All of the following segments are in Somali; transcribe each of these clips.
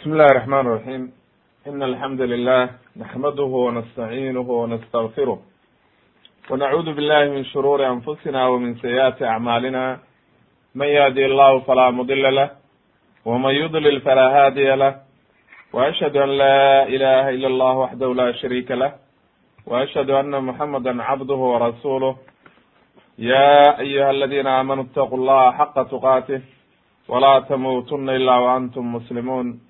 بسم الله الرحمن الرحيم إن الحمد لله نحمده ونستعينه ونستغفره ونعوذ بالله من شرور أنفسنا ومن سيئات أعمالنا من يهدي الله فلا مضل له ومن يضلل فلا هادي له وأشهد أن لا إله إلا الله وحده لا شريك له وأشهد أن محمدا عبده ورسوله يا أيها الذين آمنوا اتقوا الله حق تقاته ولا تموتن إلا وأنتم مسلمون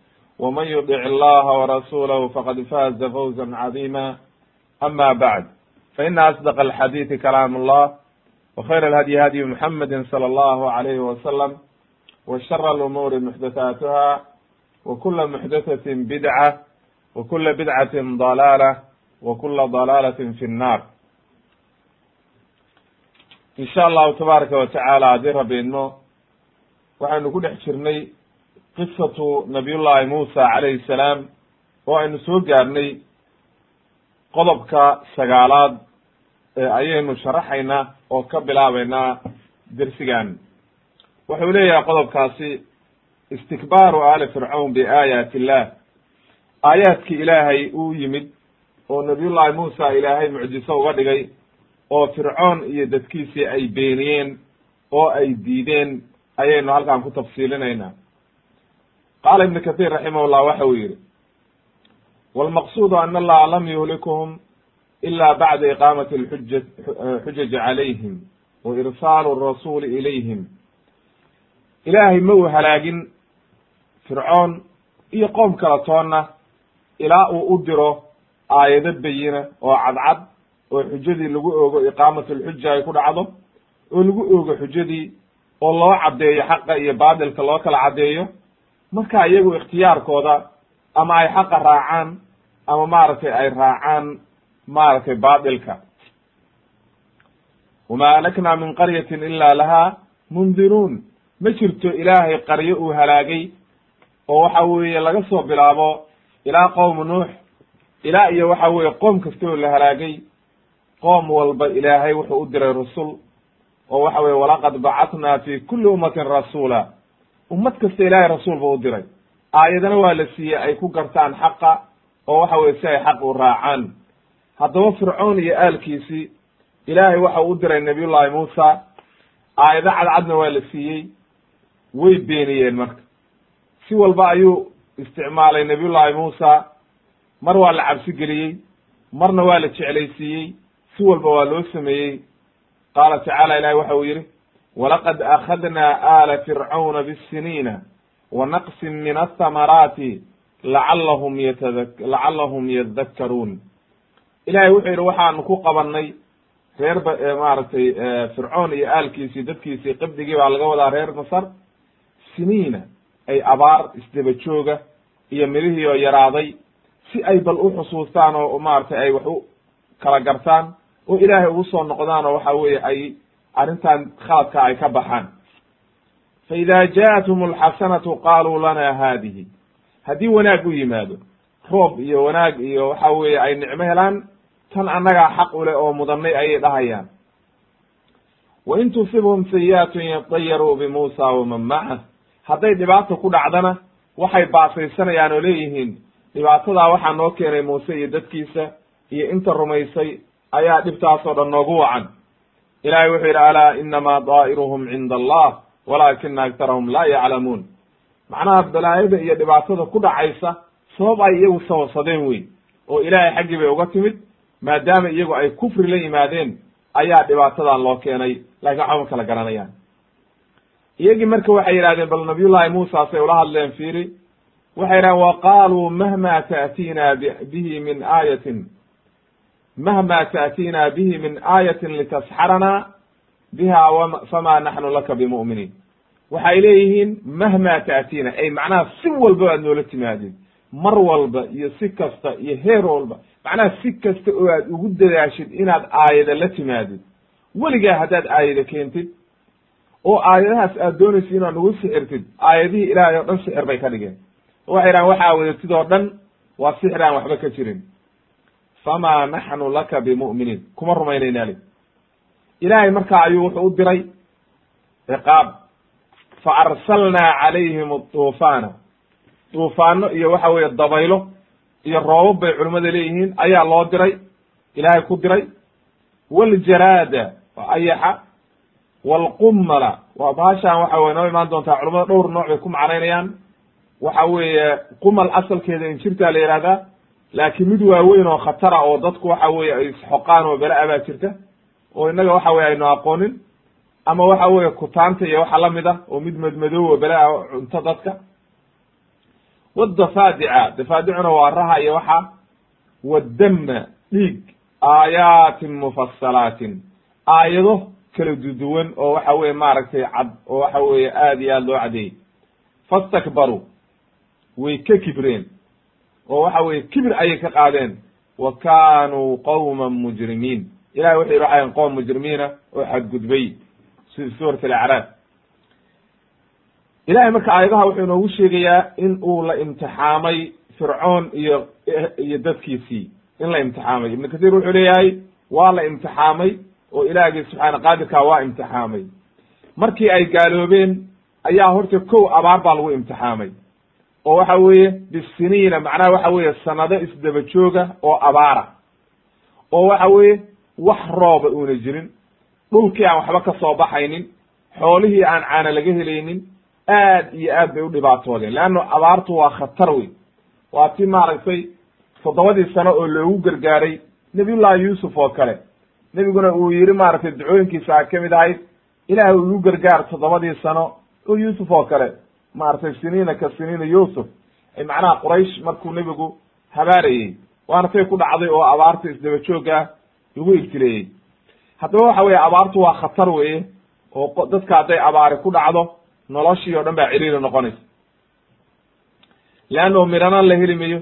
ومن يطع الله ورسوله فقد فاز فوزا عظيما أما بعد فإن أصدق الحديث كلام الله وخير الهدي هدي محمد صلى الله عليه وسلم وشر الأمور محدثاتها وكل محدثة بدعة وكل بدعة ضلالة وكل ضلالة في النار in sha allahu tabaaraka wa tacaala haddii rabi idmo waxaynu ku dhex jirnay qisatu nabiyullahi muusa calayhi salaam oo aynu soo gaarnay qodobka sagaalaad ayaynu sharaxaynaa oo ka bilaabeynaa dersigan. Wuxuu leeyahay qodobkaasi istikbaaru aali fircawn biaayaati illah aayaadkii ilaahay uu yimid oo nabiyullahi muusa ilaahay mucjiso uga dhigay oo fircoon iyo dadkiisii ay beeniyeen oo ay diideen ayaynu halkan ku tafsiilinaynaa qaala ibnu kahiir raximahullah waxa uu yihi walmaqsuudu ana allaha lam yuhlikuhum ila bacda iqaamati lxuja xujaji calayhim wa irsaalu rasuuli ilayhim. Ilaahay ma uu halaagin fircoon iyo qoom kala toonna ilaa uu u diro aayado bayina oo cadcad oo xujadii lagu oogo iqaamatu lxuja ay ku dhacdo oo lagu oogo xujadii oo loo caddeeyo xaqa iyo baatilka loo kala caddeeyo marka iyagu ikhtiyaarkooda ama ay xaqa raacaan ama maaragtay ay raacaan maaragtay baatilka. Wamaa alaknaa min qaryatin ila lahaa mundiruun. Ma jirto ilaahay qaryo uu halaagay oo waxa weeye laga soo bilaabo ilaa qowmu nuux ilaa iyo waxa weeye qoom kasta oo la halaagay. Qoom walba ilaahay wuxuu u diray rasul oo waxa weye walaqad bacatnaa fi kuli ummatin rasuula ummad kasta ilaahay rasuul buu u diray. Aayadana waa la siiyey ay ku gartaan xaqa oo waxa weye si ay xaq u raacaan. Haddaba fircoon iyo aalkiisii ilaahay waxa u diray nabiyullahi muusa aayado cadcadna waa la siiyey. Way beeniyeen marka. Si walba ayuu isticmaalay nabiyullahi muusa. Mar waa la cabsi geliyey marna waa la jeclaysiiyey. Si walba waa loo sameeyey. Qaala tacaala ilahi waxa uu yihi walaqad akhadnaa aala fircawna bisiniina wa naqsin min athamaraati lacalahum yatad lacalahum yadakkaruun ilahay wuxuu yihi waxaanu ku qabanay reer ba maaragtay fircoon iyo aalkiisii dadkiisii qibdigii baa laga wadaa reer masar siniina ay abaar isdaba jooga iyo midihii oo yaraaday si ay bal u xusuustaan oo maaragtay ay wax u kala gartaan oo ilaahay ugu soo noqdaan oo waxa weeye ay arrintan khaladka ay ka baxaan. Fa ida ja'athum alxasanatu qaaluu lana haadihi. Haddii wanaag u yimaado roob iyo wanaag iyo waxa weeye ay nicmo helaan tan annagaa xaq u leh oo mudanay ayay dhahayaan. Wa in tusibhum sayi'atun yatayaruu bimuusa waman macah hadday dhibaata ku dhacdana waxay baasaysanayaan oo leeyihiin dhibaatadaa waxaa noo keenay muuse iyo dadkiisa iyo inta rumaysay ayaa dhibtaasoo dhan noogu wacan ilahay wuxuu yidhi alaa inamaa daa'iruhum cinda allah walaakina aktarahum laa yaclamuun. Macnaha balaayada iyo dhibaatada ku dhacaysa sabab ay iyagu sababsadeen wey oo ilaahay xaggii bay uga timid maadaama iyagu ay kufri la yimaadeen ayaa dhibaatadan loo keenay laakiin waxba ma kala garanayaan. Iyagii marka waxay yidhahdeen bal nabiyullahi muusa say ula hadleen fiiri. Waxay yidhahdeen wa qaaluu mahma ta'tiina bihi min aayatin mahma ta'tiina bihi min aayatin litasxarana biha fama naxnu laka bimu'miniin waxay leeyihiin mahma ta'tiina ay macnaha si walba aad noola timaadid mar walba iyo si kasta iyo heer walba macnaha si kasta oo aad ugu dadaashid inaad aayada la timaadid weligaa haddaad aayada keentid oo aayadahaas aad doonaysid inaad nagu sixirtid aayadihii ilaahay oo dhan sixir bay ka dhigeen waxay dhahan waxaa wadatid oo dhan waa sixir aan waxba ka jirin famaa naxnu laka bimu'miniin kuma rumaynayna li ilaahay markaa ayuu wuxuu u diray ciqaab. fa arsalnaa calayhim duufaana duufaano iyo waxa weeye dabaylo iyo roobab bay culimmada leeyihiin ayaa loo diray ilaahay ku diray. waljaraada waa ayaxa waalqummala waa bahashaan waxa weye noo imaan doontaa culamada dhowr nooc bay ku macnaynayaan. Waxa weeye qumal asalkeeda injirtaa la yihahdaa laakiin mid waaweyn oo khatara oo dadku waxa weye ay isxoqaan oo bela-a baa jirta oo innaga waxa weye aynu aqoonin ama waxa weye kutaanta iyo waxa la mid ah oo mid madmadow oo bela-a cunto dadka. Wadafaadica dafaadicuna waa raha iyo waxa. Wadama dhiig aayaatin mufassalaatin aayado kala duduwan oo waxa weye maaragtay cad oo waxa weye aad iyo aad loo cadeeyey fastakbaruu way ka kibreen oo waxa weye kibir ayay ka qaadeen. Wa kaanuu qawman mujrimiin. Wuxu yidhi waxayn qoom mujrimiina oo xadgudbay. Sida suurat alacraaf. Ilahay marka aayadaha wuxuu inoogu sheegayaa in uu la imtixaamay fircoon iyo iyo dadkiisii. In la imtixaamay. Ibnu kathir wuxuu leeyahay waa la imtixaamay oo ilaahgii subxaana qaadirkaa waa imtixaamay. Markii ay gaaloobeen ayaa horta kow abaar baa lagu imtixaamay oo waxa weeye bisiniina macnaha waxa weeye sanado isdaba jooga oo abaara. oo waxa weeye wax rooba uuna jirin. dhulkii aan waxba ka soo baxaynin xoolihii aan caana laga helaynin aad iyo aad bay u dhibaatoodeen. Leanno abaartu waa khatar wey waa ti maaragtay toddobadii sano oo loogu gargaaray nabiyullahi yuusuf oo kale. Nebiguna uu yihi maaragtay ducooyinkiisa a ka mid ahayd ilaah igu gargaar toddobadii sano. Oo yuusuf oo kale maaragtay siniina ka siniina yuusuf. Macnaha quraysh markuu nebigu habaarayey waana tay ku dhacday oo abaarta isdaba joogah lagu ibtileeyey haddaba waxa weye abaartu waa khatar weye oo dadka hadday abaari ku dhacdo noloshii o dhan baa ciriiri noqonaysa. Leanno midhana la heli mayo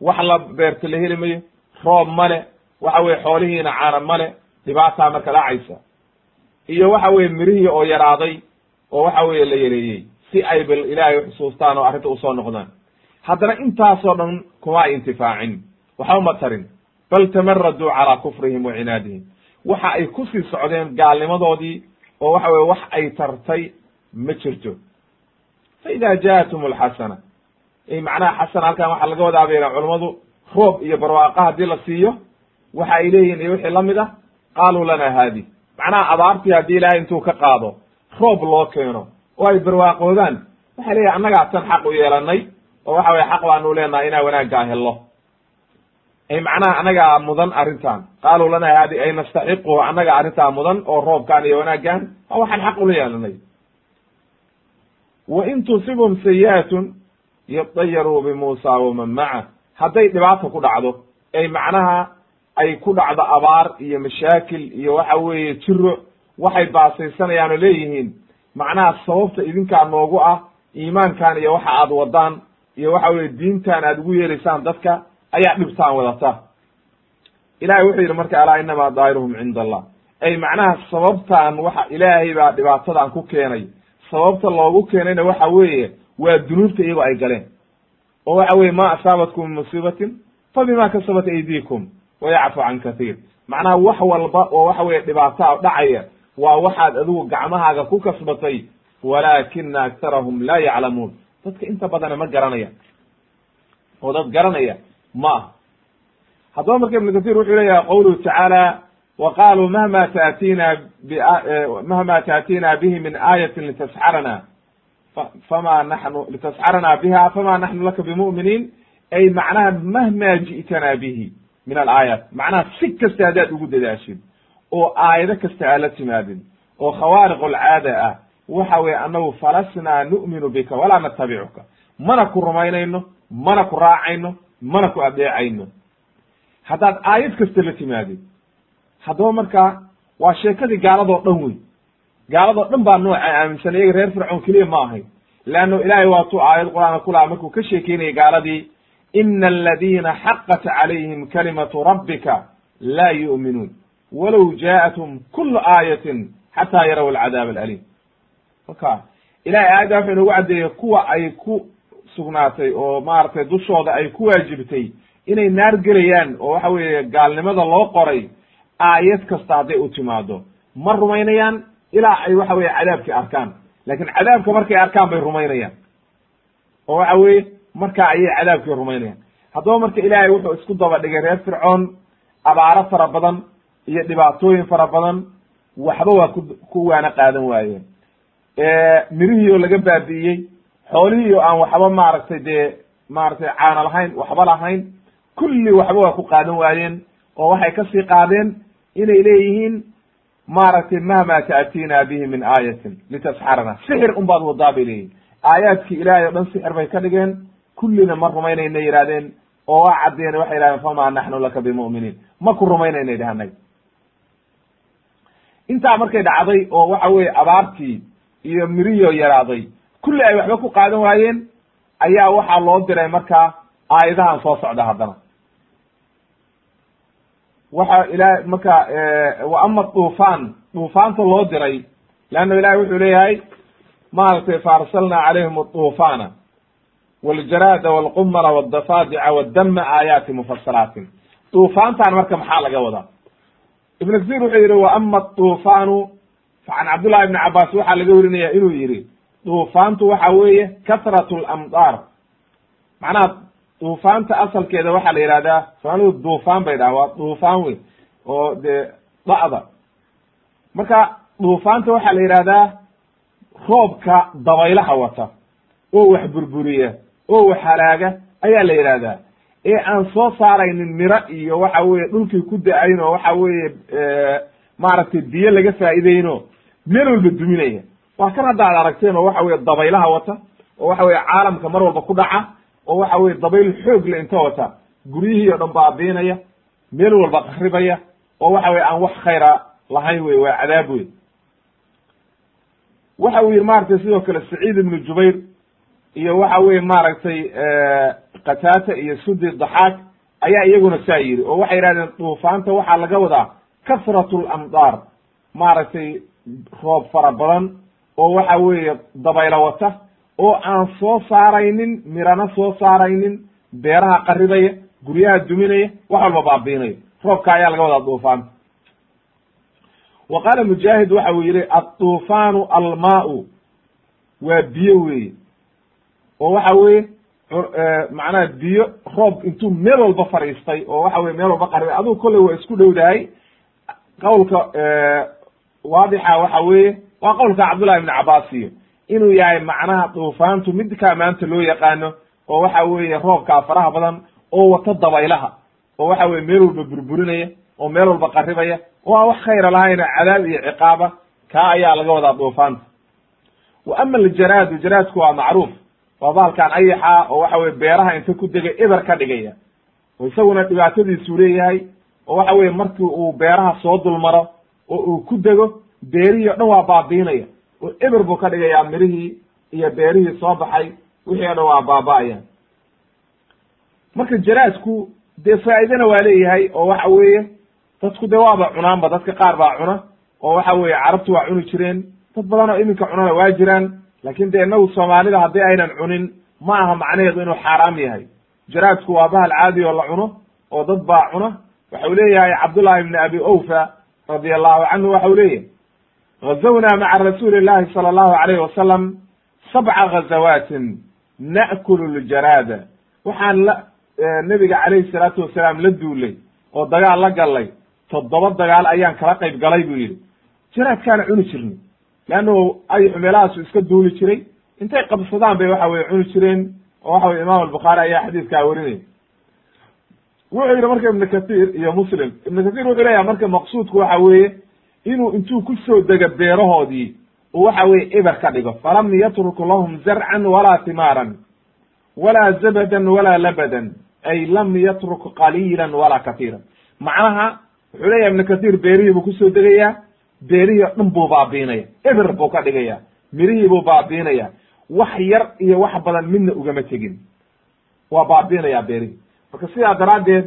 wax la beerta la heli mayo roob male waxa weye xoolihiina caana male dhibaataa marka dhacaysa. Iyo waxa weye mirihii oo yaraaday oo waxa weye la yareeyey si ay bal ilaahay xusuustaan oo arrinta u soo noqdaan. Haddana intaasoo dhan kuma ay intifaacin. Waxa uma tarin. Bal tamaraduu calaa kufrihim wa cinaadihim. Waxa ay ku sii socdeen gaalnimadoodii oo waxa weye wax ay tartay ma jirto. Fa ida jaatum alxasana macnaha xasana halkan waxaa laga wadaa bayna culammadu roob iyo barwaaqa haddii la siiyo. Waxa ay leeyihiin iyo wixii la mid ah. Qaaluu lana haadi macnaha abaartii haddii ilaahay intuu ka qaado roob loo keeno oo ay barwaaqoodaan. Waxay leeyihiin annagaa tan xaq u yeelanay oo waxa weye xaq baanu leenahay inaa wanaaggaa hello. Ay macnaha annagaa mudan arrintan qaaluu lana haadi ay nastaxiqu annaga arrintaa mudan oo roobkan iyo wanaaggan waa waxaan xaq ula yeelanay wa in tusibhum sayi'atun yadayaruu bimuusa waman maca. Hadday dhibaata ku dhacdo ay macnaha ay ku dhacdo abaar iyo mashaakil iyo waxa weeye jiro waxay baasaysanayaan leeyihiin macnaha sababta idinkaa noogu ah iimaankan iyo waxa aad wadaan iyo waxa weye diintan aad ugu yeeraysaan dadka ayaa dhibtaan wadata. Ilahay wuxuu yidhi marka alaa inamaa daa'iruhum cinda allah ay macnaha sababtaan waxa ilaahay baa dhibaatadan ku keenay. Sababta loogu keenayna waxa weeye waa dunuubta iyagoo ay galeen. Oo waxa weye ma asaabatkum min musiibatin fa bima kasabat aydiikum wa yacfu can kathiir. Macnaha wax walba oo waxa weye dhibaataa dhacaya waa waxaad adigu gacmahaaga ku kasbatay walaakina aktarahum laa yaclamuun. Dadka inta badana ma garanaya. Oo dad garanaya ma ah haddaba marka ibnu kathir wuxuu leeyahay qawluhu tacaala wa qaluu mahma tatina mahma taatina bihi min aayatin litasxarana fama naxnu litasxarana biha fama naxnu laka bimu'miniin ay macnaha mahma ji'tana bihi min alaayaat. Macnaha si kasta haddaad ugu dadaashid oo aayado kasta aad la timaadin oo khawaariq alcaada ah waxa weye annagu falasnaa nu'minu bika walaa natabicuka mana ku rumaynayno mana ku raacayno mana ku adeecayno haddaad aayad kasta la timaadid haddaba markaa waa sheekadii gaaladoo dhan wey gaaladoo dhan baa nooca aaminsan iyaga reer fircoon keliya ma ahay leanno ilaahay waatuu aayad qur'aanka kulaha markuu ka sheekeynayay gaaladii ina aladiina xaqat calayhim kalimatu rabbika laa yu'minuun walow jaa'athum kulu aayatin xataa yaraw alcadaab alaliim marka ilahay aayadda wuxuu inoogu caddeeyey kuwa ay ku sugnaatay oo maaragtay dushooda ay ku waajibtay inay naar gelayaan oo waxa weeye gaalnimada loo qoray aayad kasta hadday u timaado ma rumaynayaan ilaa ay waxa weye cadaabkii arkaan. Lakin cadaabka markay arkaan bay rumaynayaan. Oo waxa weye markaa ayay cadaabkii rumaynayaan. Haddaba marka ilaahay wuxuu isku daba dhigay reer fircoon abaaro fara badan iyo dhibaatooyin fara badan waxba waa ku ku waana qaadan waayeen. Mirihii oo laga baabi'iyey xoolihii oo aan waxba maaragtay dee maaragtay caana lahayn waxba lahayn kulli waxba waa ku qaadan waayeen oo waxay ka sii qaadeen inay leeyihiin maaragtay mahma ta'tiina bihi min aayatin litasxarana sixir un baad wadaa bay leeyihiin aayaadkii ilaahay o dhan sixir bay ka dhigeen kullina ma rumaynayna yihahdeen oo waa caddeene waxay yihahdeen fama naxnu laka bimu'miniin. Ma ku rumaynayna dhahanay intaa markay dhacday oo waxa weye abaartii iyo mirihioo yaraaday kulli ay waxba ku qaadan waayeen ayaa waxaa loo diray markaa aayadahan soo socda haddana. Waxa ilahay marka wa ama duufaan duufaanta loo diray leanna ilahay wuxuu leeyahay maaragtay faarsalna calayhim aduufaana waljaraada walqumara wadafaadica waddama aayaati mufasalaatin duufaantan marka maxaa laga wadaa ibn kathir wuxuu yihi wa ama aduufaanu can cabdullahi ibni cabaas waxaa laga werinaya inuu yihi duufaantu waxa weeye kasrat lamdaar macnaha duufaanta asalkeeda waxaa la yihahdaa soomaalidu duufaan bay dhaha waa duufaan wey oo dee da'da. Marka duufaanta waxaa la yihahdaa roobka dabaylaha wata oo wax burburiya oo wax halaaga ayaa la yihahdaa ee aan soo saaraynin miro iyo waxa weye dhulkii ku da'ayn oo waxa weeye maaragtay biyo laga faa'iideyno meel walba duminaya. Waa kan hadda ad aragteen oo waxa weye dabaylaha wata oo waxa weye caalamka mar walba ku dhaca oo waxa weye dabayl xoog le inta wata. Guryihii o dhan baabiinaya meel walba qaribaya oo waxa weye aan wax khayra lahayn wey waa cadaab wey waxa uu yihi maaragtay sidoo kale saciid ibnu jubayr iyo waxa weye maaragtay qataata iyo sudi daxaak ayaa iyaguna saa yidhi oo waxay yihahdeen duufaanta waxaa laga wadaa kasratu lamdaar maaragtay roob fara badan oo waxa weeye dabaylo wata oo aan soo saaraynin mirana soo saaraynin beeraha qaribaya guryaha duminaya wax walba baabiinaya. Roobka ayaa laga wadaa duufaanta. Wa qaala mujaahid waxa uu yihi adduufaanu almaau. Waa biyo weeye oo waxa weye macnaha biyo roob intuu meel walba fadhiistay oo waxa weye meel walba qaribay adugu kolley waa isku dhowdahay. Qawlka waadixa waxa weeye waa qowlka cabdullahi ibni cabaas iyo. Inuu yahay macnaha duufaantu midkaa maanta loo yaqaano oo waxa weeye roobkaa faraha badan oo wato dabaylaha. Oo waxa weye meel walba burburinaya oo meel walba qaribaya oo wax khayra lahayna cadaab iyo ciqaaba. Kaa ayaa laga wadaa duufaanta. Wa ama aljaraadu jaraadku waa macruuf waa baalkan ayaxa oo waxa weye beeraha inta ku degay eber ka dhigaya oo isaguna dhibaatadiisuu leeyahay oo waxa weye markii uu beeraha soo dulmaro oo uu ku dego beerihii o dhan waa baabiinaya. Oo eber buu ka dhigayaa mirihii iyo beerihii soo baxay wixii o dhan waa baaba'aya. Marka jaraadku dee faa'idana waa leeyahay oo waxa weeye dadku dee waaba cunaanba dadka qaar baa cuna oo waxa weeye carabtu waa cuni jireen dad badan oo iminka cunana waa jiraan laakin de inagu soomaalida haddii aynan cunin ma aha macnaheedu inuu xaaraam yahay. Jaraadku waa bahal caadi oo la cuno oo dad baa cuna. Waxau leeyahay cabdullahi ibni abi owfa radi allahu canhu waxa u leeyahay gazawna maca rasuuli llahi sala allahu alayhi wasalam sabca gazawaatin na'kulu ljaraada. Waxaan la nebiga calayhi salaatu wasalaam la duulay oo dagaal la gallay. Toddoba dagaal ayaan kala qayb galay buu yidhi. Jaraadkaana cuni jirnay leannu ayxu meelahaasu iska duuli jiray intay qabsadaan bay waxa weye cuni jireen oo waxa weye imam albukhaari ayaa xadiiskaa werinaya wuxuu yidhi marka ibnu kathir iyo muslim ibnu kathir wuxuu leeyahay marka maqsuudku waxa weeye inuu intuu ku soo dego beerahoodii uu waxa weye eber ka dhigo falam yatruk lahum zarcan walaa timaaran walaa zabadan walaa labadan ay lam yatruk qaliilan walaa katiiran macnaha wuxuu leeyahay ibnu kathir beerihii buu ku soo degayaa beerihii o dhan buu baabiinaya eber buu ka dhigaya. Mirihii buu baabiinaya wax yar iyo wax badan midna ugama tegin. Waa baabiinayaa beerihi marka sidaa daraaddeed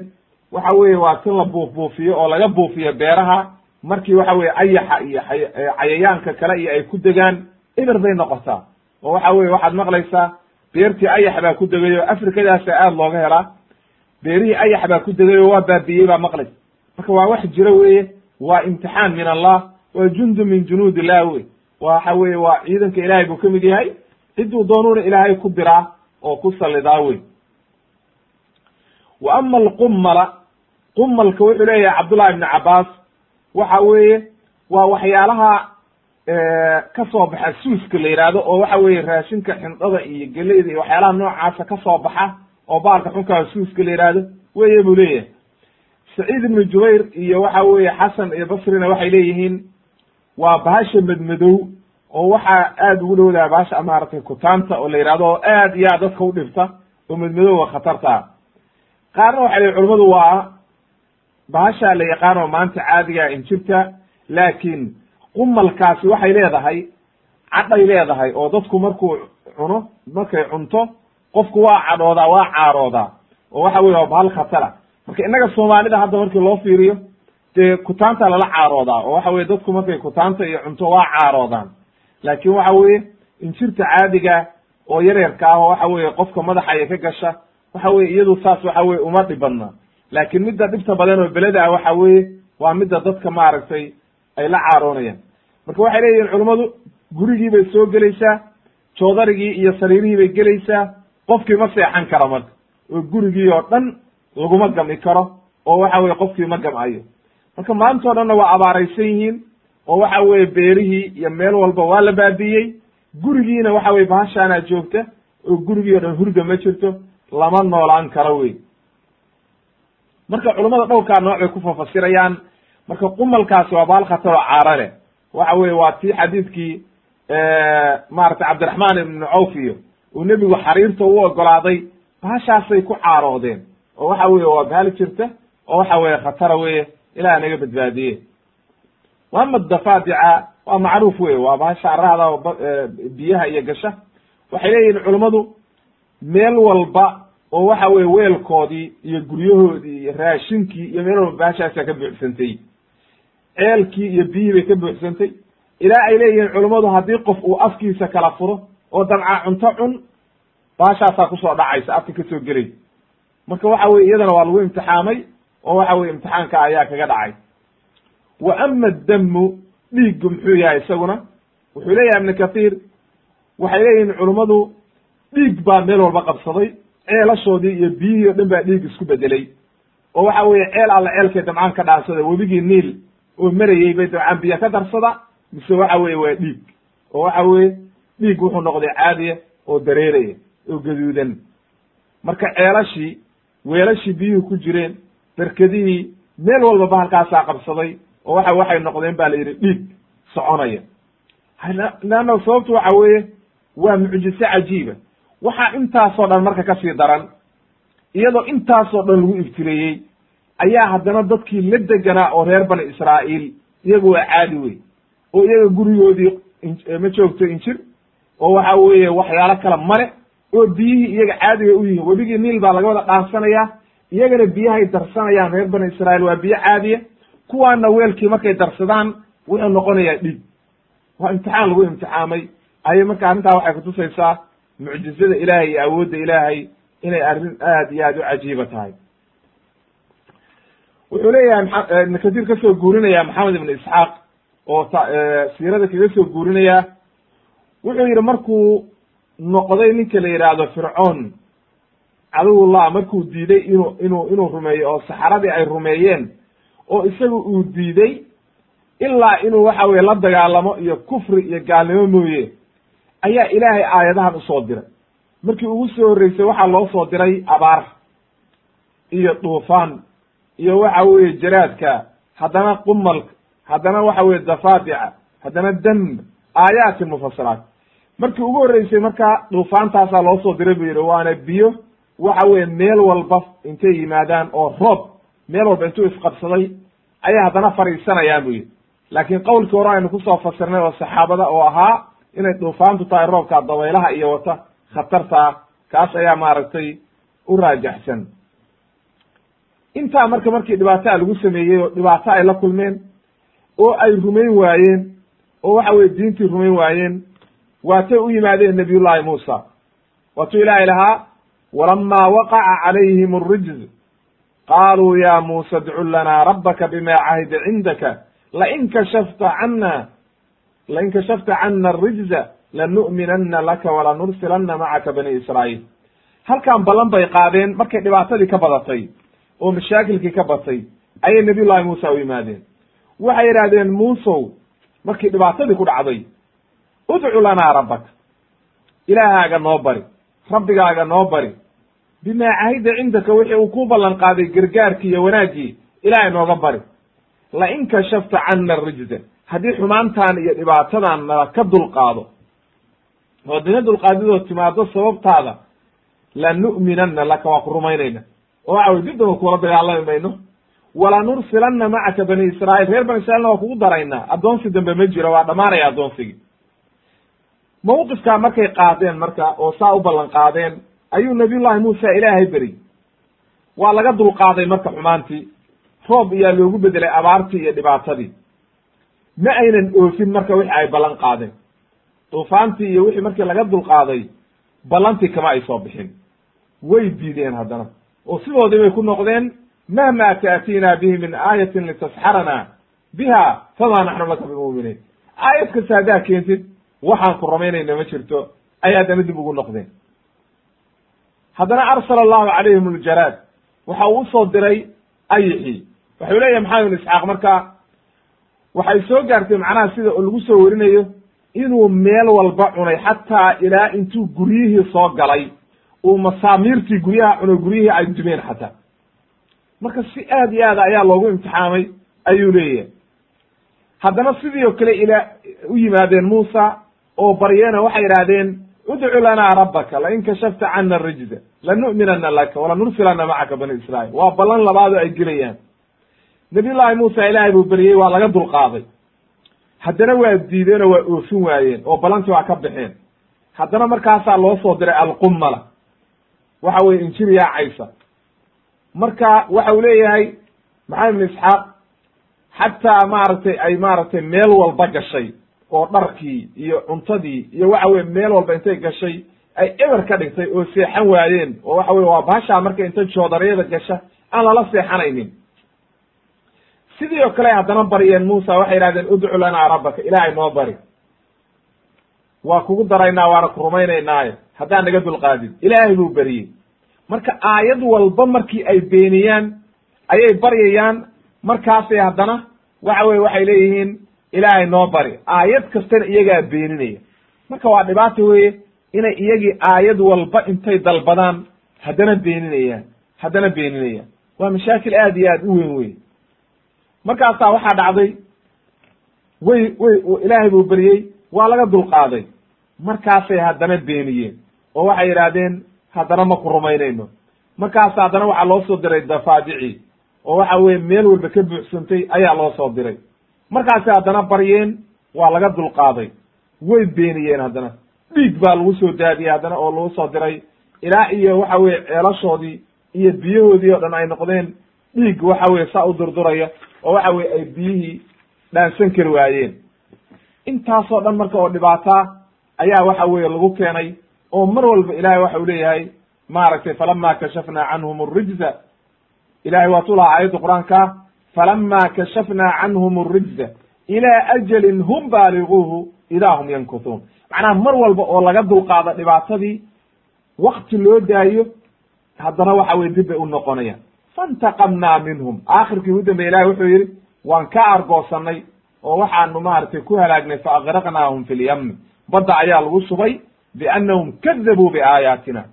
waxa weeye waa tin la buuf buufiyo oo laga buufiyo beeraha. Markii waxa weye ayaxa iyo cayayaanka kale iyo ay ku degaan eber bay noqotaa. Oo waxa weye waxaad maqlaysaa beertii ayax baa ku degay oo afrikadaasa aada looga helaa. Beerihii ayax baa ku degay oo waa baabiyey baa maqlaysa marka waa wax jiro weye waa imtixaan min allah waa jundu min junuud illah wey. Waxa weye waa ciidanka ilaahay buu ka mid yahay. Ciduu doonuuna ilaahay ku diraa oo ku sallidaa wey wa ama alqummala qumalka wuxuu leeyahay cabdullahi ibni cabaas waxa weeye waa waxyaalaha ka soo baxa suuska la yidhaahdo oo waxa weeye raashinka xindhada iyo geleyda iyo waxyaalaha noocaasa ka soo baxa oo baalka xunkaa suuska la yidhaahdo weye buu leeyahay. Saciid ibnu jubayr iyo waxa weeye xasan iyo basrina waxay leeyihiin waa bahasha madmadow oo waxaa aada ugu dhowdaha bahasha maaragtay kutaanta oo la yidhahdo oo aad iyo aad dadka u dhibta oo madmadowga khatarta. Ah qaarna waxay leeyihiin culamadu waa bahashaa la yaqaano maanta caadiga injirta laakiin qumalkaasi waxay leedahay cadhay leedahay oo dadku markuu cuno markay cunto qofku waa cadhoodaa waa caaroodaa. Oo waxa weye waa bahal khatara. Marka innaga soomaalida hadda markii loo fiiriyo dee kutaanta lala caaroodaa oo waxa weye dadku markay kutaanta iyo cunto waa caaroodaan. Laakiin waxa weeye injirta caadiga oo yaryarka ah oo waxa weye qofka madaxa ay ka gasha waxa weye iyadu saas waxa weye uma dhibadna laakiin midda dhibta badan oo beleda ah waxa weeye waa midda dadka maaragtay ay la caaroonayaan. Marka waxay leeyihiin culummadu gurigii bay soo gelaysaa joodarigii iyo sariirihii bay gelaysaa qofkii ma seexan karo marka. Oo gurigii oo dhan laguma gami karo oo waxa weye qofkii ma gamcayo marka maantao dhanna waa abaaraysan yihiin oo waxa weye beerihii iyo meel walba waa la baabiiyey gurigiina waxa weye bahashaanaa joogta oo gurigii o dhan hurga ma jirto lama noolaan karo wey marka culummada dhowrkaa nooc bay ku fafasirayaan marka qumalkaasi waa baal khatar oo caaro leh. Waxa weye waa tii xadiidkii maratay cabdiraxmaan ibnu cawf iyo uu nebigu xariirta u ogolaaday bahashaasay ku caaroodeen oo waxa weye waa bahal jirta oo waxa weye khatara weye ilaah naga badbaadiye ama dafaadica waa macruuf wey waa bahasha arahda biyaha iyo gasha. Waxay leeyihiin culummadu meel walba oo waxa weye weelkoodii iyo guryahoodii iyo raashinkii iyo meel walba bahashaasaa ka buuxsantay. Ceelkii iyo biyihii bay ka buuxsantay. Ilaa ay leeyihiin culummadu haddii qof uu afkiisa kala furo oo damca cunto cun bahashaasaa ku soo dhacaysa afka ka soo gelay. Marka waxa weye iyadana waa lagu imtixaamay oo waxa weye imtixaanka ayaa kaga dhacay. Wa ama damu dhiiggu muxuu yahay isaguna? Wuxuu leeyahay ibnu kathiir waxay leeyihiin culummadu dhiig baa meel walba qabsaday ceelashoodii iyo biyihii o dhan baa dhiig isku bedelay oo waxa weye ceel alla ceelkay damcaan ka dhaansada webigii niil oo marayey bay damcaan biyo ka darsada mise waxa weye waa dhiig. Oo waxa weye dhiig wuxuu noqday caadiya oo dareeraya oo gaduudan. Marka ceelashii weelashii biyuhu ku jireen berkedihii meel walba bahalkaasaa qabsaday oo waxa waxay noqdeen ba la yidhi dhiig soconaya. Leanna sababtu waxa weeye waa mucjise cajiiba. Waxaa intaasoo dhan marka ka sii daran iyadoo intaasoo dhan lagu ibtileeyey ayaa haddana dadkii la deganaa oo reer bani israa'iil iyagu waa caadi wey oo iyaga gurigoodii ma joogto injir oo waxa weeye waxyaalo kale male oo biyihii iyaga caadiga u yihiin. Webigii niil baa laga wada dhaansanayaa iyagana biyahay darsanayaan reer bani israa'iil waa biyo caadiya kuwaana weelkii markay darsadaan wuxuu noqonayaa dhiig waa imtixaan lagu imtixaamay. Ayay marka arrintaa waxay kutusaysaa mucjizada ilaahay iyo awoodda ilaahay inay arrin aad iyo aad u cajiiba tahay. Wuxuu leeyahay ibn kasiir ka soo guurinaya maxamed ibn isxaaq oo siirada kaga soo guurinaya wuxuu yidhi markuu noqday ninka la yidhaahdo fircoon caduwullah markuu diiday inuu inuu inuu rumeeyo oo saxaradii ay rumeeyeen oo isagu uu diiday ilaa inuu waxa weye la dagaalamo iyo kufri iyo gaalnimo mooye ayaa ilaahay aayadahan u soo diray. Markii ugu soo horreysay waxaa loo soo diray abaar iyo duufaan iyo waxa weeye jaraadka haddana qumalka haddana waxa weye dafaadica haddana damb aayaati mufasiraat markii ugu horreysay marka duufaantaasaa loo soo diray buu yidhi waana biyo waxa weye meel walba intay yimaadaan oo roob meel walba intuu isqabsaday ayay haddana fariisanayaan buu yidhi. Laakiin qowlkii hore aynu ku soo fasirnay oo saxaabada oo ahaa inay duufaantu tahay roobka dabaylaha iyo wata khatartaa kaas ayaa maaragtay u raajaxsan intaa marka markii dhibaataa lagu sameeyey oo dhibaato ay la kulmeen oo ay rumayn waayeen oo waxa weye diintii rumayn waayeen waatay u yimaadeen nabiyullahi muusa. Waatuu ilaahay lahaa walamaa waqaca calayhim alrijz qaaluu ya muusa idcu lanaa rabbaka bima cahida cindaka lain kashafta cana lain kashafta cana arijza lanu'minanna laka walanursilana macaka bani israa'iil halkan ballan bay qaadeen markay dhibaatadii ka badatay oo mashaakilkii ka batay ayay nabiy llahi muusa u yimaadeen waxay yidhahdeen muusow markii dhibaatadii ku dhacday udcu lanaa rabbaka ilaahaaga noo bari rabbigaaga noo bari. Bimaa cahida cindaka wixii uu ku ballan qaaday gargaarkii iyo wanaaggii ilaahay nooga bari. La in kashafta cana rijza haddii xumaantaan iyo dhibaatadan nala ka dulqaado. Oo dina dulqaadidoo timaado sababtaada lanu'minanna laka waa ku rumaynayna oo waxa wey dibdaba kuula dagaalami mayno. Walanursilanna macaka bani israa'iil. Reer bani israilna waa kugu daraynaa addoonsi dambe ma jiro waa dhammaanaya addoonsigii mawqifkaa markay qaadeen marka oo saa u ballan qaadeen ayuu nabiyullahi muusa ilaahay beriy waa laga dulqaaday marka xumaantii. Roob iyaa loogu bedelay abaartii iyo dhibaatadii. Ma aynan oofin marka wixi ay ballan qaadeen. Duufaantii iyo wixii markii laga dulqaaday ballantii kama ay soo bixin. Way diideen haddana. Oo sidoodii bay ku noqdeen mahma taatiina bihi min aayatin litasxarana biha famaa naxnu laka bimuminiin aayad kasta haddaa keentid waxaan ku ramaynayna ma jirto ay haddana dib ugu noqdeen. Haddana arsala allahu calayhim aljaraad waxa uu u soo diray ayixii waxau leeyahay maxamed ibn isxaaq marka waxay soo gaartay macnaha sida lagu soo werinayo inuu meel walba cunay xataa ilaa intuu guryihii soo galay uu masaamiirtii guryaha cunay guryihii ay dumeen xataa. Marka si aad iyo aad ayaa loogu imtixaamay ayuu leeyahay. Haddana sidii oo kale ila u yimaadeen muusa oo baryeena waxay idhaahdeen udcu lanaa rabbaka lain kashafta cana rijza lanu'minana laka walanursilana macaka bani israa'iil. Waa ballan labaado ay gelayaan. Nabiy llaahi muusa ilaahay buu beriyey waa laga dulqaaday. Haddana waa diideen oo waa oofin waayeen oo ballantii waa ka baxeen. Haddana markaasaa loo soo diray alqummala. Waxa weye injir yaacaysa marka waxa uu leeyahay maxamed ibn isxaaq xataa maaragtay ay maaragtay meel walba gashay oo dharkii iyo cuntadii iyo waxa weye meel walba intay gashay ay eber ka dhigtay oo seexan waayeen. Oo waxa weye waa baashaa marka inta joodariyada gasha aan lala seexanaynin. Sidii oo kale haddana baryeen muusa waxay yidhahdeen udcu lanaa rabbaka ilaahay noo bari. Waa kugu daraynaa waana ku rumaynaynaaye haddaan naga dulqaadin. Ilaahay buu beriyey marka aayad walba markii ay beeniyaan ayay baryayaan markaasay haddana waxa weye waxay leeyihiin ilaahay noo bari. Aayad kastana iyagaa beeninaya. Marka waa dhibaato weeye inay iyagii aayad walba intay dalbadaan haddana beeninayaan haddana beeninayaan waa mashaakil aad iyo aad u weyn wey markaasaa waxaa dhacday way way ilaahay buu beriyey waa laga dulqaaday. Markaasay haddana beeniyeen oo waxay yidhaahdeen haddana ma ku rumaynayno. Markaasa haddana waxaa loo soo diray dafaadici oo waxa weye meel walba ka buuxsantay ayaa loo soo diray markaasay haddana baryeen waa laga dulqaaday. Way beeniyeen haddana. Dhiig baa lagu soo daadiyey haddana oo lagu soo diray. Ilaa iyo waxa weye ceelashoodii iyo biyahoodii oo dhan ay noqdeen dhiig waxa weye saa u durduraya oo waxa weye ay biyihii dhaansan kari waayeen. Intaasoo dhan marka oo dhibaataa ayaa waxa weye lagu keenay oo mar walba ilahay waxa u leeyahay maaragtay falama kashafna canhum arijza ilahay waatuu lahaa aayadda qur'aanka falama kashafna canhum arijza ilaa ajalin hum baaliguuhu idaa hum yankutuun macnaha mar walba oo laga dulqaado dhibaatadii wakti loo daayo haddana waxa weye dib bay u noqonayaan faintaqamnaa minhum aakhirkii ugu dambey ilahi wuxuu yidhi waan ka argoosanay oo waxaanu maaragtay ku halaagnay fa agraqnaahum fi lyammi badda ayaa lagu subay biannahum kadabuu biaayaatina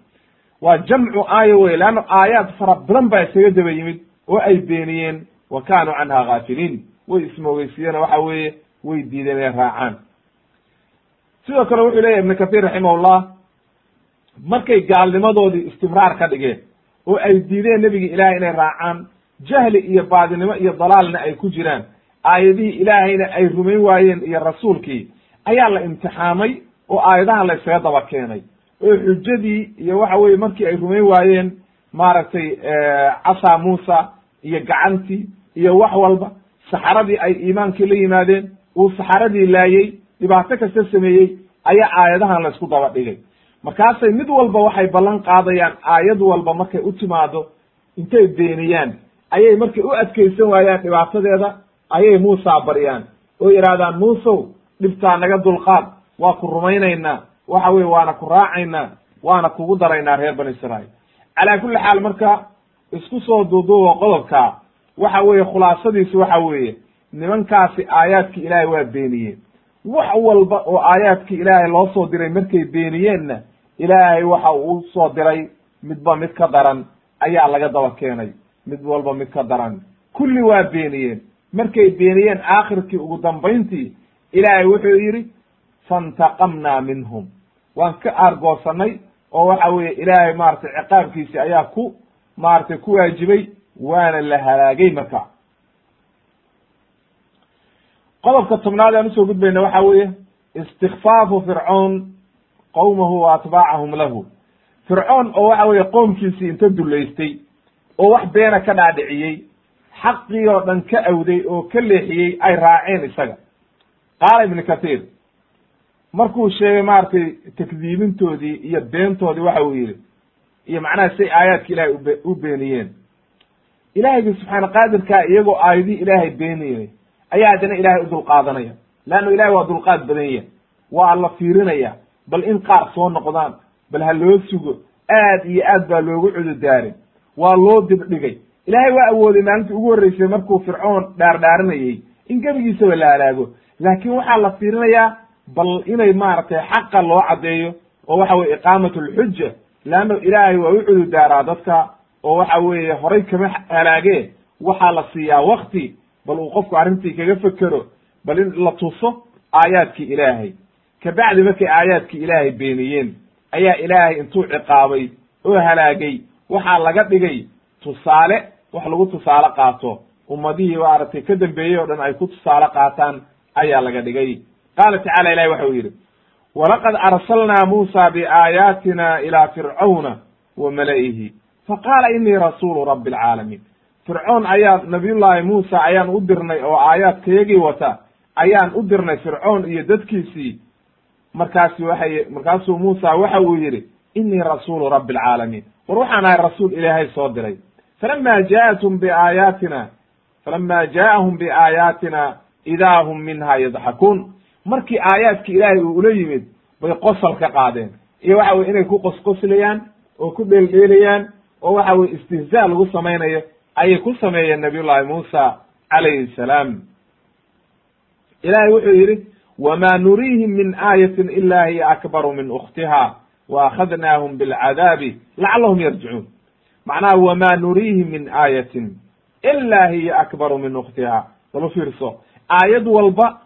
waa jamcu aaya wey leanna aayaad fara badan baa isaga daba yimid oo ay beeniyeen wa kaanuu canha gaafiliin way ismoogeysiiyeen waxa weeye way diideen inay raacaan. Sidoo kale wuxuu leyahy ibnu kathir raximahullah markay gaalnimadoodii istimraar ka dhigeen oo ay diideen nebigi ilaahay inay raacaan jahli iyo baadinimo iyo dalaalna ay ku jiraan aayadihii ilaahayna ay rumayn waayeen iyo rasuulkii ayaa la imtixaamay oo aayadaha la ysaga daba keenay. Oo xujadii iyo waxa weye markii ay rumayn waayeen maaragtay casaa muusa iyo gacantii iyo wax walba saxaradii ay iimaankii la yimaadeen uu saxaradii laayey dhibaato kasta sameeyey ayaa aayadahan la isku daba dhigay. Markaasay mid walba waxay ballan qaadayaan aayad walba markay u timaado intay beeniyaan ayay markay u adkaysan waayaan dhibaatadeeda ayay muusa baryaan oo yidhaahdaan muusow dhibtaa naga dulqaad waa ku rumaynaynaa waxa weye waana ku raacaynaa waana kugu daraynaa reer bani israa'iil. Calaa kulli xaal marka isku soo duuduuba qodobka. Waxa weeye khulaasadiisu waxa weeye nimankaasi aayaadkii ilaahay waa beeniyeen. Wax walba oo aayaadkii ilaahay loo soo diray markay beeniyeenna ilaahay waxa uu soo diray midba mid ka daran ayaa laga daba keenay. Mid walba mid ka daran. Kulli waa beeniyeen. Markay beeniyeen aakhirkii ugu dambayntii ilaahay wuxuu yidhi faintaqamnaa minhum. Waan ka aargoosanay oo waxa weeye ilaahay maratay ciqaabkiisi ayaa ku maaragtay ku waajibay waana la halaagay marka. Qodobka tobnaad aan u soo gudbayna waxa weeye istikfaafu fircoon qowmahu wa atbaacahum lahu. Fircoon oo waxa weeye qoomkiisii inta dullaystay oo wax beena ka dhaadhiciyey xaqii oo dhan ka awday oo ka leexiyey ay raaceen isaga. Qaala ibnu kathiir markuu sheegay maaragtay takdiibintoodii iyo beentoodii waxa uu yidhi iyo macnaha say aayaadka ilaahay ube u beeniyeen. Ilaahaygi subxaana qaadirkaa iyagoo aayadii ilaahay beeniyey ayaa haddana ilaahay u dulqaadanaya. Leanno ilahay waa dulqaad badan yahy waa la fiirinaya. Bal in qaar soo noqdaan bal ha loo sugo aad iyo aad baa loogu cududaaray waa loo dibdhigay ilaahay waa awooday maalintii ugu horreysay markuu fircoon dhaardhaaranayey in gebigiisaba la halaago. Laakiin waxaa la fiirinayaa bal inay maaragtay xaqa loo caddeeyo oo waxa weye iqaamat alxuja leanno ilaahay waa u cududaaraa dadka oo waxa weeye horay kama halaagee waxaa la siiyaa wakti bal uu qofku arrintii kaga fekero bal in la tuso aayaadkii ilaahay kabacdi markay aayaadkii ilaahay beeniyeen ayaa ilaahay intuu ciqaabay oo halaagay waxaa laga dhigay tusaale wax lagu tusaale qaato ummadihii maaragtay ka dambeeyey o dhan ay ku tusaale qaataan ayaa laga dhigay qaala tacala ilahi waxa uu yidhi walaqad arsalnaa muusa biaayaatina ilaa fircawna wa mala'ihi. Faqaala inii rasuulu rabbi alcaalamiin fircoon ayaa nabiyullaahi muusa ayaan u dirnay oo aayaadkayagii wata ayaan u dirnay fircoon iyo dadkiisii. Markaasi waxay markaasuu muusa waxa uu yidhi inii rasuulu rabbi alcaalamiin war waxaan ahay rasuul ilaahay soo diray. Falama jaatum biaayaatina falama jaa'ahum biaayaatina idaa hum minha yadxakuun markii aayaadki ilaahay uu ula yimid bay qosol ka qaadeen. Iyo waxa weye inay ku qosqoslayaan oo ku dheeldheelayaan oo waxa weye istihzaa lagu samaynayo ayay ku sameeyeen nabiyullahi muusa calayhi salaam. Ilahay wuxuu yidhi wma nuriihim min aayatin ila hiya akbaru min ukhtiha wa akhadnaahum bilcadaabi lacalahum yarjicuun. Macnaha wma nuriihim min aayatin ila hiya akbaru min ukhtiha. U fiirso aayad walba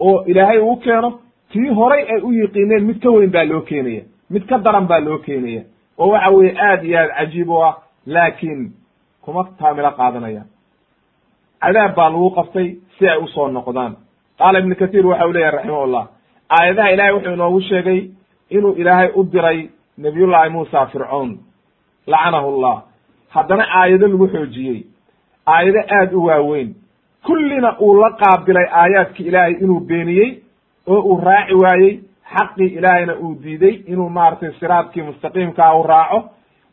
oo ilaahay uu keeno tii horay ay u yiqiineen mid ka weyn baa loo keenaya mid ka daran baa loo keenaya oo waxa weeye aad iyo aad cajiib u ah laakiin kuma taamilo qaadanaya. Cadaab baa lagu qabtay si ay u soo noqdaan. Qaala ibnu kathiir waxa u leyahy raximahullah aayadaha ilahay wuxuu inoogu sheegay inuu ilaahay u diray nabiyullahi muusa fircoon lacanahu llah. Haddana aayado lagu xoojiyey aayado aad u waaweyn kullina uu la qaabilay aayaadki ilaahay inuu beeniyey oo uu raaci waayey xaqii ilaahayna uu diiday inuu maaragtay siraadkii mustaqiimkaa u raaco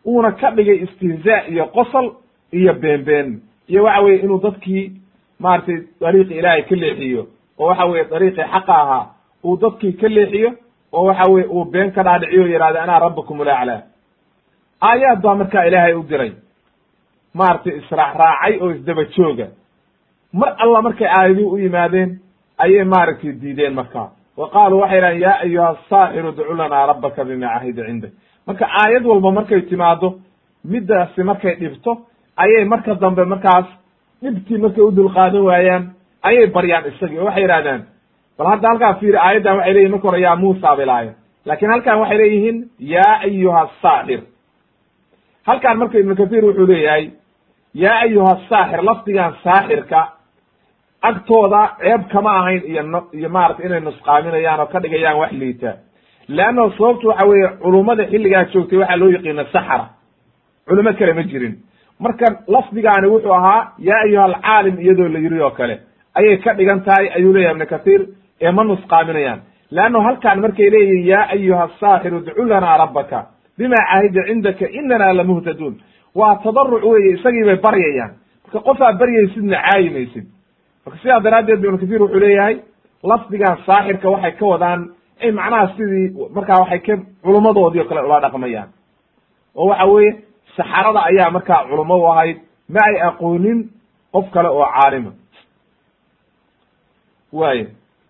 uuna ka dhigay istihzaa iyo qosol iyo beenbeen. Iyo waxa weye inuu dadkii maaragtay dariiqi ilaahay ka leexiyo oo waxa weye dariiqii xaqa ahaa uu dadkii ka leexiyo oo waxa weye uu been ka dhaadhiciyo o yihahdo anaa rabbakum ulaclaa aayaad baa markaa ilaahay u diray maaragtay israac raacay oo isdaba jooga mar alla markay aayadii u yimaadeen ayay maaragtay diideen markaa wa qaaluu waxay dhahen yaa ayuha asaaxiru ducu lanaa rabbaka bima cahida cindak. Marka aayad walba markay timaado middaasi markay dhibto ayay marka dambe markaas dhibtii markay u dulqaadan waayaan ayay baryaan isagii. Oo waxay yidhahdaan bal hadda halkaa fiiri aayaddan waxay leyihin marka hore yaa muusa bay lahayen laakiin halkan waxay leeyihiin yaa ayuha asaaxir halkan marka ibnu kathiir wuxuu leeyahay yaa ayuha asaaxir lafdigan saaxirka agtooda ceeb kama ahayn iyo n iyo maarata inay nusqaaminayaan oo ka dhigayaan wax liita. Leanna sababtu waxa weeye culummada xilligaa joogtay waxaa loo yaqiina saxara culimo kale ma jirin. Marka lafdigaani wuxuu ahaa yaa ayuha alcaalim iyadoo la yiri oo kale. Ayay ka dhigan tahay ayuu leeyahay ibnu kathiir ee ma nusqaaminayaan. Leanno halkaan markay leeyihiin yaa ayuha asaaxiru idcu lanaa rabbaka bima caahida cindaka inana lamuhtaduun waa tadaruc weye isagii bay baryayaan. Marka qofaa baryaysidna caayimaysid marka sidaa daraaddeed ibnu kathiir wuxuu leeyahay lafdigan saaxirka waxay ka wadaan ay macnaha sidii markaa waxay ka culummadoodii o kale ula dhaqmayaan. Oo waxa weeye saxarada ayaa markaa culummo u ahayd ma ay aqoonin qof kale oo caalima waaya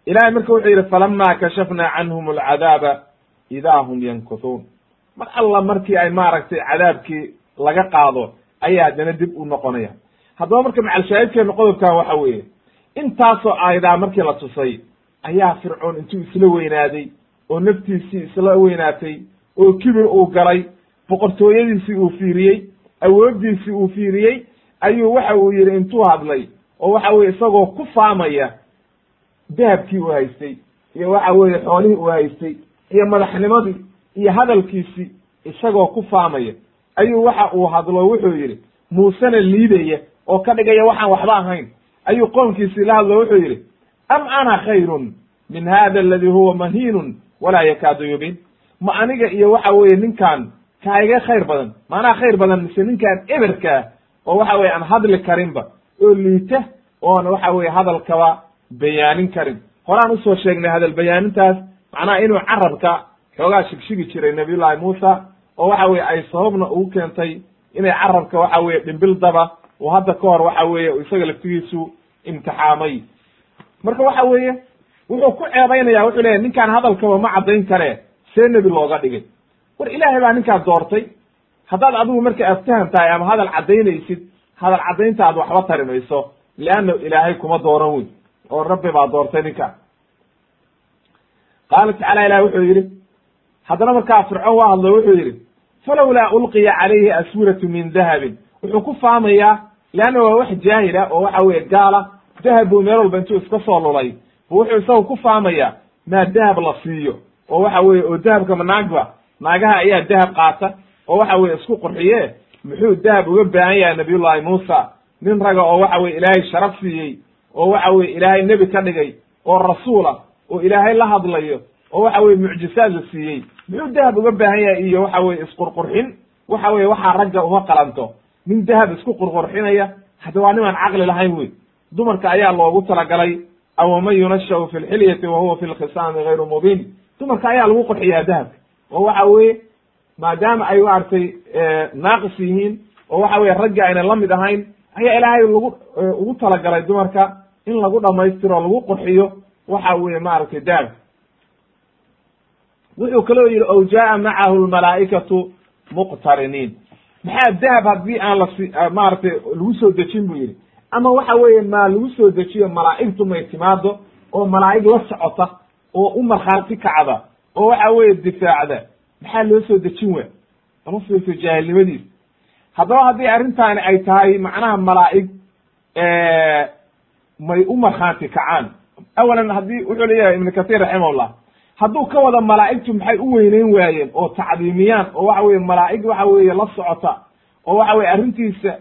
ilahay marka wuxuu yidhi falama kashafna canhum alcadaaba idaa hum yankuthuun. Mar alla markii ay maaragtay cadaabkii laga qaado ayaa haddana dib u noqonaya. Haddaba marka macalshaahidkeenu qodobkan waxa weeye intaasoo aayadaa markii la tusay ayaa fircoon intuu isla weynaaday oo naftiisii isla weynaatay oo kibir uu galay boqortooyadiisii uu fiiriyey awooddiisii uu fiiriyey ayuu waxa uu yidhi intuu hadlay oo waxa weye isagoo ku faamaya dahabkii uu haystay iyo waxa weeye xoolihii uu haystay iyo madaxnimadii iyo hadalkiisii isagoo ku faamaya. Ayuu waxa uu hadlo wuxuu yidhi muusena liidaya oo ka dhigaya waxaan waxba ahayn ayuu qoomkiisii la hadlo wuxuu yidhi am ana khayrun min hada aladi huwa mahiinun walaa yakaadu yubiin ma aniga iyo waxa weeye ninkaan kaa khayr badan maanaa khayr badan mise ninkaan eberkaa oo waxa weye aan hadli karinba oo liita oona waxa weye hadalkaba bayaanin karin. Horaan u soo sheegnay hadal bayaanintaas macnaha inuu carabka xoogaa shigshigi jiray nabiyullahi muusa oo waxa weye ay sababna ugu keentay inay carabka waxa weye dhimbildaba oo hadda ka hor waxa weeye isaga laftigiisu imtixaamay. Marka waxa weeye wuxuu ku ceebaynaya wuxuu leeyahy ninkaan hadalkaba ma caddayn kare see nebi looga dhigay. War ilaahay baa ninkaan doortay haddaad adigu marka aftahan tahay ama hadal caddaynaysid hadal caddayntaad waxba tari mayso leanna ilaahay kuma dooran wey oo rabbi baa doortay ninkaan qaala tacala ilahi wuxuu yidhi haddana markaa fircoon waa hadlo wuxuu yidhi falowlaa ulqiya calayhi aswiratu min dahabin. Wuxuu ku faamayaa leanna waa wax jaahila oo waxa weye gaala dahab buu meel walba intuu iska soo lulay bu wuxuu isagu ku faamayaa maa dahab la siiyo. Oo waxa weye oo dahabka ma naagba. Naagaha ayaa dahab qaata. Oo waxa weye isku qurxiye. Muxuu dahab uga baahan yahay nabiyullahi muusa? Nin raga oo waxa weye ilaahay sharaf siiyey. Oo waxa weye ilaahay nebi ka dhigay. Oo rasuula oo ilaahay la hadlayo. Oo waxa weye mucjisaad la siiyey. Muxuu dahab uga baahan yahay iyo waxa weye isqurqurxin? Waxa weye waxaa ragga uma qalanto nin dahab isku qurqurxinaya hadda waa nimaan caqli lahayn wey dumarka ayaa loogu talagalay awaman yunashau fi lxilyati wa huwa fi lkhisaami gayru mubiin? Dumarka ayaa lagu qurxiyaa dahabka. Oo waxa weye maadaama ay maaragtay naaqis yihiin oo waxa weye raggi aynan la mid ahayn ayaa ilaahay lagu ugu talagalay dumarka in lagu dhamaystiro lagu qurxiyo waxa weye maaragtay dahabka. Wuxuu kaloo yidhi ow jaa macahu lmalaa'ikatu muqtariniin maxaa dahab haddii aan lasi maaragtay lagu soo dejin bu yidhi. Ama waxa weeye maa lagu soo dejiyo malaa'igtu may timaado oo malaa'ig la socota oo u markhaati kacda oo waxa weeye difaacda maxaa loo soo dejin wa ama fiirso jaahilnimadiis haddaba haddii arrintaani ay tahay macnaha malaa'ig may u markhaanti kacaan. Awalan haddii wuxuu leeyahay ibnu kahiir raximahullah hadduu ka wada malaa'igtu maxay u weyneyn waayeen? Oo tacdiimiyaan oo waxa weye malaa'ig waxa weeye la socota oo waxa weye arrintiisa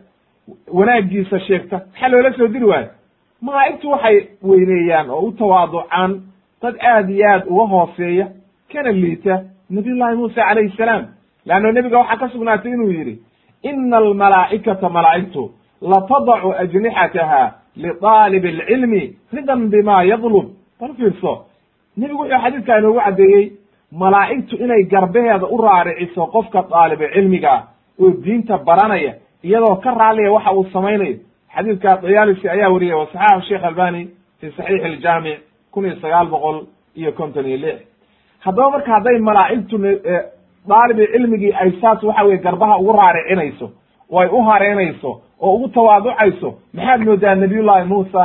wanaagiisa sheegta maxaa loola soo diri waayo malaa'igtu waxay weyneeyaan oo u tawaaducaan dad aad iyo aad uga hooseeya kana liita nabiyullahi muusa calayhi salaam. Leanno nebiga waxaa ka sugnaatay inuu yidhi ina almalaa'ikata malaa'igtu latadacu ajnixataha liطaalib alcilmi ridan bima yadlub bal fiirso nebigu wuxuu xadiidkaa inoogu caddeeyey malaa'igtu inay garbaheeda u raariciso qofka daaliba cilmiga oo diinta baranaya iyadoo ka raaliya waxa uu samaynayo. Xadiidka dayaalisi ayaa wariyay wa saxaxu sheekh albani fi saxiixi iljaamic kun iyo sagaal boqol iyo konton iyo lix. Haddaba marka hadday malaa'igtu daalibi cilmigii ay saas waxa weye garbaha ugu raaricinayso oo ay u hareynayso oo ugu tawaaducayso maxaad moodaa nabiyullahi muusa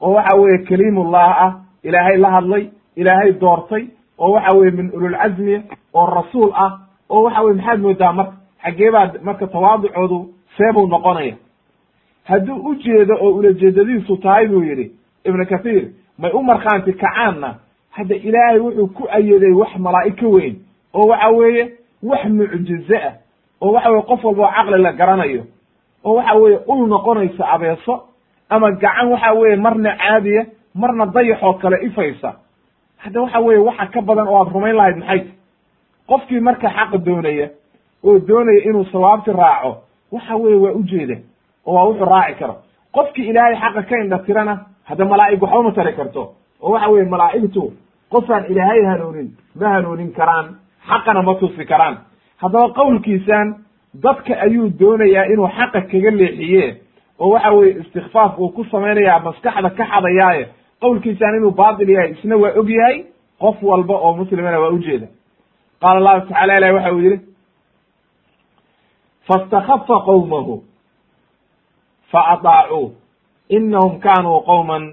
oo waxa weye kaliimullah ah ilaahay la hadlay ilaahay doortay oo waxa weye min ululcazmi oo rasuul ah oo waxa weye maxaad moodaa marka xaggee baa marka tawaaducoodu seebuu noqonaya. Hadduu u jeedo oo ulajeedadiisu tahay buu yidhi ibnu kathiir may u markhaanti kacaanna hadda ilaahay wuxuu ku ayeday wax malaa'ig ka weyn oo waxa weeye wax mucjize ah oo waxa weye qof walba oo caqli la garanayo oo waxa weeye ul noqonaysa abeeso ama gacan waxa weeye marna caadiya marna dayaxoo kale ifaysa hadda waxa weeye waxa ka badan oo aad rumayn lahayd maxay? Qofkii marka xaqa doonaya oo doonaya inuu sawaabti raaco waxa weeye waa ujeeda oo waa wuxuu raaci karo. Qofkii ilaahay xaqa ka indha tirana hadda malaa'ig waxba ma tari karto. Oo waxa weeye malaa'igtu qofaan ilaahay hanuunin ma hanuunin karaan xaqana ma tusi karaan. Haddaba qowlkiisan dadka ayuu doonayaa inuu xaqa kaga leexiye oo waxa weeye istikfaaf uu ku samaynayaa maskaxda ka xadayaaye qowlkiisaan inuu baatil yahay isna waa og yahay qof walba oo muslimana waa ujeeda qaala allahu tacala ilahi waxa uu yihi faاstakhafa qowmahu faadaacuu inahum kanuu qowman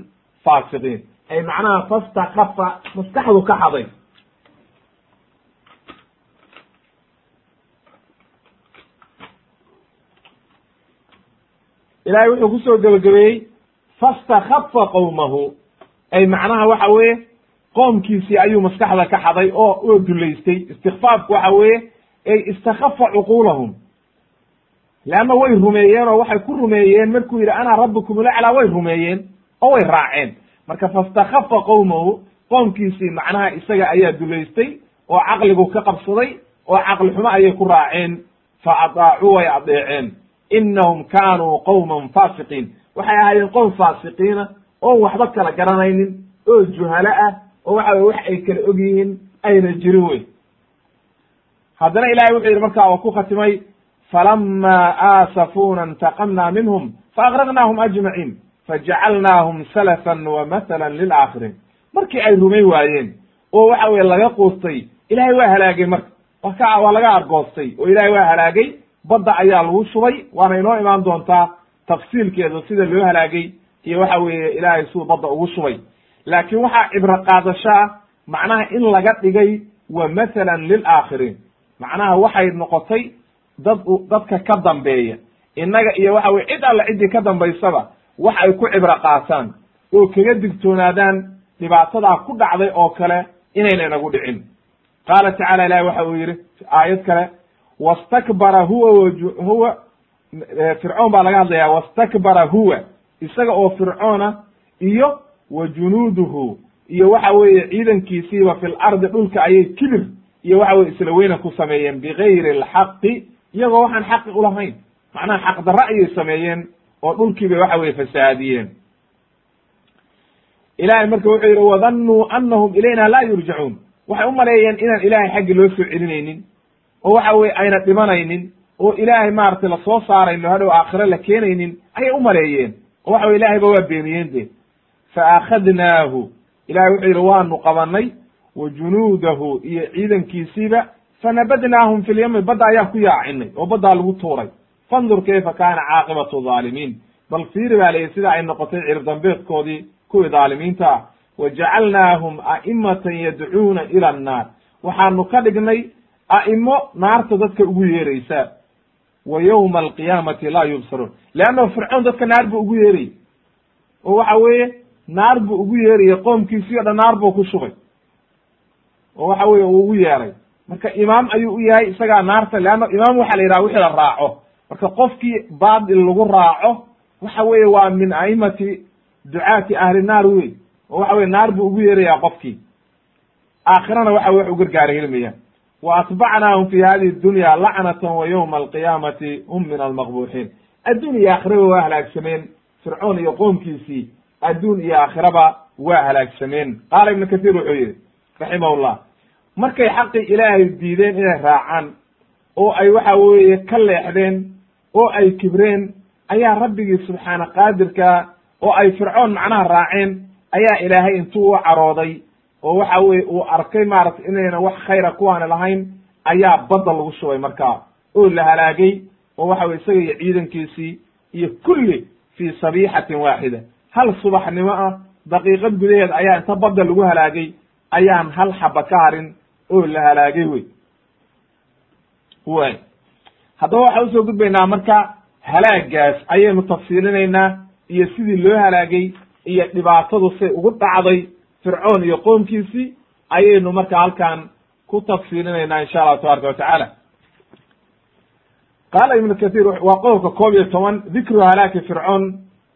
faasiqiin ay macnaha fastakhafa maskaxdu ka xaday. Ilahay wuxuu ku soo gebagabeeyey fastakhafa qowmahu ay macnaha waxa weeye qoomkiisii ayuu maskaxda ka xaday oo oo dulaystay istikfaafku waxa weeye ay istakhafa cuquulahum. Leanna way rumeeyeen oo waxay ku rumeeyeen markuu yidhi ana rabbukum ulaclaa way rumeeyeen oo way raaceen. Marka fastakhafa qowmahu qoomkiisii macnaha isaga ayaa dulaystay oo caqligu ka qabsaday oo caqli xumo ayay ku raaceen. Fa adaacuu way adeeceen inahum kaanuu qowman faasiqiin. Waxay ahaayeen qowm faasiqiina oon waxba kala garanaynin oo juhalo ah oo waxa weye wax ay kala og yihiin ayna jirin wey haddana ilahay wuxuu yidhi markaa oo ku khatimay falama aasafuna intaqamna minhum faaqraqnaahum ajmaciin fajacalnaahum salafan wa mathalan lilaakhiriin markii ay rumay waayeen oo waxa weye laga quustay ilahay waa halaagay marka. Waka waa laga argoostay oo ilahay waa halaagay. Badda ayaa lagu shubay waana inoo imaan doontaa tafsiilkeeda sida loo halaagay iyo waxa weeye ilaahay siduu badda ugu shubay laakiin waxaa cibro qaadasho ah macnaha in laga dhigay wa mathalan lilaakhiriin macnaha waxay noqotay dad dadka ka dambeeya. Innaga iyo waxa weye cid alle ciddii ka dambaysaba wax ay ku cibro qaataan oo kaga digtoonaadaan dhibaatadaa ku dhacday oo kale inayna inagu dhicin. Qaala tacala ilahi waxa uu yidhi aayad kale wastakbara huwa huwa fircoon baa laga hadlaya wastakbara huwa isaga oo fircoona iyo wa junuuduhu iyo waxa weeye ciidankiisiiba fil ardi dhulka ayay kibir iyo waxa weye isla weyna ku sameeyeen bigayri alxaqi iyagoo waxaan xaqi ulahayn macnaha xaq darra ayay sameeyeen oo dhulkii bay waxa weye fasahaadiyeen ilahay marka wuxuu yidhi wadannuu anahum ilayna laa yurjacuun waxay u maleeyeen inaan ilahay xaggi loo soo celinaynin oo waxa weye ayna dhimanaynin oo ilaahay maaragtay la soo saarayno hadhow aakhire la keenaynin ayay u maleeyeen oo waxa weye ilahay ba waa beeniyeen de. Fa akhadnaahu ilahay wuxuu yidhi waanu qabanay wa junuudahu iyo ciidankiisiiba fanabadnaahum fi lyami badda ayaan ku yaacinay oo baddaa lagu tuuray. Fandur kayfa kaana caaqibatu dhaalimiin bal fiiri baa layihi sida ay noqotay cirdambeedkoodii kuwii dhaalimiinta ah. Wa jacalnaahum a'imatan yadcuuna ila annaar. Waxaanu ka dhignay a'imo naarta dadka ugu yeeraysa wa yowma alqiyaamati laa yubsaruun leannahu fircoon dadka naar buu ugu yeerayy oo waxa weeye naar buu ugu yeerayay qoomkiisii o dhan naar buu ku shubay oo waxa weye uu ugu yeeray marka imaam ayuu u yahay isagaa naarta leanna imaam waxa la yidhaha wixii la raaco marka qofkii baatil lagu raaco waxa weeye waa min a'imati ducaati ahli naar wey oo waxa weye naar buu ugu yeerayaa qofkii aakhirana waxa wax u gargaara helmayaan wa atbacnaahum fi hadihi dunya lacnatan wa yowma alqiyaamati hum min almaqbuuxiin adduun iyo aakhiraba waa halaagsameen fircoon iyo qoomkiisii adduun iyo aakhiraba waa halaagsameen qaala ibnu kathiir wuxuu yihi raximahullah markay xaqii ilaahay diideen inay raacaan oo ay waxa weeye ka leexdeen oo ay kibreen ayaa rabbigii subxaana qaadirka oo ay fircoon macnaha raaceen ayaa ilaahay intuu u carooday oo waxa weye uu arkay maaragtay inayna wax khayra kuwaani lahayn ayaa badda lagu shubay markaa oo la halaagay oo waxa weye isaga iyo ciidankiisii iyo kulli fii sabiixatin waaxida hal subaxnimo ah daqiiqad gudaheed ayaa inta badda lagu halaagay ayaan hal xaba ka harin oo la halaagay wey way haddaba waxaan u soo gudbaynaa marka halaagaas ayaynu tafsiilinaynaa iyo sidii loo halaagay iyo dhibaatadu say ugu dhacday fircoon iyo qoomkiisii ayaynu marka halkan ku tafsiilinaynaa insha allahu tabaraka watacaala qaala ibnu kathiir waa qodobka koob iyo toban dikru halaaki fircoon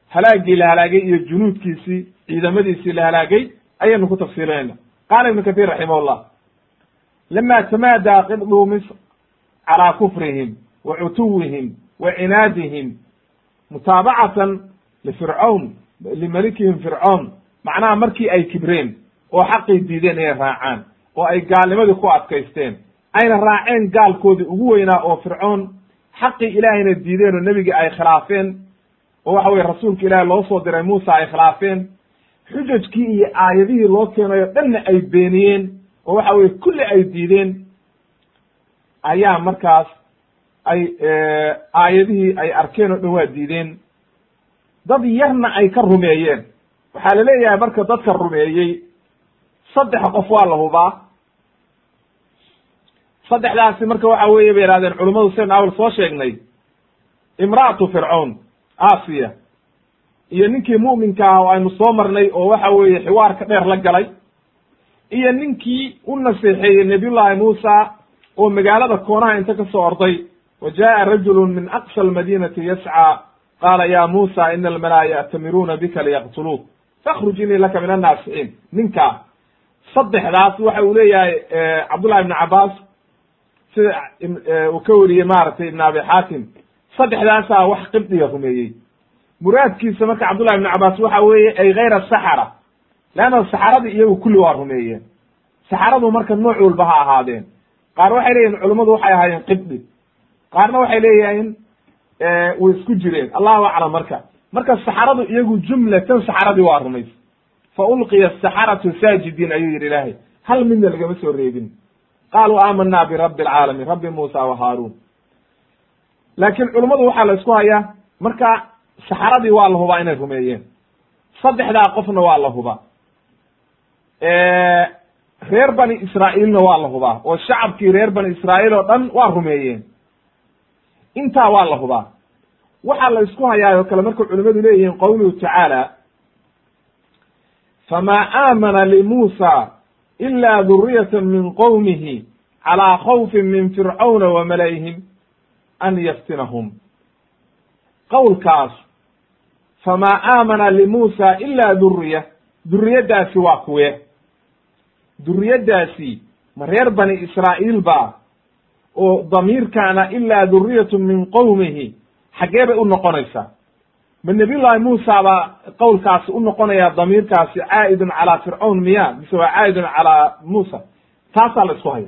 halaagii la halaagay iyo junuudkiisii ciidamadiisii la halaagay ayaynu ku tafsiilinayna qaala ibnu kathiir raximahullah lama tamaadaa qibdu misr calaa kufrihim wa cutuwihim wa cinaadihim mutaabacatan lifircawn limalikihim fircoon macnaha markii ay kibreen oo xaqii diideen inay raacaan oo ay gaalnimadii ku adkaysteen ayna raaceen gaalkoodii ugu weynaa oo fircoon xaqii ilaahayna diideen oo nebigii ay khilaafeen oo waxa weye rasuulka ilaahi loo soo diray muusa ay khilaafeen xujajkii iyo aayadihii loo keenayo dhanna ay beeniyeen oo waxa weye kulli ay diideen ayaa markaas ay aayadihii ay arkeen oo dhan waa diideen. Dad yarna ay ka rumeeyeen waxaa la leeyahay marka dadka rumeeyey saddex qof waa la hubaa. Saddexdaasi marka waxa weeye bay yihahdeen culummadu sen awal soo sheegnay. Imra'atu fircawn asiya iyo ninkii mu'minka ah oo aynu soo marnay oo waxa weeye xiwaarka dheer la galay iyo ninkii u naseexeeyey nabiyullahi muusa oo magaalada koonaha inta ka soo orday wa jaa'a rajulu min aqsa almadinati yascaa qaala ya muusa ina almalaa ya'tamiruuna bika liyaqtuluuk fakhruj inii laka min annaasixiin ninkaa saddexdaas waxa uu leeyahay cabdullahi ibnu cabaas sida uu ka weriyey maaragtay ibn abi xaatim saddexdaasaa wax qibdiga rumeeyey muraadkiisa marka cabdullahi ibnu cabaas waxa weeye ay hayra saxara leanna saxaradii iyagu kulli waa rumeeyeen saxaradu marka nooc walba ha ahaadeen qaar waxay leeyihiin culummadu waxay ahaayeen qibdi qaarna waxay leeyihiin way isku jireen allahu aclam marka marka saxaradu iyagu jumlatan saxaradii waa rumaysa. Fa ulqiya asaxaratu saajidiin ayuu yidhi ilaahay. Hal midna lagama soo reebin. Qaaluu aamanaa birabbi alcaalamiin rabbi muusa wa haaruun. Laakiin culummadu waxaa la isku hayaa marka saxaradii waa la hubaa inay rumeeyeen. Saddexdaa qofna waa la hubaa. Reer bani israa'iilna waa la hubaa. Oo shacabkii reer bani israa'iil oo dhan waa rumeeyeen. Intaa waa la hubaa waxaa la isku hayaa oo kale markay culimadu leeyihiin qowluhu tacaala famaa aamana limuusa ila duriyata min qowmihi calaa khawfin min fircawna wa malayhim an yaftinahum. Qowlkaas famaa aamana limuusa ila duriya duriyaddaasi waa kuwe. Duriyaddaasi ma reer bani israa'iil ba oo damiirkaana ilaa duriyatu min qowmihi xaggee bay u noqonaysaa. Ma nabiyullahi muusa baa qowlkaasi u noqonaya damiirkaasi caa'idun calaa fircawn miya mise waa caa'idun calaa muusa. Taasaa la isku haya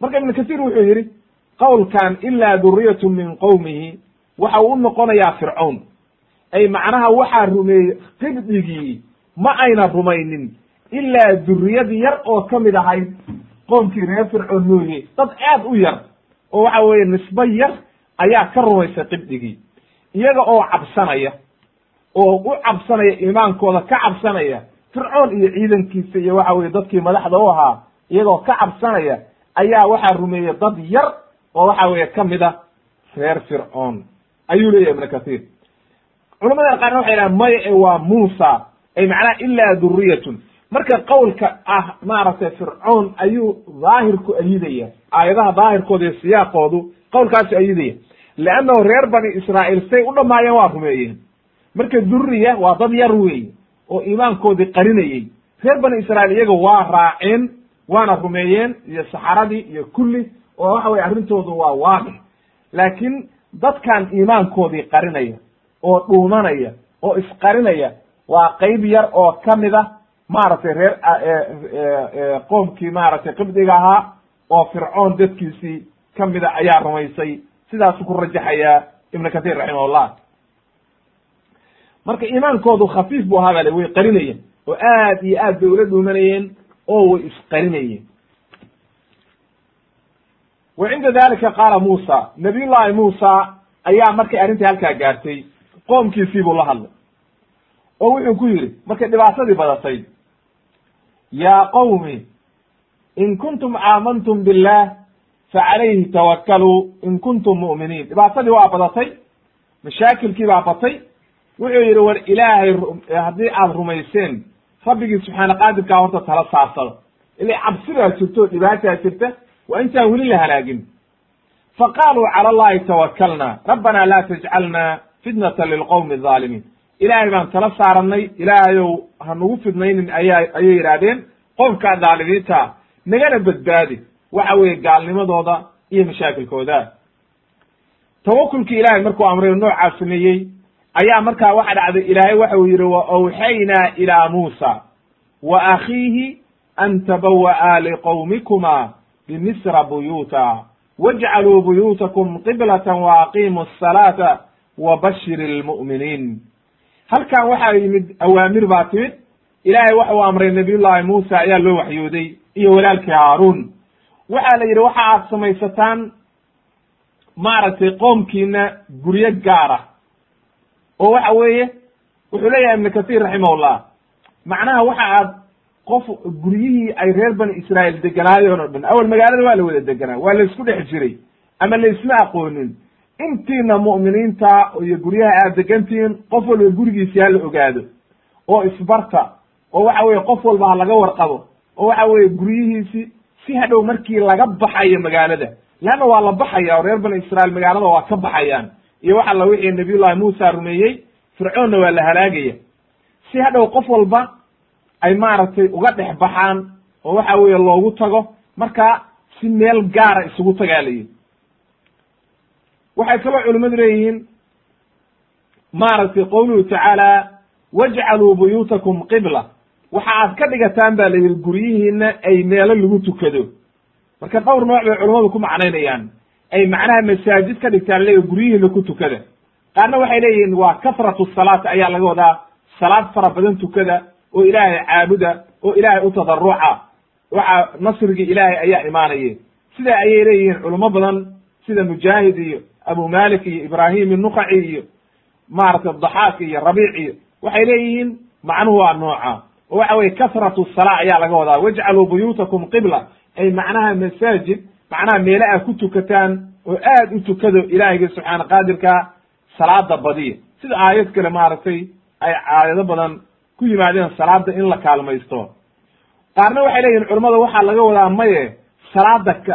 marka ibnu kasiir wuxuu yidhi qowlkan ilaa duriyatu min qowmihi waxa uu u noqonayaa fircawn ay macnaha waxaa rumeeyey qibdigii ma ayna rumaynin ilaa duriyad yar oo ka mid ahayd qoomkii reer fircoon mooye. Dad aad u yar oo waxa weeye nisbo yar ayaa ka rumaysay qibdigii iyaga oo cabsanaya oo u cabsanaya iimaankooda ka cabsanaya fircoon iyo ciidankiisa iyo waxa weye dadkii madaxda u ahaa iyagoo ka cabsanaya ayaa waxaa rumeeyey dad yar oo waxa weeye ka mid a reer fircoon. Ayuu leeyahy ibnu kathiir. Culamada qaarna waxay dhahan maya e waa muusa ay macnaha ilaa duriyatun marka qowlka ah maaragtay fircoon ayuu daahirku ayidaya aayadaha daahirkooda iyo siyaaqoodu qowlkaasu ayidaya leannahu reer bani israa'iil say u dhamaayeen waa rumeeyeen. Marka duriya waa dad yar weeye oo iimaankoodii qarinayey reer bani israa'iil iyaga waa raaceen waana rumeeyeen iyo saxaradii iyo kulli oo waxa weye arrintoodu waa waadix. Laakiin dadkan iimaankoodii qarinaya oo dhuumanaya oo isqarinaya waa qeyb yar oo ka mid a maaragtay reer qoomkii maaragtay qibdiga ahaa oo fircoon dadkiisii kamida ayaa rumaysay sidaasu ku rajaxayaa ibnu kathir raximahullah marka iimaankoodu khafiif bu ahaa bale way qarinayeen oo aad iyo aad bay ula dhuumanayeen oo way isqarinayeen wa cinda dalika qaala muusa nabiyullahi muusa ayaa markay arrintii halkaa gaartay qoomkiisii buu la hadlay. Oo wuxuu ku yidhi markay dhibaatadii badatay yaa qowmi in kuntum aamantum billah facalayhi tawakaluu in kuntum mu'miniin dhibaatadii waa badatay mashaakilkii baa batay wuxuu yidhi war ilaahay haddii aad rumayseen rabbigii subxaana qaadirkaa horta tala saarsado ila cabsi baa jirto dhibaataa jirta waa intaan weli la halaagin faqaaluu cala allahi tawakalna rabbana la tajcalna fitnata lilqowmi alظaalimiin ilaahay baan tala saarannay ilaahayow ha nagu fidnaynin ayaa ayay yidhaahdeen qowmkaa dhaalimiinta nagana badbaadi waxa weeye gaalnimadooda iyo mashaakilkooda. Tawakulkii ilaahay markuu amray noocaa sameeyey ayaa markaa waxa dhacday ilaahay waxa uu yidhi wa awxaynaa ilaa muusa wa akhiihi an tabawa'a liqowmikuma bimisra buyuuta wajcaluu buyuutakum qiblatan wa aqiimu asalaata wa bashir lmu'miniin. Halkan waxaa yimid awaamir baa timid. Ilaahay waxa uu amray nabiyullaahi muusa ayaa loo waxyooday iyo walaalkii haaruun waxaa la yidhi waxa aad samaysataan maaragtay qoomkiina guryo gaara. Oo waxa weeye wuxuu leeyahay ibnu kasiir raximahullah macnaha waxa aad qof guryihii ay reer bani israa'iil deganaayeen oo dhan awal magaalada waa la wada deganaa waa la isku dhex jiray ama la isma aqoonin. Intiina mu'miniinta iyo guryaha aad degantihiin qof walba gurigiisi ha la ogaado. Oo isbarta oo waxa weye qof walba ha laga warqabo. Oo waxa weye guryihiisi si hadhow markii laga baxayo magaalada leanna waa la baxaya oo reer bani israa'iil magaalada waa ka baxayaan. Iyo waxa la wixii nabiyullahi muusa rumeeyey fircoonna waa la halaagaya. Si hadhow qof walba ay maaragtay uga dhex baxaan oo waxa weeye loogu tago marka si meel gaara isugu tagaa layihi waxay kaloo culimmadu leeyihiin maaragtay qowluhu tacaala wajcaluu buyuutakum qibla waxa aad ka dhigataan ba la yidhi guryihiina ay meelo lagu tukado. Marka dhowr nooc bay culummadu ku macnaynayaan. Ay macnaha masaajid ka dhigtaan leeya guryihiina ku tukada. Qaarna waxay leeyihiin waa kasratu salaat ayaa laga wadaa. Salaad fara badan tukada oo ilaahay caabuda oo ilaahay u tadaruca waxa nasrigii ilaahay ayaa imaanaye sida ayay leeyihiin culimo badan sida mujaahid iyo abu malik iyo ibrahim inukaci iyo maaragtay daxaak iyo rabiic iyo waxay leeyihiin macnuhu waa nooca oo waxa weye kasratu salaa ayaa laga wadaa. Wajcaluu buyuutakum qibla. Ay macnaha masaajid macnaha meele a ku tukataan oo aad u tukado ilaahiyga subxaana qaadirka salaada badiya. Sida aayad kale maaragtay ay aayado badan ku yimaadeen salaada in la kaalmaysto. Qaarna waxay leeyihiin culamada waxaa laga wadaa maye salaada ka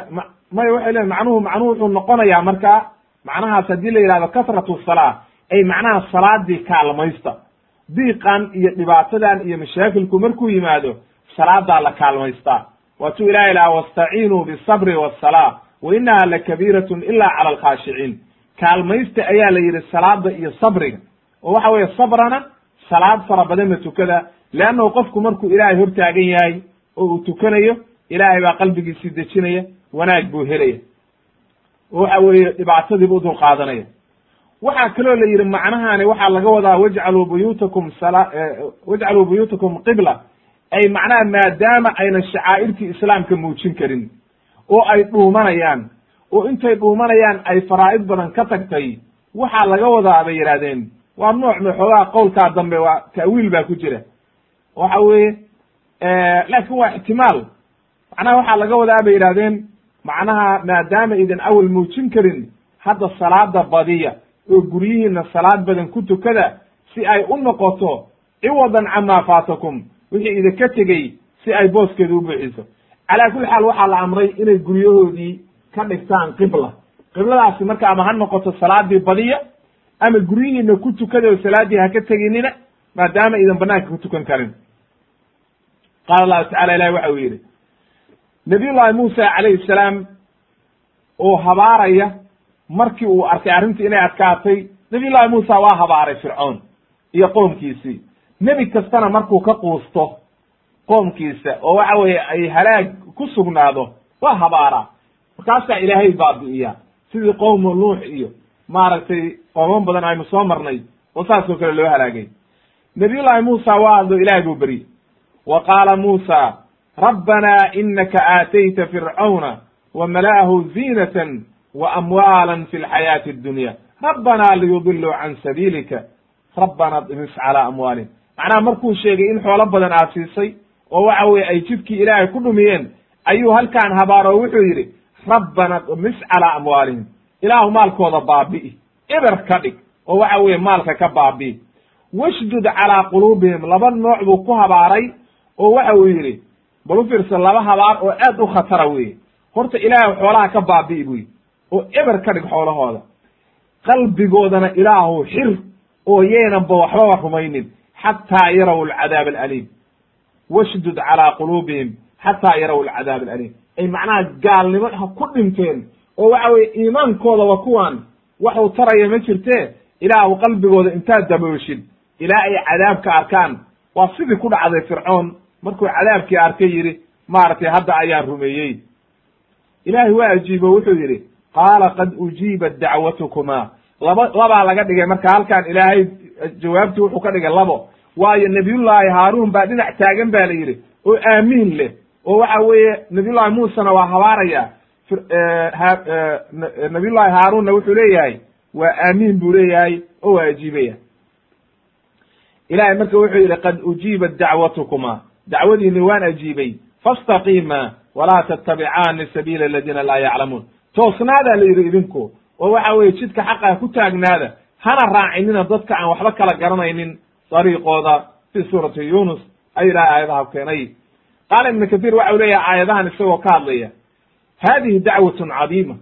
maye waxay leyihin macnuhu macnuhu wuxuu noqonayaa marka macnahaas haddii la yidhahdo kasratu salaa ay macnaha salaadii kaalmaysta diiqan iyo dhibaatadan iyo mashaakilku markuu yimaado salaadaa la kaalmaystaa. Waatuu ilahi laha wastaciinuu bisabri wasalaa wa inaha lakabiiratun ila cala alkhaashiciin kaalmaysta ayaa la yidhi salaada iyo sabriga. Oo waxa weeye sabrana salaad fara badanna tukada leannahu qofku markuu ilaahay hortaagan yahay oo uu tukanayo ilaahay baa qalbigiisii dejinaya wanaag buu helaya. Oo waxa weeye dhibaatadiibu u dul qaadanaya waxaa kaloo la yidhi macnahaani waxaa laga wadaa wajcaluu buyuutakum wajcaluu buyuutakum qibla. Ay macnaha maadaama aynan shacaa'irtii islaamka muujin karin oo ay dhuumanayaan oo intay dhuumanayaan ay faraa'id badan ka tagtay waxaa laga wadaa bay yidhahdeen waa nooc ma xoogaha qowlkaa dambe waa ta'wiil baa ku jira. Waxa weeye laakin waa ixtimaal. Macnaha waxaa laga wadaa bay yidhahdeen macnaha maadaama idan awal muujin karin hadda salaada badiya oo guryihiina salaad badan ku tukada si ay u noqoto ciwadan camaa faatakum wixii idinka tegey si ay booskeeda u buuxiso. Calaa kulli xaal waxaa la amray inay guryahoodii ka dhigtaan qibla. Qibladaasi marka ama ha noqoto salaadii badiya ama guryihiina ku tukada oo salaaddii ha ka teginina maadaama idan banaanka ku tukan karin. Qaala allahu tacala ilahi waxa uu yidhi nabiyullahi muusa calayhi salaam oo habaaraya markii uu arkay arrintii inay adkaatay nabiyullahi muusa waa habaaray fircoon iyo qoomkiisii. Nebi kastana markuu ka quusto qoomkiisa oo waxa weeye ay halaag ku sugnaado waa habaaraa markaasaa ilaahay baabi'iya sidii qowmu nuux iyo maaragtay qooman badan aynu soo marnay oo saas oo kale loo halaagay. Nabiyullahi muusa waa hadlo ilahay buu beriyey wa qaala muusa rabbanaa inaka aatayta fircawna wa mala'ahu ziinatan amwaalan fi lxayaati addunya rabbanaa liyudiluu can sabiilika rabbana dmis calaa amwaalihim macnaha markuu sheegay in xoolo badan aad siisay oo waxa weye ay jidkii ilaahay ku dhumiyeen ayuu halkaan habaaro wuxuu yidhi rabbana dmis calaa amwaalihim ilaahu maalkooda baabi'i eber ka dhig oo waxa weeye maalka ka baabi'i washdud calaa quluubihim laba nooc buu ku habaaray oo waxa uu yidhi bal u fiirsa laba habaar oo aad u khatara weye horta ilaahay xoolaha ka baabi'i buu yidhi oo eber ka dhig xoolahooda. Qalbigoodana ilaahu xir oo yeynanba waxbaba rumaynin xataa yaraw alcadaab alaliim. Washdud calaa quluubihim xataa yaraw alcadaab alaliim. Ay macnaha gaalnimo ha ku dhinteen oo waxa weye iimaankoodaba kuwan waxuu taraya ma jirtee? Ilaahu qalbigooda intaad dabooshid ilaa ay cadaabka arkaan. Waa sidii ku dhacday fircoon. Markuu cadaabkii arkay yidhi maaragtay hadda ayaan rumeeyey. Ilaahay waa ajiibo wuxuu yidhi qaala qad ujiibat dacwatukuma. Laba labaa laga dhigay marka halkaan ilaahay jawaabtii wuxuu ka dhigay labo. Waayo nabiyullaahi haaruun baa dhinac taagan ba la yidhi oo aamiin leh oo waxa weeye nabiyullahi muusena waa habaaraya. Nabiyullahi haaruunna wuxuu leeyahay waa aamiin buu leeyahay oo waa ajiibaya. Ilahay marka wuxuu yidhi qad ujiibat dacwatukuma. Dacwadiini waan ajiibay. Fastaqiima walaa tattabicaani sabiila aladiina laa yaclamuun toosnaadaa la yidhi idinku. Oo waxa weeye jidka xaqaa ku taagnaada. Hana raacinina dadka aan waxba kala garanaynin dariiqooda fi suurati yunus ay ilahay aayadaha keenay. Qaala ibnu kathiir waxa u leeyahay aayadahan isagoo ka hadlaya hadihi dacwatun cadiima.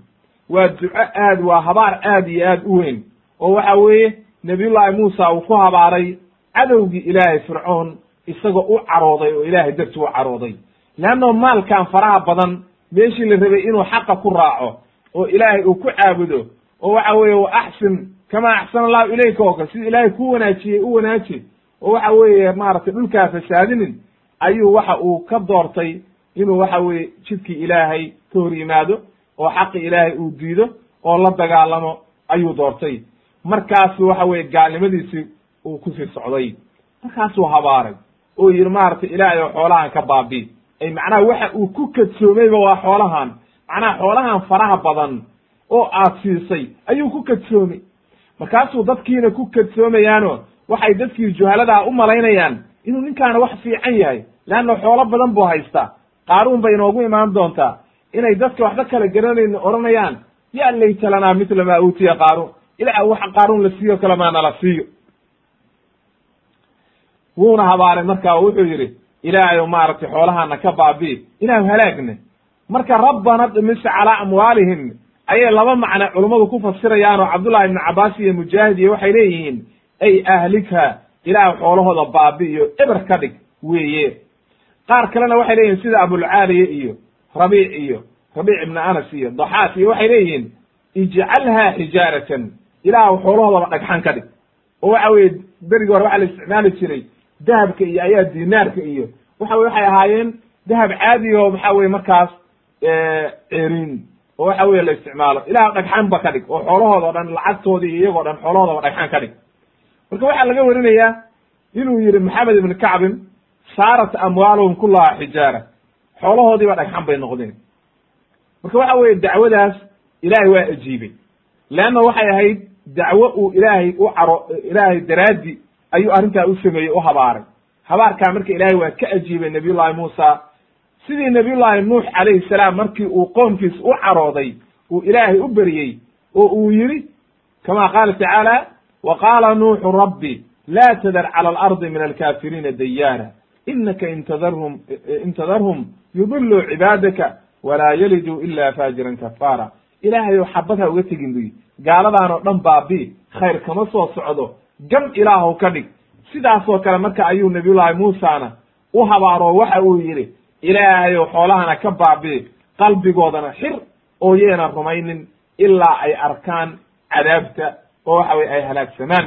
Waa duco aad waa habaar aad iyo aad u weyn oo waxa weeye nabiyullaahi muusa uu ku habaaray cadowgii ilaahay fircoon isagoo u carooday oo ilaahay darti u carooday. Leanno maalkan faraha badan meeshii la rabay inuu xaqa ku raaco oo ilaahay uu ku caabudo oo waxa weeye wa axsin kama axsana allahu ilayka oo kale sida ilaahay ku wanaajiyey u wanaaji oo waxa weeye maaragtay dhulkaa fasaadinin ayuu waxa uu ka doortay inuu waxa weeye jidkii ilaahay ka hor yimaado oo xaqi ilaahay uu diido oo la dagaalamo ayuu doortay. Markaasu waxa weye gaalnimadiisii uu ku sii socday. Markaasuu habaaray oo yidhi maaragtay ilaahay oo xoolahan ka baabi. Ay macnaha waxa uu ku kadsoomayba waa xoolahan macnaha xoolahan faraha badan oo aad siisay ayuu ku kadsoomay markaasuu dadkiina ku kadsoomayaano waxay dadkii juhaladaa u malaynayaan inuu ninkaana wax fiican yahay leanna xoolo badan buu haystaa. Qaaruun bay inoogu imaan doontaa. Inay dadka waxba kala garanayni odhanayaan ya layta lanaa mitla maa uutiya qaaruun. Ilaa wax qaaruun la siiyo kale maa nala siiyo. Wuuna habaaray marka wuxuu yidhi ilaahayow maaragtay xoolahana ka baabi'i ilaahu halaagne marka rabbana dhimis calaa amwaalihim ayay laba macne culummadu ku fasirayaanoo cabdullahi ibnu cabaas iyo mujaahid iyo waxay leeyihiin ay ahlikha ilaah xoolahooda baabi'iyo eber ka dhig weeye. Qaar kalena waxay leeyihiin sida abulcaaliye iyo rabiic iyo rabiic ibnu anas iyo daxaak iyo waxay leeyihiin ijcalha xijaaratan ilaah xoolahoodaba dhagxan ka dhig. Oo waxa weye berigii hore waxaa la isticmaali jiray dahabka iyo ayaa dinaarka iyo waxa weye waxay ahaayeen dahab caadi oo waxa weye markaas cerin oo waxa weye la isticmaalo. Ilaah dhagxan ba ka dhig oo xoolahooda o dhan lacagtoodi iyo iyagoo dhan xoolahoodaba dhagxan ka dhig. Marka waxaa laga warinayaa inuu yihi maxamed ibn kacbin saarat amwaaluhum kulaha xijaara. Xoolahoodiiba dhagxan bay noqdeen. Marka waxa weye dacwadaas ilaahay waa ajiibay. Leanna waxay ahayd dacwo uu ilaahay u caro ilaahay daraaddi ayuu arrintaa u sameeyey u habaaray. Habaarkaa marka ilaahay waa ka ajiibay nabiyullahi muusa sidii nabiyullaahi nuux calayhi salaam markii uu qoomkiis u carooday uu ilaahay u beriyey oo uu yidhi kama qaala tacaala wa qaala nuuxu rabbi laa tadar cala alardi min alkaafiriina dayaara inaka intadarhum intadarhum yudiluu cibaadaka walaa yaliduu ila faajiran kafaara. Ilaahayow xabad ha uga tegin buyi gaaladan oo dhan baabi khayr kama soo socdo gam ilaahow ka dhig. Sidaasoo kale marka ayuu nabiyullaahi muusana u habaaroo waxa uu yidhi ilaahayow xoolahana ka baabi qalbigoodana xir oo yeena rumaynin ilaa ay arkaan cadaabta oo waxa weye ay halaagsamaan.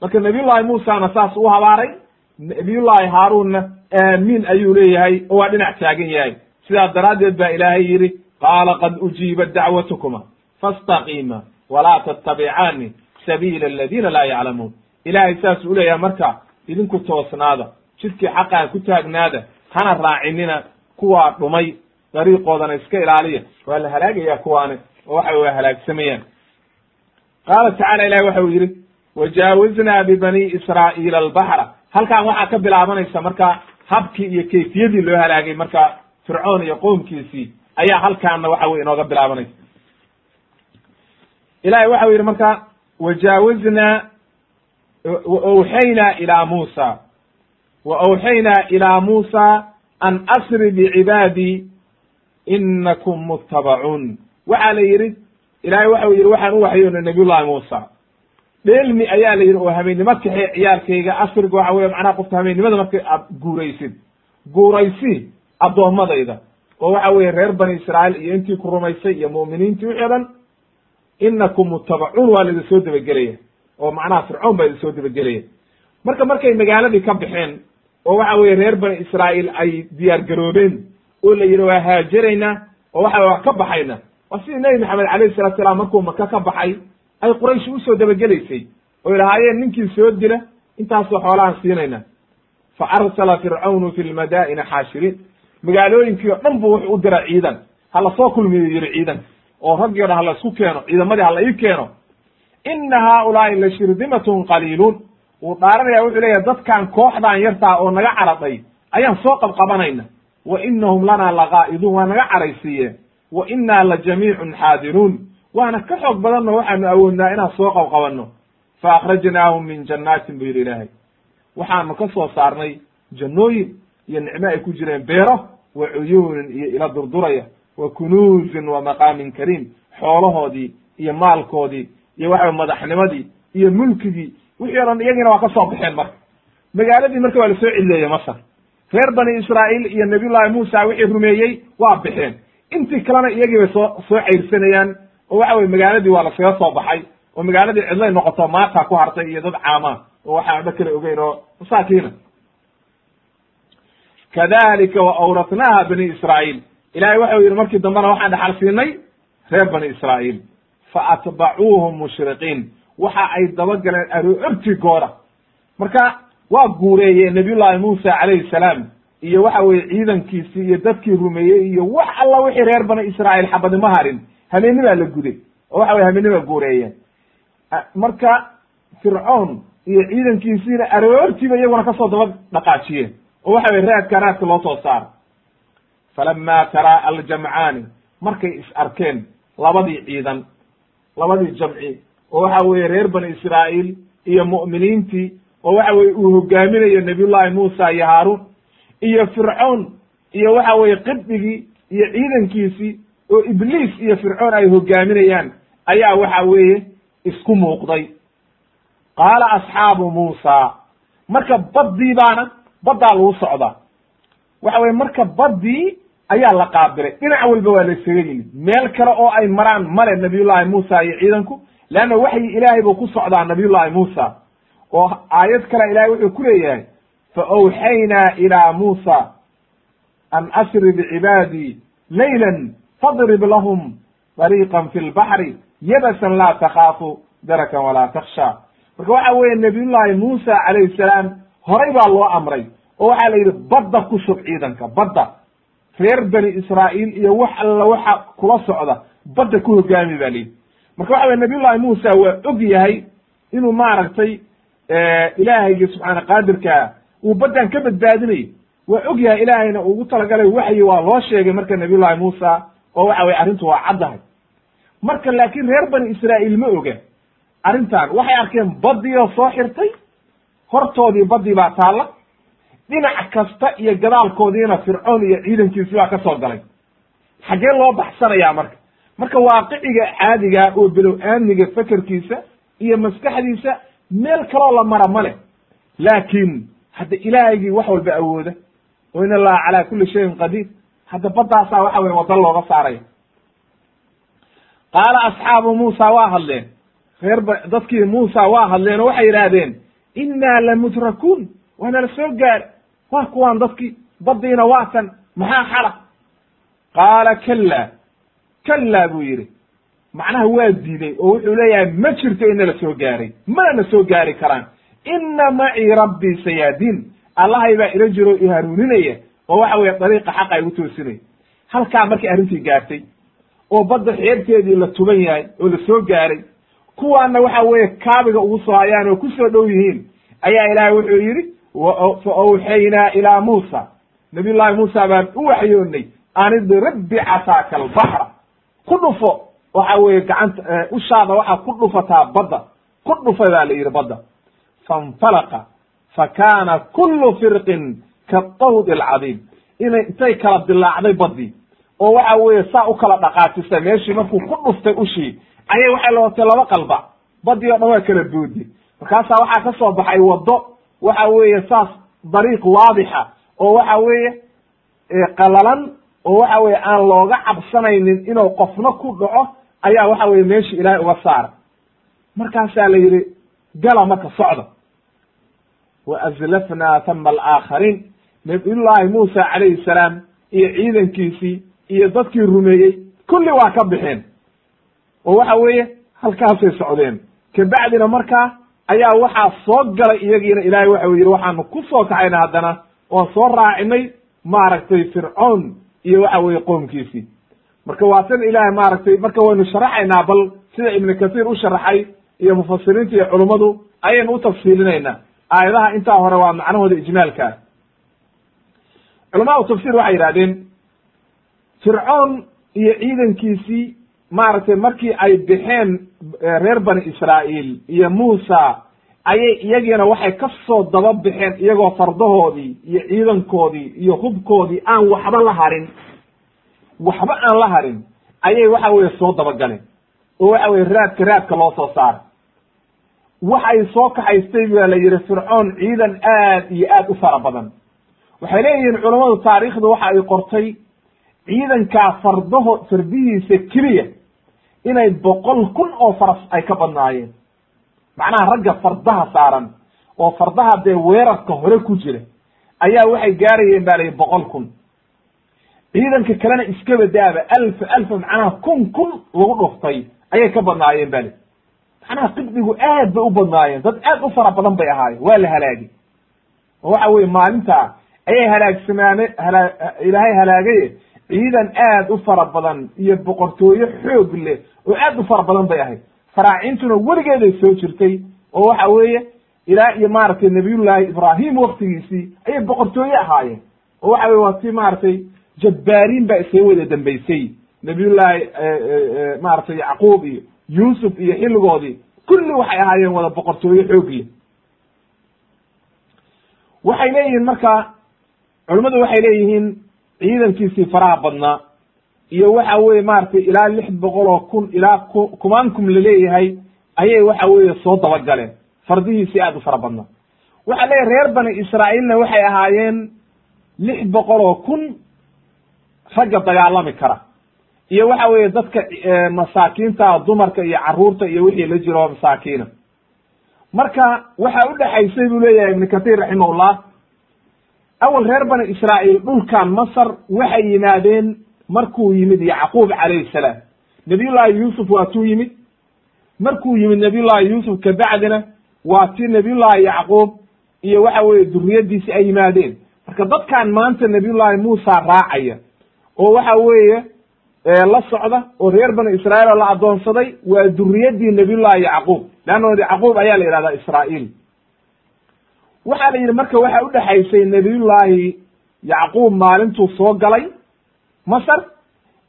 Marka nabiyullaahi muusana saas u habaaray nabiyullaahi haaruunna aamiin ayuu leeyahay oo waa dhinac taagan yahay. Sidaas daraaddeed baa ilaahay yidhi qaala qad ujiibat dacwatukuma fastaqiima walaa tattabicaani sabiila aladiina laa yaclamuun. Ilaahay saasuu uleeyahay marka idinku toosnaada jidkii xaqaa ku taagnaada hana raacinina kuwaa dhumay dariiqoodana iska ilaaliya waa la halaagayaa kuwaani oo waxa waa halaagsamayaan qaala tacala ilahi waxa uu yidhi wajaawiznaa bibani israa'iila albaxra halkan waxaa ka bilaabanaysa marka habkii iyo kayfiyadii loo halaagay marka fircoon iyo qoomkiisii ayaa halkaana waxa weye inooga bilaabanaysa ilahay waxa u yidhi marka wajaawiznaa wawxaynaa ilaa muusa wa awxaynaa ilaa muusa an asri bicibaadii inakum muttabacuun waxaa la yidhi ilahay waxau yidhi waxaan u waxyoonay nabiyullahi muusa. Dheelmi ayaa la yidhi oo habeennimo kaxee ciyaalkayga asriga waxa weye macnaha qofka habeennimada markay aad guuraysid. Guuraysi addoommadayda oo waxa weye reer bani israa'iil iyo intii ku rumaysay iyo mu'miniintii wixii dhan inakum muttabacuun waa laidin soo dabagelaya. Oo macnaha fircoon baa idin soo dabagelaya. Marka markay magaaladii ka baxeen oo waxa weye reer bani israa'iil ay diyaar garoobeen. Oo la yidhi waa haajiraynaa oo waxa wax ka baxayna. Waa sidii nebi maxamed alayhi salatu salaam markuu maka ka baxay ay quraysh u soo dabagelaysay. Oy lahaayeen ninkii soo dila intaasoo xoolahan siinayna. Fa arsala fircawnu fi lmadaa'ini xaashiriin magaalooyinkii o dhan buu wuxuu u dira ciidan. Ha la soo kulmiyo yidhi ciidan. Oo raggii o dhan ha la isku keeno ciidamadii ha la ii keeno. Ina haaulaai la shirdimatun qaliiluun wuu dhaaranaya wuxuu leeyahay dadkan kooxdan yartaa oo naga caraday ayaan soo qabqabanayna wa inahum lana laqaa'iduun waa naga caraysiiyeen wa inaa la jamiicun xaadiruun waana ka xoog badanno waxaanu awoodnaa inaan soo qabqabanno. Fa akhrajnaahum min jannaatin buu yidhi ilaahay. Waxaanu ka soo saarnay jannooyin iyo nicmo ay ku jireen beero wa cuyuunin iyo ila durduraya wa kunuuzin wa maqaamin kariim xoolahoodii iyo maalkoodii iyo waxa madaxnimadii iyo mulkigii wixii o iyagiina waa ka soo baxeen marka. Magaaladii marka waa la soo cidleeyey masar reer bani israa'iil iyo nabiyullahi muusa wixii rumeeyey waa baxeen. Intii kalena iyagii bay soo soo cayrsanayaan oo waxa weye magaaladii waa laskaga soo baxay oo magaaladii cidlay noqoto maata ku hartay iyo dad caama oo waxaa waxba kala ogeyn oo masaakiina. Kadalika wa awratnaha bani israa'iil. Ilahay waxau yidhi markii dambena waxaan dhaxal siinay reer bani israa'iil. Fa atbacuuhum mushriqiin waxa ay dabagaleen aroortigooda marka waa guureeyeen nabiyullahi muusa calayhi salaam iyo waxa weye ciidankiisii iyo dadkii rumeeyey iyo wax alla wixii reer bani israa'iil xabadnimo harin habeenimaa la guday oo waxa weye habeenimaa guureeyeen. Marka fircoon iyo ciidankiisiina aroortiiba iyaguna ka soo daba dhaqaajiyeen oo waxa weye raadka raadka loo soo saaro. Falama taraa aljamcaani markay is arkeen labadii ciidan labadii jamci oo waxa weeye reer bani israa'iil iyo mu'miniintii oo waxa weye uu hogaaminayo nabiyullahi muusa iyo haaruun iyo fircoon iyo waxa weye qibdigii iyo ciidankiisii oo ibliis iyo fircoon ay hogaaminayaan ayaa waxa weeye isku muuqday. Qaala asxaabu muusa marka baddii baana baddaa lagu socdaa. Waxa weye marka baddii ayaa la qaabilay. Dhinac walba waa la isaga yimid meel kale oo ay maraan male nabiyullahi muusa iyo ciidanku leanna waxyi ilaahay buu ku socdaa nabiyullahi muusa oo aayad kale ilahay wuxuu ku leeyahay fa awxaynaa ilaa muusa an asri bicibaadii laylan fadrib lahum dariiqan fi lbaxri yabasan laa takhaafu darakan walaa taksha marka waxa weeye nabiyullahi muusa calayhi salaam horay baa loo amray oo waxaa la yidhi badda ku shub ciidanka badda reer bani israa'iil iyo wax alla waxa kula socda badda ku hogaami ba layidhi marka waxa weye nabiyullahi muusa waa og yahay inuu maaragtay ilaahaygi subxaana qaadirkaa uu baddan ka badbaadinayo waa og yahay ilaahayna ugu talagalay waxyi waa loo sheegay marka nabiyullahi muusa oo waxa weye arrintu waa caddahay marka laakiin reer bani israa'iil ma oga arrintan waxay arkeen baddii oo soo xirtay hortoodii baddii baa taalla dhinac kasta iyo gadaalkoodiina fircoon iyo ciidankiisi baa ka soo galay. Xaggee loo baxsanayaa marka marka waaqiciga caadiga oo bilow aamniga fekerkiisa iyo maskaxdiisa meel kaloo la mara ma leh. Laakiin hadda ilaahaygii wax walba awooda. Oo in allaha calaa kulli shayin qadiir. Hadda baddaasaa waxa weye wadda looga saaraya. Qaala asxaabu muusa waa hadleen. Reer ba dadkii muusa waa hadleen oo waxay yidhaahdeen innaa lamudrakuun waana la soo gaari waa kuwaan dadkii baddiina waa tan. Maxaa xala qaala kalla kallaa buu yidhi. Macnaha waa diiday oo wuxuu leeyahay ma jirto ina la soo gaaray mana na soo gaari karaan. Inna macii rabbii sayaadiin allahay baa ila jiro i hanuuninaya oo waxa weye dariiqa xaqa igu toosinaya halkaa markay arrintii gaartay oo badda xeebteedii la tuban yahay oo la soo gaaray kuwaana waxa weeye kaabiga ugu soo hayaan oo ku soo dhow yihiin ayaa ilaahay wuxuu yidhi fa awxaynaa ilaa muusa. Nabiy llahi muusa baan u waxyoonnay an idrib bicasaaka albaxra ku dhufo waxa weeye gacanta ushaada waxaad ku dhufataa badda. Ku dhufa baa la yidhi badda. Fa kaana kullu firqin kaطawdi alcadiim inay intay kala dilaacday baddii oo waxa weeye saa u kala dhaqaajisay meeshii markuu ku dhuftay ushii ayay waxay lootay laba qalba. Badii o dhan waa kala boodi. Markaasaa waxaa ka soo baxay waddo waxa weeye saas dariiq waadixa oo waxa weeye qalalan oo waxa weye aan looga cabsanaynin inuu qofna ku dhaco ayaa waxa weye meeshii ilaahay uga saara. Markaasaa la yidhi gala marka socda wa azlafnaa hama alaakhariin. Nabiyullaahi muusa calayhi salaam iyo ciidankiisii iyo dadkii rumeeyey kulli waa ka bixeen. Oo waxa weeye halkaasay socdeen. Kabacdina markaa ayaa waxaa soo galay iyagiina ilaahay waxa yidhi waxaanu ku soo kaxayna haddana oon soo raacinay maaragtay fircoon iyo waxa weeye qoomkiisii. Marka waa tan ilaahay maaragtay marka waynu sharaxaynaa bal sida ibnu kathiir u sharaxay iyo mufasiriinta iyo culummadu ayaynu u tafsiilinaynaa. Aayadaha intaa hore waa macnahooda ijmaalka. Ah culamaau tafsir waxay yidhahdeen fircoon iyo ciidankiisii maaragtay markii ay bixeen reer bani israa'iil iyo muusa ayay iyagiina waxay ka soo daba bixeen iyagoo fardahoodii iyo ciidankoodii iyo hubkoodii aan waxba la harin. Waxba aan la harin. Ayay waxa weye soo dabagaleen oo waxa weye raadka raadka loo soo saaray waxay soo kaxaystay baa la yidhi fircoon ciidan aad iyo aad u fara badan. Waxay leeyihiin culammadu taariikhdu waxa ay qortay ciidankaa fardaho fardihiisa keliya inay boqol kun oo faras ay ka badnaayeen macnaha ragga fardaha saaran oo fardaha dee weerarka hore ku jira ayaa waxay gaarayeen ba layihi boqol kun. Ciidanka kalena iskaba daaba alfa alfa macnaha kun kun lagu dhuftay ayay ka badnaayeen ba li macnaha qibdigu aad bay u badnaayeen dad aad u fara badan bay ahaayeen waa la halaagay oo waxa weye maalintaa ayay halaagsamaane hala ilaahay halaagaye ciidan aad u fara badan iyo boqortooyo xoog leh oo aad u fara badan bay ahayd faraacintuna weligeeday soo jirtay oo waxa weeye ilaa iyo maaragtay nabiyullaahi ibraahim waktigiisii ayay boqortooye ahaayeen. Oo waxa weye waa ti maaragtay jabbaariin baa isaga wada dambaysay. Nabiyullaahi maaragtay yacquub iyo yuusuf iyo xilligoodii kulli waxay ahaayeen wada boqortooye xoog leh waxay leeyihiin marka culimmadu waxay leeyihiin ciidankiisii faraha badnaa iyo waxa weye maaragtay ilaa lix boqol oo kun ilaa ku kumaankum la leeyahay ayay waxa weeye soo dabagaleen. Fardihiisii aad u fara badnaa waxaa leeyahy reer bani israa'iilna waxay ahaayeen lix boqol oo kun ragga dagaalami kara. Iyo waxa weeye dadka masaakiinta dumarka iyo carruurta iyo wixii la jiro masaakiina. Marka waxaa udhexaysay buu leeyahay ibnu kathir raximahullah awal reer bani israa'iil dhulkan masar waxay yimaadeen markuu yimid yacquub calayhi salaam. Nabiyullaahi yuusuf waa tuu yimid. Markuu yimid nabiyullaahi yuusuf kabacdina waa ti nabiyullaahi yacquub iyo waxa weeye duriyadiisi ay yimaadeen. Marka dadkan maanta nabiyullaahi muusa raacaya oo waxa weeye la socda oo reer bani israa'iil oo la addoonsaday waa duriyadii nabiyullaahi yacquub. Leanno yacquub ayaa la yidhahdaa israa'iil. Waxaa la yidhi marka waxa udhexaysay nabiyullaahi yacquub maalintuu soo galay masar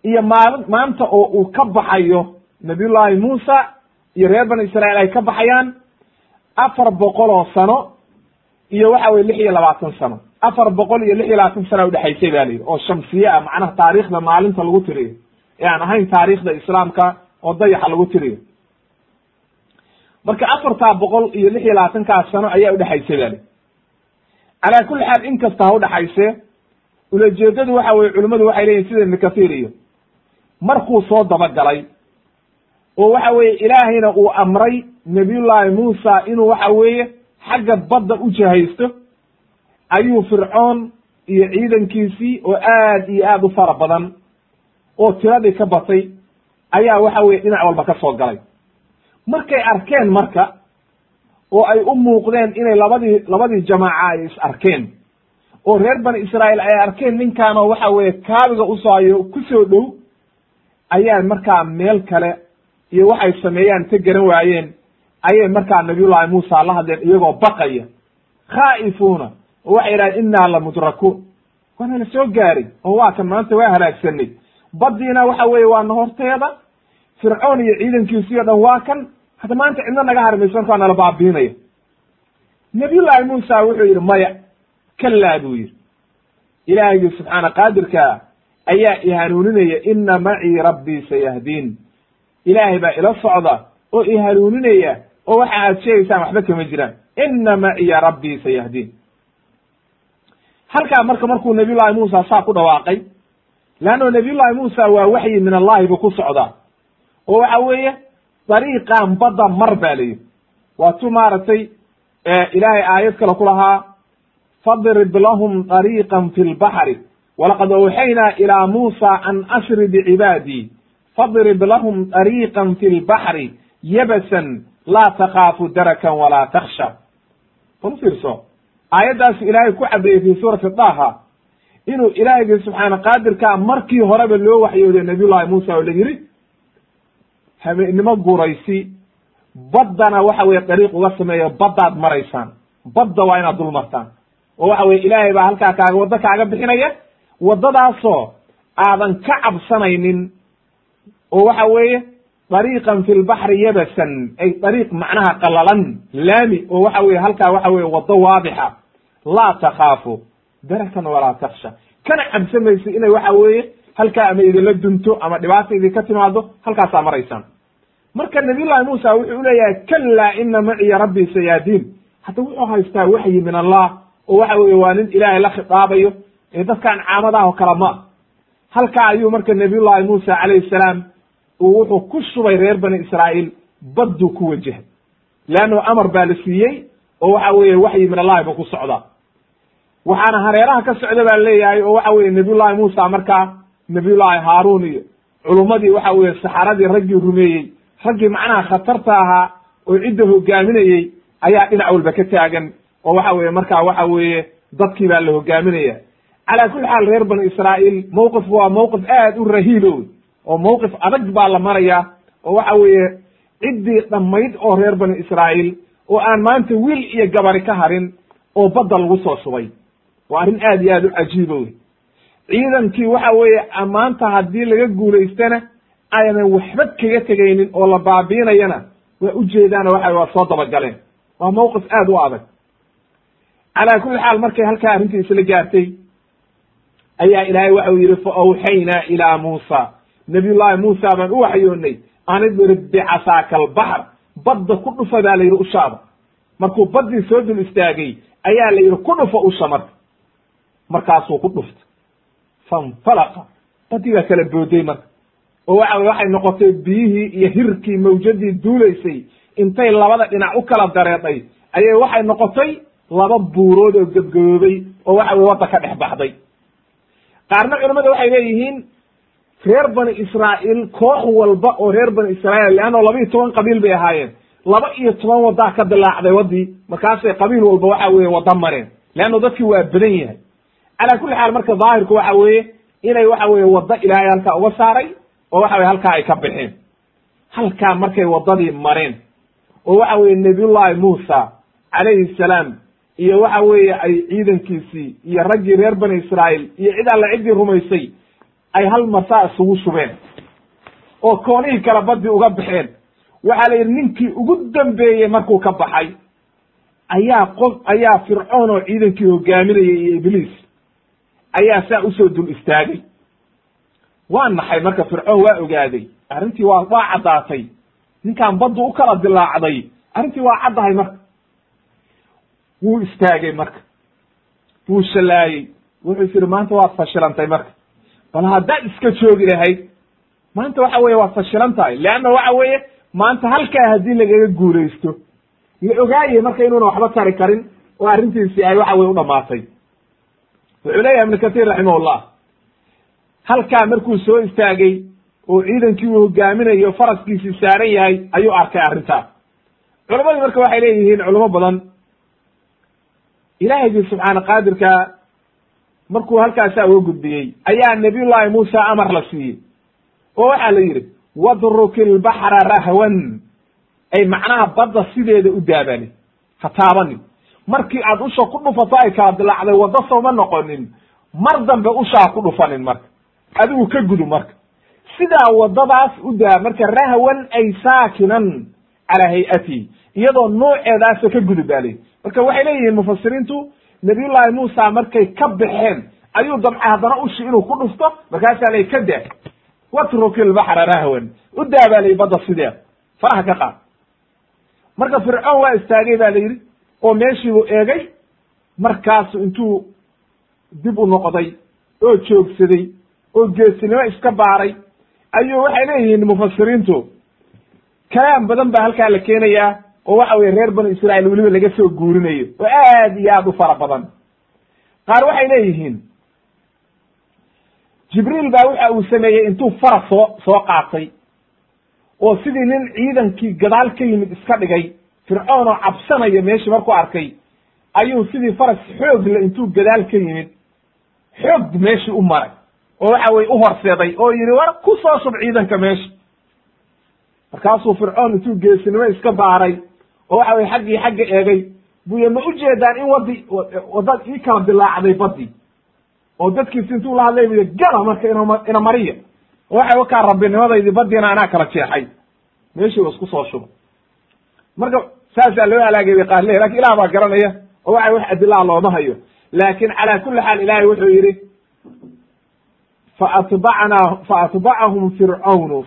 iyo maali maanta oo uu ka baxayo nabiyullaahi muusa iyo reer bani israa'iil ay ka baxayaan afar boqol oo sano iyo waxa weye lix iyo labaatan sano. Afar boqol iyo lix iyo labaatan sana udhexaysay ba la yidhi oo shamsiye ah macnaha taariikhda maalinta lagu tiriyo. Ee aan ahayn taariikhda islaamka oo dayaxa lagu tiriyo. Marka afartaa boqol iyo lix iyo labaatankaas sano ayaa udhexaysay ba li calaa kulli xaal in kasta ha udhexayse ulajeedadu waxa weye culimmadu waxay leyihin sida ibnu kathiir iyo markuu soo dabagalay oo waxa weeye ilaahayna uu amray nabiyullaahi muusa inuu waxa weeye xagga badda u jahaysto ayuu fircoon iyo ciidankiisii oo aad iyo aad u fara badan oo tiradii ka batay ayaa waxa weye dhinac walba ka soo galay. Markay arkeen marka oo ay u muuqdeen inay labadii labadii jamaaca ay is arkeen oo reer bani israa'iil ay arkeen ninkaanoo waxa weeye kaabiga usoohayo ku soo dhow ayaa markaa meel kale iyo waxay sameeyaan ta garan waayeen. Ayay markaa nabiyullaahi muusa la hadleen iyagoo baqaya. Khaa'ifuuna oo waxay yidhahdeen innaa la mudrakuun waana la soo gaaray oo waa kan maanta waa halaagsanay. Baddiina waxa weeye waana horteeda fircoon iyo ciidankiisii o dhan waa kan hadda maanta cidna naga harmayso markaa nala baabiinaya. Nabiyullaahi muusa wuxuu yidhi maya kalaa buu yidhi. Ilaahigii subxaana qaadirkaa ayaa i hanuuninaya ina macii rabbii sayahdiin ilaahay baa ila socda oo i hanuuninaya oo waxa aad sheegaysaan waxba kama jiraan. Ina maciya rabbii sayahdiin halkaa marka markuu nabiy llahi muusa saa ku dhawaaqay leanno nabiy llahi muusa waa waxyi min allahi buu ku socdaa. Oo waxa weeye dariiqan badda mar ba la yidhi. Waa tu maaragtay ilaahay aayad kale ku lahaa fadrib lahum dariiqan fi lbaxri walaqad awxaynaa ilaa muusa an asri bicibaadii fadrib lahum dariiqan fi lbaxri yabasan laa takaafu darakan walaa taksha bal fiirso aayaddaasu ilaahay ku cadeeyey fi suurati daha inuu ilaahaygi subxaana qaadirkaa markii horeba loo waxyooday nabiyullahi muusa oo la yidhi habeenimo guraysi baddana waxa weye dariiq uga sameeyo baddaad maraysaan badda waa inaad dul martaan oo waxa weye ilaahay baa halkaa kaaga waddo kaaga bixinaya waddadaasoo aadan ka cabsanaynin oo waxa weeye dariiqan fi lbaxri yabasan ay dariiq macnaha qalalan laami oo waxa weye halkaa waxa weye waddo waadixa. Laa takhaafu darakan walaa taksha kana cabsamaysa inay waxa weeye halkaa ama idinla dunto ama dhibaata idinka timaado halkaasaa maraysaan marka nabiyullahi muusa wuxuu leeyahay kallaa ina maciya rabbii sayaadiin. Hadda wuxuu haystaa waxyi min allah oo waxa weye waa nin ilaahay la khitaabayo ee dadkaan caamadaah oo kale ma halkaa ayuu marka nabiyullahi muusa calayhi salaam uu wuxuu ku shubay reer bani israa'iil badduu ku wajahay. Leanno amar baa la siiyey oo waxa weeye waxyi min allahi buu ku socdaa waxaana hareeraha ka socda baa leeyahay oo waxa weye nabiyullahi muusa markaa nabiyullahi haaruun iyo culummadii waxa weye saxaradii raggii rumeeyey raggii macnaha khatarta ahaa oo cidda hogaaminayey ayaa dhinac walba ka taagan oo waxa weye markaa waxa weeye dadkii baa la hogaaminaya. Calaa kulli xaal reer bani israa'iil mowqifku waa mowqif aad u rahiibo oo mowqif adag baa la maraya oo waxa weeye ciddii dhammayd oo reer bani israa'iil oo aan maanta wiil iyo gabari ka harin oo badda lagu soo shubay. Waa arrin aad iyo aad u cajiiba wey ciidankii waxa weeye maanta haddii laga guulaystana aynan waxba kaga tegaynin oo la baabiinayana. Waa ujeedaano waxa waa soo dabagaleen waa mowqif aad u adag calaa kulli xaal markay halkaa arrintii isla gaartay ayaa ilaahay waxau yidhi fa awxaynaa ilaa muusa. Nabiyullahi muusa baan u waxyoonay an idrib bicasaaka albaxr badda ku dhufa baa la yidhi ushaada. Markuu baddii soo dul istaagay ayaa la yidhi ku dhufa usha marka. Markaasuu ku dhufta fanfalaqa. Baddii baa kala booday marka. Oo waxa waxay noqotay biyihii iyo hirkii mawjadii duulaysay. Intay labada dhinac u kala dareedhay ayay waxay noqotay laba buurood oo gebgaboobay oo waxa weye wadda ka dhex baxday. Qaarna culamada waxay leeyihiin reer bani israa'iil koox walba oo reer bani israa'iil leanno laba iyo toban qabiil bay ahaayeen. Laba iyo toban waddaa ka dilaacday waddii markaasay qabiil walba waxa weeye wadda mareen. Leanno dadkii waa badan yahay. Calaa kulli xaal marka daahirku waxa weeye inay waxa weye waddo ilaahay halkaa uga saaray oo waxa weye halkaa ay ka baxeen. Halkaa markay waddadii mareen. Oo waxa weye nabiyullahi muusa calayhi salaam iyo waxa weeye ay ciidankiisii iyo raggii reer bani israa'iil iyo cid alle ciddii rumaysay ay hal masaa isugu shubeen oo koonihii kale baddii uga baxeen. Waxaa la yidhi ninkii ugu dambeeyey markuu ka baxay ayaa qof ayaa fircoon oo ciidankii hogaaminayay iyo ibliis ayaa saa u soo dul istaagay. Waa naxay marka fircoon waa ogaaday. Arrintii waa waa caddaatay. Ninkaan baddu u kala dilaacday. Arrintii waa caddahay marka wuu istaagay marka wuu shallaayey wuxuu is maanta waad fashilantay marka bal haddaad iska joogi lahayd maanta waxa weye waad fashilan tahay leanna waxa weeye maanta halkaa haddii lagaga guulaysto. La ogaaye marka inuuna waxba tari karin? Oo arrintiisi ay waxa weye u dhamaatay wuxuu leeyahay ibnu katiir raximahullah halkaa markuu soo istaagay oo ciidankii uu hogaaminayo faraskiisii saaran yahay ayuu arkay arrintaas culamadii marka waxay leeyihiin culamo badan ilaahaygi subxaana qaadirka markuu halkaasaa uga gudbiyey ayaa nabiyullahi muusa amar la siiyey. Oo waxaa la yidhi wadruki lbaxra rahwan. Ay macnaha badda sideeda u daabani ha taabanin. Markii aad usha ku dhufato ay kala dilaacday waddo sooma noqonin. Mar dambe ushaa ku dhufanin marka. Adigu ka gudu marka. Sidaa waddadaas u daa marka rahwan ay saakinan calaa hay'atihi iyadoo nooceedaasa ka gudub baa leyi marka waxay leeyihiin mufasiriintu nabiyullahi muusa markay ka baxeen ayuu damcay haddana ushi inuu ku dhufto markaasaa lay ka daa watruki lbaxra rahwan u daa baa layi badda sideeda faraha ka qaad. Marka fircoon waa istaagay ba la yidhi oo meeshiibuu eegay markaasu intuu dib u noqday oo joogsaday oo geesinimo iska baaray ayuu waxay leeyihiin mufasiriintu kalaam badan baa halkaa la keenayaa oo waxa weye reer banu israa'iil weliba laga soo guurinayo oo aad iyo aad u fara badan. Qaar waxay leeyihiin jibriil baa waxa uu sameeyey intuu faras soo soo qaatay oo sidii nin ciidankii gadaal ka yimid iska dhigay fircoon oo cabsanaya meeshii markuu arkay ayuu sidii faras xoog le intuu gadaal ka yimid xoog meeshii u maray oo waxa weye u horseeday oo yidhi war ku soo shub ciidanka meesha markaasuu fircoon intuu geesinimo iska baaray oo waxa weye xaggii xagga eegay. Buye ma ujeedaan in wadi wadad ii kala dilaacday badii oo dadkiisi intuu la hadlay buy gala marka ina mariya. Oo waxay wakaa rabbinimadaydi badiina anaa kala jeexay. Meeshii wa isku soo shuba marka saasaa loo halaagay bay qaar lehy laakiin ilah baa garanaya oo waxa wax adilaa looma hayo. Laakin calaa kuli xaal ilahay wuxuu yidhi faatbacnaa faatbacahum fircawnu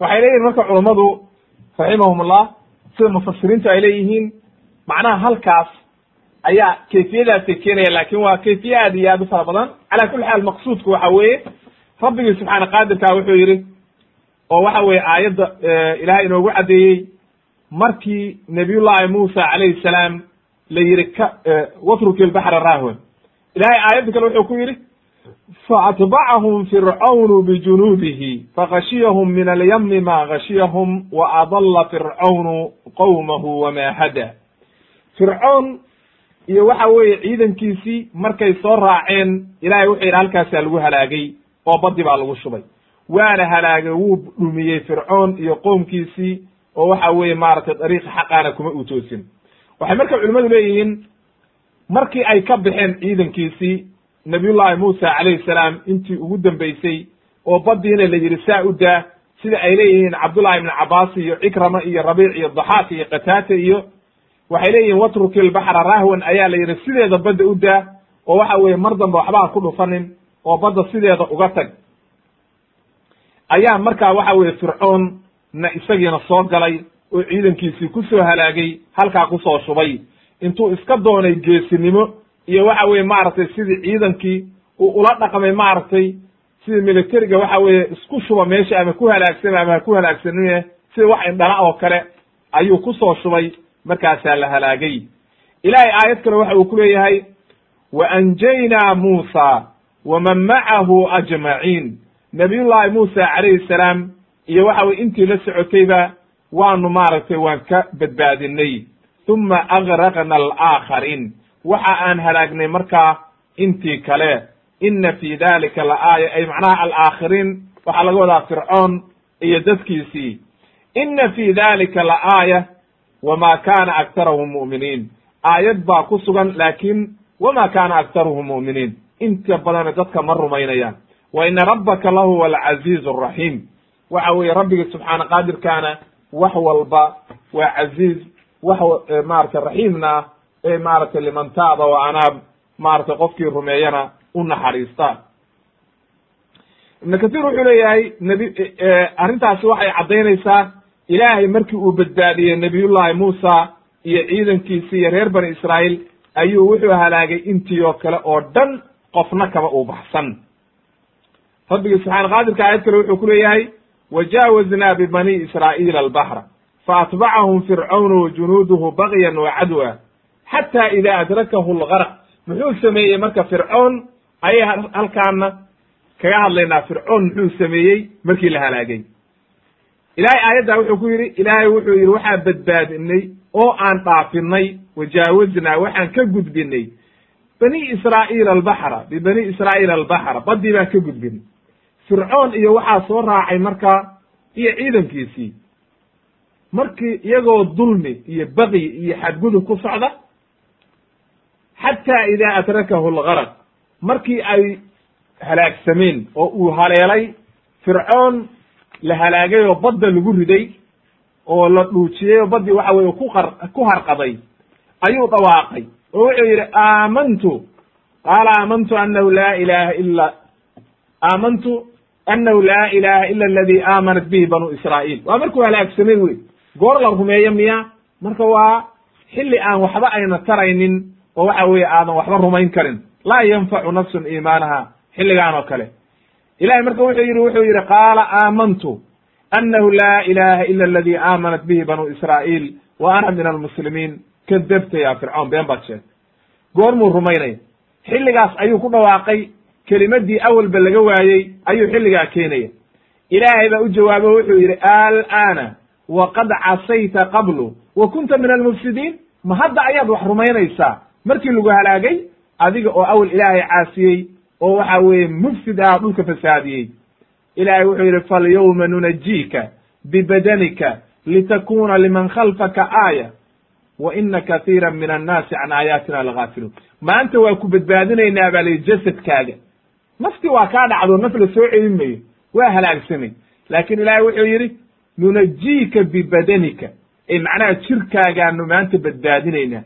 waxay leeyihiin marka culammadu raximahumullah sida mufasiriintu ay leeyihiin macnaha halkaas ayaa kayfiyadaasay keenaya laakiin waa kayfiye aad iyo aad u fara badan. Cala kuli xaal maqsuudku waxa weeye rabbigii subxaana qaadirka wuxuu yidhi oo waxa weye aayadda ilahay inoogu caddeeyey markii nabiyullahi muusa calayhi salaam la yihi ka watruki lbaxra rahwan ilahay aayadda kale wuxuu ku yidhi faatbacahum fircawnu bijunuudihi fakashiyahum min alyamni ma gashiyahum wa adalla fircawnu qowmahu wama hada fircoon iyo waxa weeye ciidankiisii markay soo raaceen ilahay wuxuu yidhi halkaasaa lagu halaagay oo badi baa lagu shubay. Waana halaagay wuu dhumiyey fircoon iyo qoomkiisii oo waxa weeye maaragtay dariiqa xaqaana kuma uu toosin waxay marka culimmadu leeyihiin markii ay ka baxeen ciidankiisii nabiyullahi muusa calayhi salaam intii ugu dambeysay oo badiina la yidhi saa u daa sida ay leeyihiin cabdullahi ibn cabaas iyo cikrama iyo rabiic iyo daxaak iyo qataata iyo waxay leeyihiin watruki lbaxra rahwan ayaa la yidhi sideeda badda u daa oo waxa weeye mar dambe waxbaa ku dhufanin oo badda sideeda uga tag. Ayaa markaa waxa weeye fircoon na isagiina soo galay oo ciidankiisii ku soo halaagay halkaa ku soo shubay. Intuu iska doonay geesinimo iyo waxa weye maaragtay sidii ciidankii uu ula dhaqmay maaragtay sidii militariga waxa weeye isku shuba meesha ama ku halaagsama ama ku halaagsanime sida wax indhala oo kale ayuu ku soo shubay markaasaa la halaagay. Ilahay aayad kale waxa uu ku leeyahay wa anjaynaa muusa waman macahu ajmaciin nabiyullahi muusa calayhi salaam iyo waxa weye intii la socotayba waanu maaragtay waan ka badbaadinay uma agraqna alaakhariin waxa aan halaagnay markaa intii kale ina fi dalika la aaya ay macnaha alaakhiriin waxaa laga wadaa fircoon iyo dadkiisii. Ina fi dalika la aaya wama kana aktarahum mu'miniin. Aayad baa ku sugan laakin wama kana aktaruhum mu'miniin. Inta badana dadka ma rumaynayaan. Wa ina rabbaka lahuwa alcaziiz araxiim waxa weeye rabbigi subxaana qaadirkaana wax walba waa caziiz wax maaragtay raxiimna ah ee maaragtay liman taaba wa anaab maaragtay qofkii rumeeyana u naxariistaan ibnu katiir wuxuu leeyahay nebi arrintaasi waxay caddaynaysaa ilaahay markii uu badbaadiyey nebiyullahi muusa iyo ciidankiisi iyo reer bani israa'iil ayuu wuxuu halaagay intii oo kale oo dhan qofna kaba uu baxsan. Rabbigii subxaana qaadirka aayad kale wuxuu ku leeyahay wajaawaznaa bibani israa'iila albaxra faatbacahum fircawnu wajunuuduhu bagyan wa cadwa xata ida adrakahu lgarq muxuu sameeyey marka fircoon? Ayay halkaana kaga hadlaynaa fircoon muxuu sameeyey markii la halaagay. Ilahay aayadda wuxuu ku yidhi ilaahay wuxuu yidhi waxaan badbaadinay oo aan dhaafinay wajaawaznaa waxaan ka gudbinay bani israa'iila albaxra bibani israa'iila albaxra baddii baan ka gudbinay fircoon iyo waxaa soo raacay markaa iyo ciidankiisii. Markii iyagoo dulmi iyo baqyi iyo xadgudub ku socda xataa idaa adrakahu lgaraq markii ay halaagsameen oo uu haleelay fircoon la halaagay oo badda lagu riday oo la dhuujiyey oo baddii waxa weye ku ku harqaday ayuu dhawaaqay oo wuxuu yidhi aamantu qaala aamantu anahu laa ilaha ila aamantu anahu laa ilaha ila aladi aamanat bihi banu israa'iil waa markuu halaagsamay wey goor la rumeeyo miya marka waa xilli aan waxba ayna taraynin oo waxa weeye aadan waxba rumayn karin. Laa yanfacu nafsun iimaanaha xilligaan oo kale. Ilahay marka wuxuu yidhi wuxuu yidhi qaala aamantu anahu laa ilaha ila aladi aamanat bihi banu israa'iil wa ana min almuslimiin. Kadabta ya fircoon been baad sheegtay. Goormuu rumaynaya xilligaas ayuu ku dhawaaqay kelimadii awalba laga waayey ayuu xilligaa keenaya ilaahay baa u jawaabo wuxuu yidhi alana waqad casayta qablu wa kunta min almufsidiin. Ma hadda ayaad wax rumaynaysaa markii lagu halaagay adiga oo awel ilaahay caasiyey oo waxa weeye mufsid ah dhulka fasaadiyey. Ilaahay wuxuu yidhi falyawma nunajiika bibadanika litakuna liman khalfaka aaya wa ina katiira min annaasi can aayaatina lagaafiluun. Maanta waa ku badbaadinaynaa baa layihi jasadkaaga. Nafti waa kaa dhacdo naf la soo celin mayo waa halaagsamay. Laakiin ilaahay wuxuu yidhi nunajiika bibadanika. Ee macnaha jirkaagaanu maanta badbaadinaynaa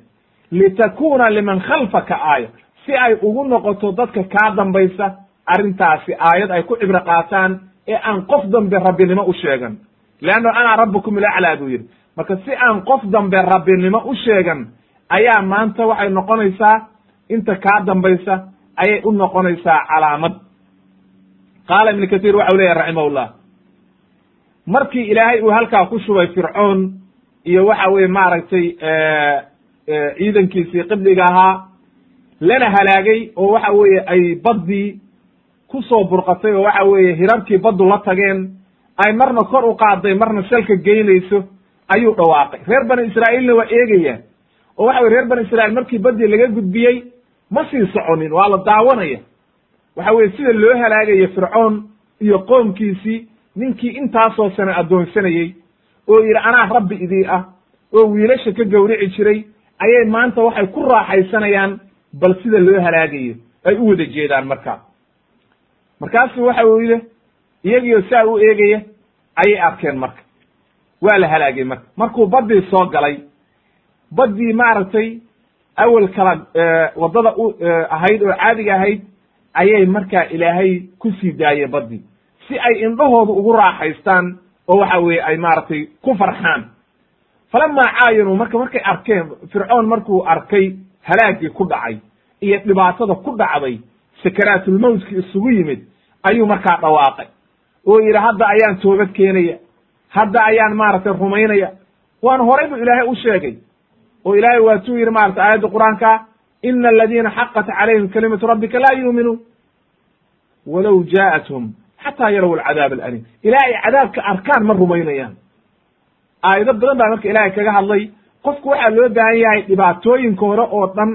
litakuna liman khalfaka aaya si ay ugu noqoto dadka kaa dambaysa arrintaasi aayad ay ku cibro qaataan ee aan qof dambe rabbinimo u sheegan. Leanno ana rabbukum ilaclaa buu yidhi. Marka si aan qof dambe rabbinimo u sheegan ayaa maanta waxay noqonaysaa inta kaa dambaysa ayay u noqonaysaa calaamad. Qaala ibnu katiir waxa u leyahy raximahullah. Markii ilaahay uu halkaa ku shubay fircoon iyo waxa weye maaragtay ciidankiisii qibdiga ahaa lana halaagay oo waxa weeye ay baddii ku soo burqatay oo waxa weeye hirarkii baddu la tageen ay marna kor u qaaday marna salka geynayso ayuu dhawaaqay. Reer bani israa'iilna waa eegayaan oo waxa weye reer bani israiil markii baddii laga gudbiyey ma sii soconin waa la daawanaya. Waxa weye sida loo halaagayo fircoon iyo qoomkiisii ninkii intaasoo sane addoonsanayey oo yidhi anaa rabbi idii ah oo wiilasha ka gawrici jiray ayay maanta waxay ku raaxaysanayaan bal sida loo halaagayo ay u wada jeedaan markaa markaasu waxa yidhi iyagiio saa u eegaya ayay arkeen marka. Waa la halaagay marka. Markuu baddii soo galay baddii maaragtay awel kala waddada u ahayd oo caadiga ahayd ayay markaa ilaahay ku sii daayey baddii. Si ay indhahooda ugu raaxaystaan oo waxa weeye ay maaragtay ku farxaan falamaa caayanuu marka markay arkeen fircoon markuu arkay halaagii ku dhacay iyo dhibaatada ku dhacday sakaraatulmowtkii isugu yimid ayuu markaa dhawaaqay oo yidhi hadda ayaan toobad keenaya hadda ayaan maaragtay rumaynaya waan horay bu ilaahay u sheegay oo ilaahay waatuu yidhi maratay aayadda qur'aanka ina aladiina xaqat calayhim kalimatu rabbika laa yuuminuun walow jaa'athum xataa yarow alcadaab alalim ilaa ay cadaabka arkaan ma rumaynayaan aayado badan baa marka ilaahay kaga hadlay. Qofku waxaa loo baahan yahay dhibaatooyinka hore oo dhan.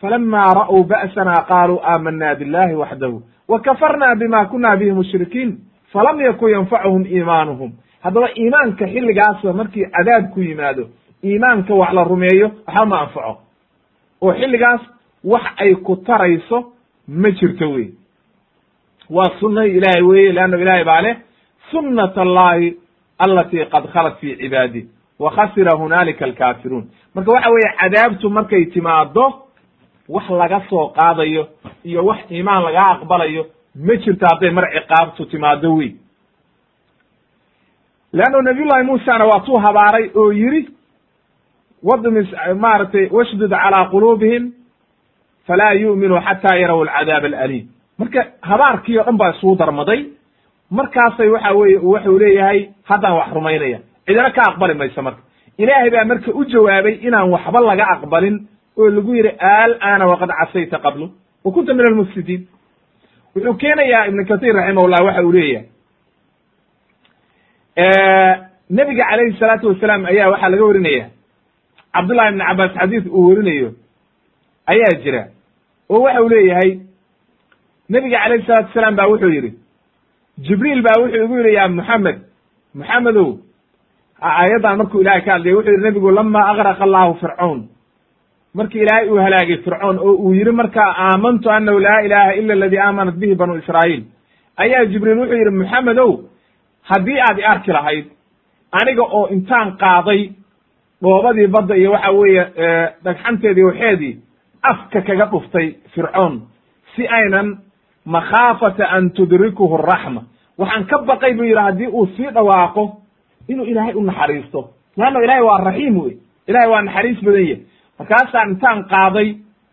Falama ra'uu ba'sana qaaluu aamanaa billahi waxdahu wa kafarna bima kuna bihi mushrikiin falam yakun yanfacuhum iimaanuhum. Haddaba iimaanka xilligaasa markii cadaab ku yimaado iimaanka wax la rumeeyo waxba ma anfaco. Oo xilligaas wax ay ku tarayso ma jirto wey waa sunnahi ilaahay weye leanna ilaahay baa leh sunnat allahi alati qad khalat fi cibaadi wa khasira hunaalika alkaafiruun marka waxa weeye cadaabtu markay timaado wax laga soo qaadayo iyo wax iimaan lagaa aqbalayo ma jirto hadday mar ciqaabtu timaado wey leanno nabiyullahi muusana waa tuu habaaray oo yidhi wadmis maaragtay washdud calaa quluubihim falaa yu'minuu xataa yaraw alcadaab alaliim. Marka habaarkii o dhan baa isugu darmaday markaasay waxa weye waxuu leeyahay haddaan wax rumaynaya. Cidina ka aqbali mayso marka. Ilaahay baa marka u jawaabay inaan waxba laga aqbalin oo lagu yidhi alana waqad casayta qablu. Wa kunta min almufsidiin. Wuxuu keenayaa ibnu kathir raximahullah waxa uu leeyahay. Nebiga calayhi salaatu wasalaam ayaa waxaa laga warinaya cabdullahi ibn cabaas xadiis uu werinayo ayaa jira. Oo waxa uu leeyahay nebiga calayhi salatu wasalaam ba wuxuu yidhi jibriil baa wuxuu igu yidhi ya moxamed moxamedow aayaddan markuu ilahay ka hadlaya wuxuu yidhi nebigu lama agraqa allahu fircawn markii ilaahay uu halaagay fircoon oo uu yidhi markaa aamantu annahu laa ilaha ila aladii aamanat bihi banu israa'iil. Ayaa jibriil wuxuu yidhi moxamedow haddii aad i arki lahayd aniga oo intaan qaaday dhoobadii badda iyo waxa weeye dhagxanteedii waxeedii afka kaga dhuftay fircoon si aynan makhaafata an tudrikuhu araxma waxaan ka baqay buu yidhi haddii uu sii dhawaaqo inuu ilaahay u naxariisto. Leanno ilaahay waa raxiim wey ilahay waa naxariis badan yahy markaasaan intaan qaaday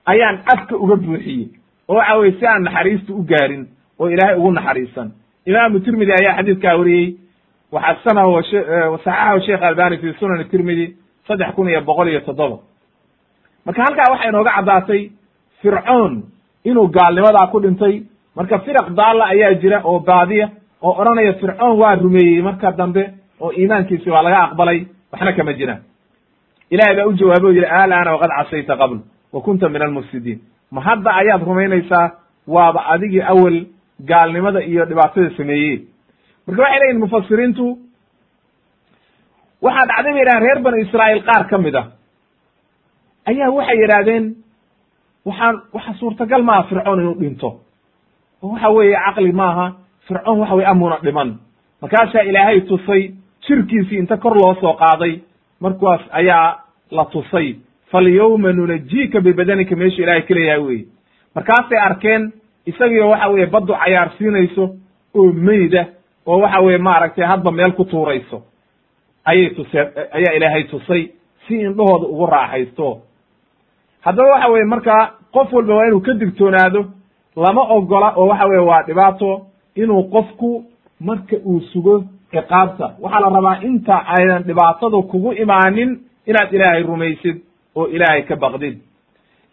ayaan afka uga buuxiyey oo waxa weye si aan naxariista u gaarin oo ilaahay ugu naxariisan. Imaamu tirmidi ayaa xadiidkaa wariyey waxasanahu saxaxahu sheekh albani fi sunan tirmidi saddex kun iyo boqol iyo toddoba. Marka halkaa waxay inooga caddaatay fircoon inuu gaalnimadaa ku dhintay marka firaq daalla ayaa jira oo baadiya oo odhanaya fircoon waa rumeeyey marka dambe oo iimaankiisi waa laga aqbalay waxna kama jiraan ilahay baa u jawaabay o yidhi alana waqad casayta qabl wa kunta min almufsidiin. Ma hadda ayaad rumaynaysaa waaba adigii awel gaalnimada iyo dhibaatada sameeyey. Marka waxay leeyihiin mufasiriintu waxaa dhacday bay yidhahdeen reer banu israa'iil qaar ka mid a ayaa waxay yidhaahdeen waxaan waxa suurtagal maaha fircoon inuu dhinto waxa weeye caqli maaha. Fircoon waxa weye amuna dhiman. Markaasaa ilaahay tusay jirkiisii inta kor loo soo qaaday markaas ayaa la tusay. Falyawma nunajiika bibadanika meeshu ilahay ka leeyahay weye markaasay arkeen isagiio waxa weye baddu cayaarsiinayso oo meyda oo waxa weye maaragtay hadba meel ku tuurayso. Ayay tuseen ayaa ilaahay tusay si indhahooda ugu raaxaysto. Haddaba waxa weye markaa qof walba waa inuu ka digtoonaado lama ogola oo waxa weye waa dhibaato inuu qofku marka uu sugo ciqaabta. Waxaa la rabaa inta aynan dhibaatadu kugu imaanin inaad ilaahay rumaysid oo ilaahay ka baqdid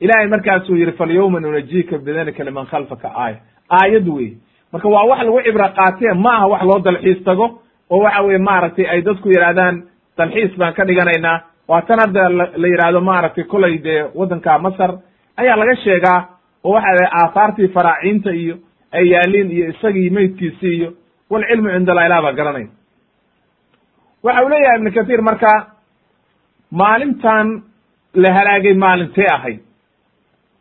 ilahay markaasuu yidhi falyawma nunajiika bidanika liman khalfaka aaya. Aayad wey marka waa wax lagu cibro qaatee ma aha wax loo dalxiis tago oo waxa weye maaragtay ay dadku yidhahdaan dalxiis baan ka dhiganaynaa. Waa tan hadda la yidhaahdo maaragtay kolay dee waddanka masar ayaa laga sheegaa oo waxa aahaartii faraaciinta iyo ay yaaliin iyo isagii meydkiisii iyo walcilmu cind allah ilah baa garanay waxa uu leeyahay ibnu kathiir marka maalintan la halaagay maalintee ahayd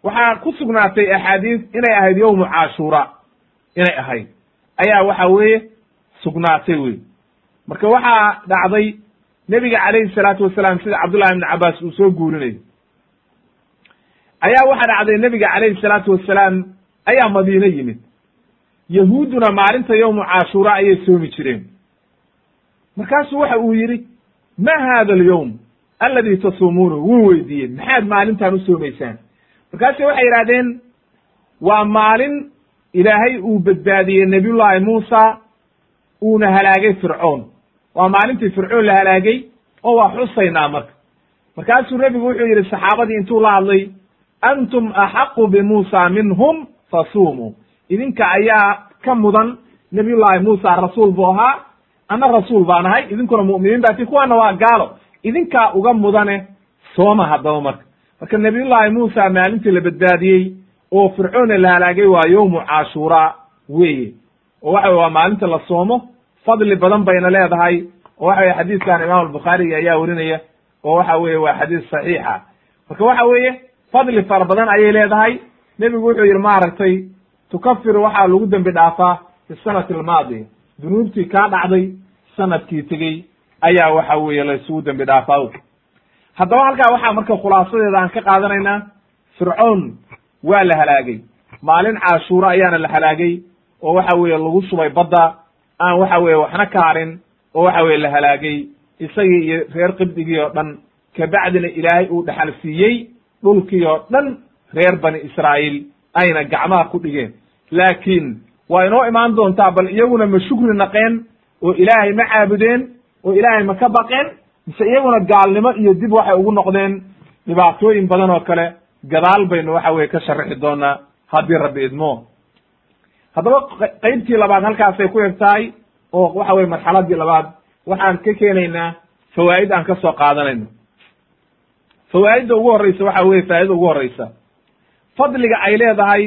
waxaa ku sugnaatay axaadiis inay ahayd yowmu cashuura inay ahayd. Ayaa waxa weeye sugnaatay wey marka waxaa dhacday nebiga calayhi salaatu wasalaam sida cabdullahi ibnu cabaas uu soo guurinayo ayaa waxaa dhacday nebiga calayhi salaatu wasalaam ayaa madiine yimid. Yahuudduna maalinta yowmu cashuura ayay soomi jireen. Markaasuu waxa uu yidhi ma hada alyowm aladi tasuumuunahu? Wuu weydiiyey maxaad maalintan u soomaysaan. Markaasu waxay yidhahdeen waa maalin ilaahay uu badbaadiyey nebiyullaahi muusa uuna halaagay fircoon. Waa maalintii fircoon la halaagay oo waa xusaynaa marka. Markaasuu nebigu wuxuu yidhi saxaabadii intuu la hadlay antum axaqu bimuusa minhum fasuumuu idinka ayaa ka mudan nebiyullaahi muusa rasuul buu ahaa anna rasuul baan ahay idinkuna mu'miniin baa ti kuwaana waa gaalo idinkaa uga mudane sooma haddaba marka marka nebiyullaahi muusa maalintii la badbaadiyey oo fircoonna la halaagay waa yowmu cashuuraa weeye oo waxa waa maalinta la soomo fadli badan bayna leedahay oo waxa weye xadiiskan imaam albukhaari ayaa werinaya oo waxa weye waa xadiis saxiixa marka waxa weeye fadli fara badan ayay leedahay. Nebigu wuxuu yidhi maaragtay tukafiru waxaa lagu dembi dhaafaa fi sanati almaadiya dunuubtii kaa dhacday sannadkii tegey ayaa waxa weeye la isugu dembi dhaafaa. Haddaba halkaa waxaa marka khulaasadeeda aan ka qaadanaynaa fircoon waa la halaagay. Maalin caashuura ayaana la halaagay oo waxa weeye lagu shubay badda aan waxa weeye waxna ka harin oo waxa weye la halaagay. Isagii iyo reer qibdigii oo dhan kabacdina ilaahay uu dhaxal siiyey dhulkii oo dhan reer bani israa'iil ayna gacmaha ku dhigeen. Laakiin waa inoo imaan doontaa bal iyaguna ma shukri naqeen oo ilaahay ma caabudeen oo ilaahay ma ka baqeen mise iyaguna gaalnimo iyo dib waxay ugu noqdeen. Dhibaatooyin badan oo kale gadaal baynu waxa weye ka sharaxi doonaa haddii rabbi idmo. Haddaba qeybtii labaad halkaasay ku eg tahay oo waxa weye marxaladii labaad waxaan ka keenaynaa fawaa'id aan ka soo qaadanayno fawaa'idda ugu horreysa waxa weye faa'idada ugu horreysa. Fadliga ay leedahay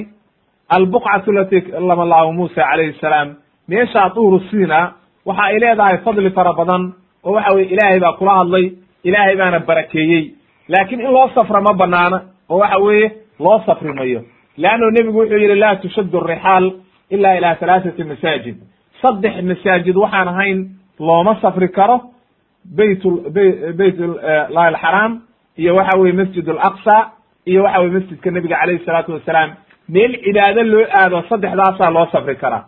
albuqcatu lati lamalaahu muusa calayhi salaam. Meeshaa duuru siina waxa ay leedahay fadli fara badan oo waxa weye ilaahay baa kula hadlay ilaahay baana barakeeyey. Laakiin in loo safra ma banaana oo waxa weeye loo safri mayo. Leanno nebigu wuxuu yidhi laa tushaddu rixaal ila ila halaathati masaajid. Saddex masaajid waxaan ahayn looma safri karo bayt bayt lahi alxaraam iyo waxa weye masjid alaqsa iyo waxa weye masjidka nebiga calayhi salaatu wasalaam. Meel cibaado loo aado saddexdaasaa loo safri karaa.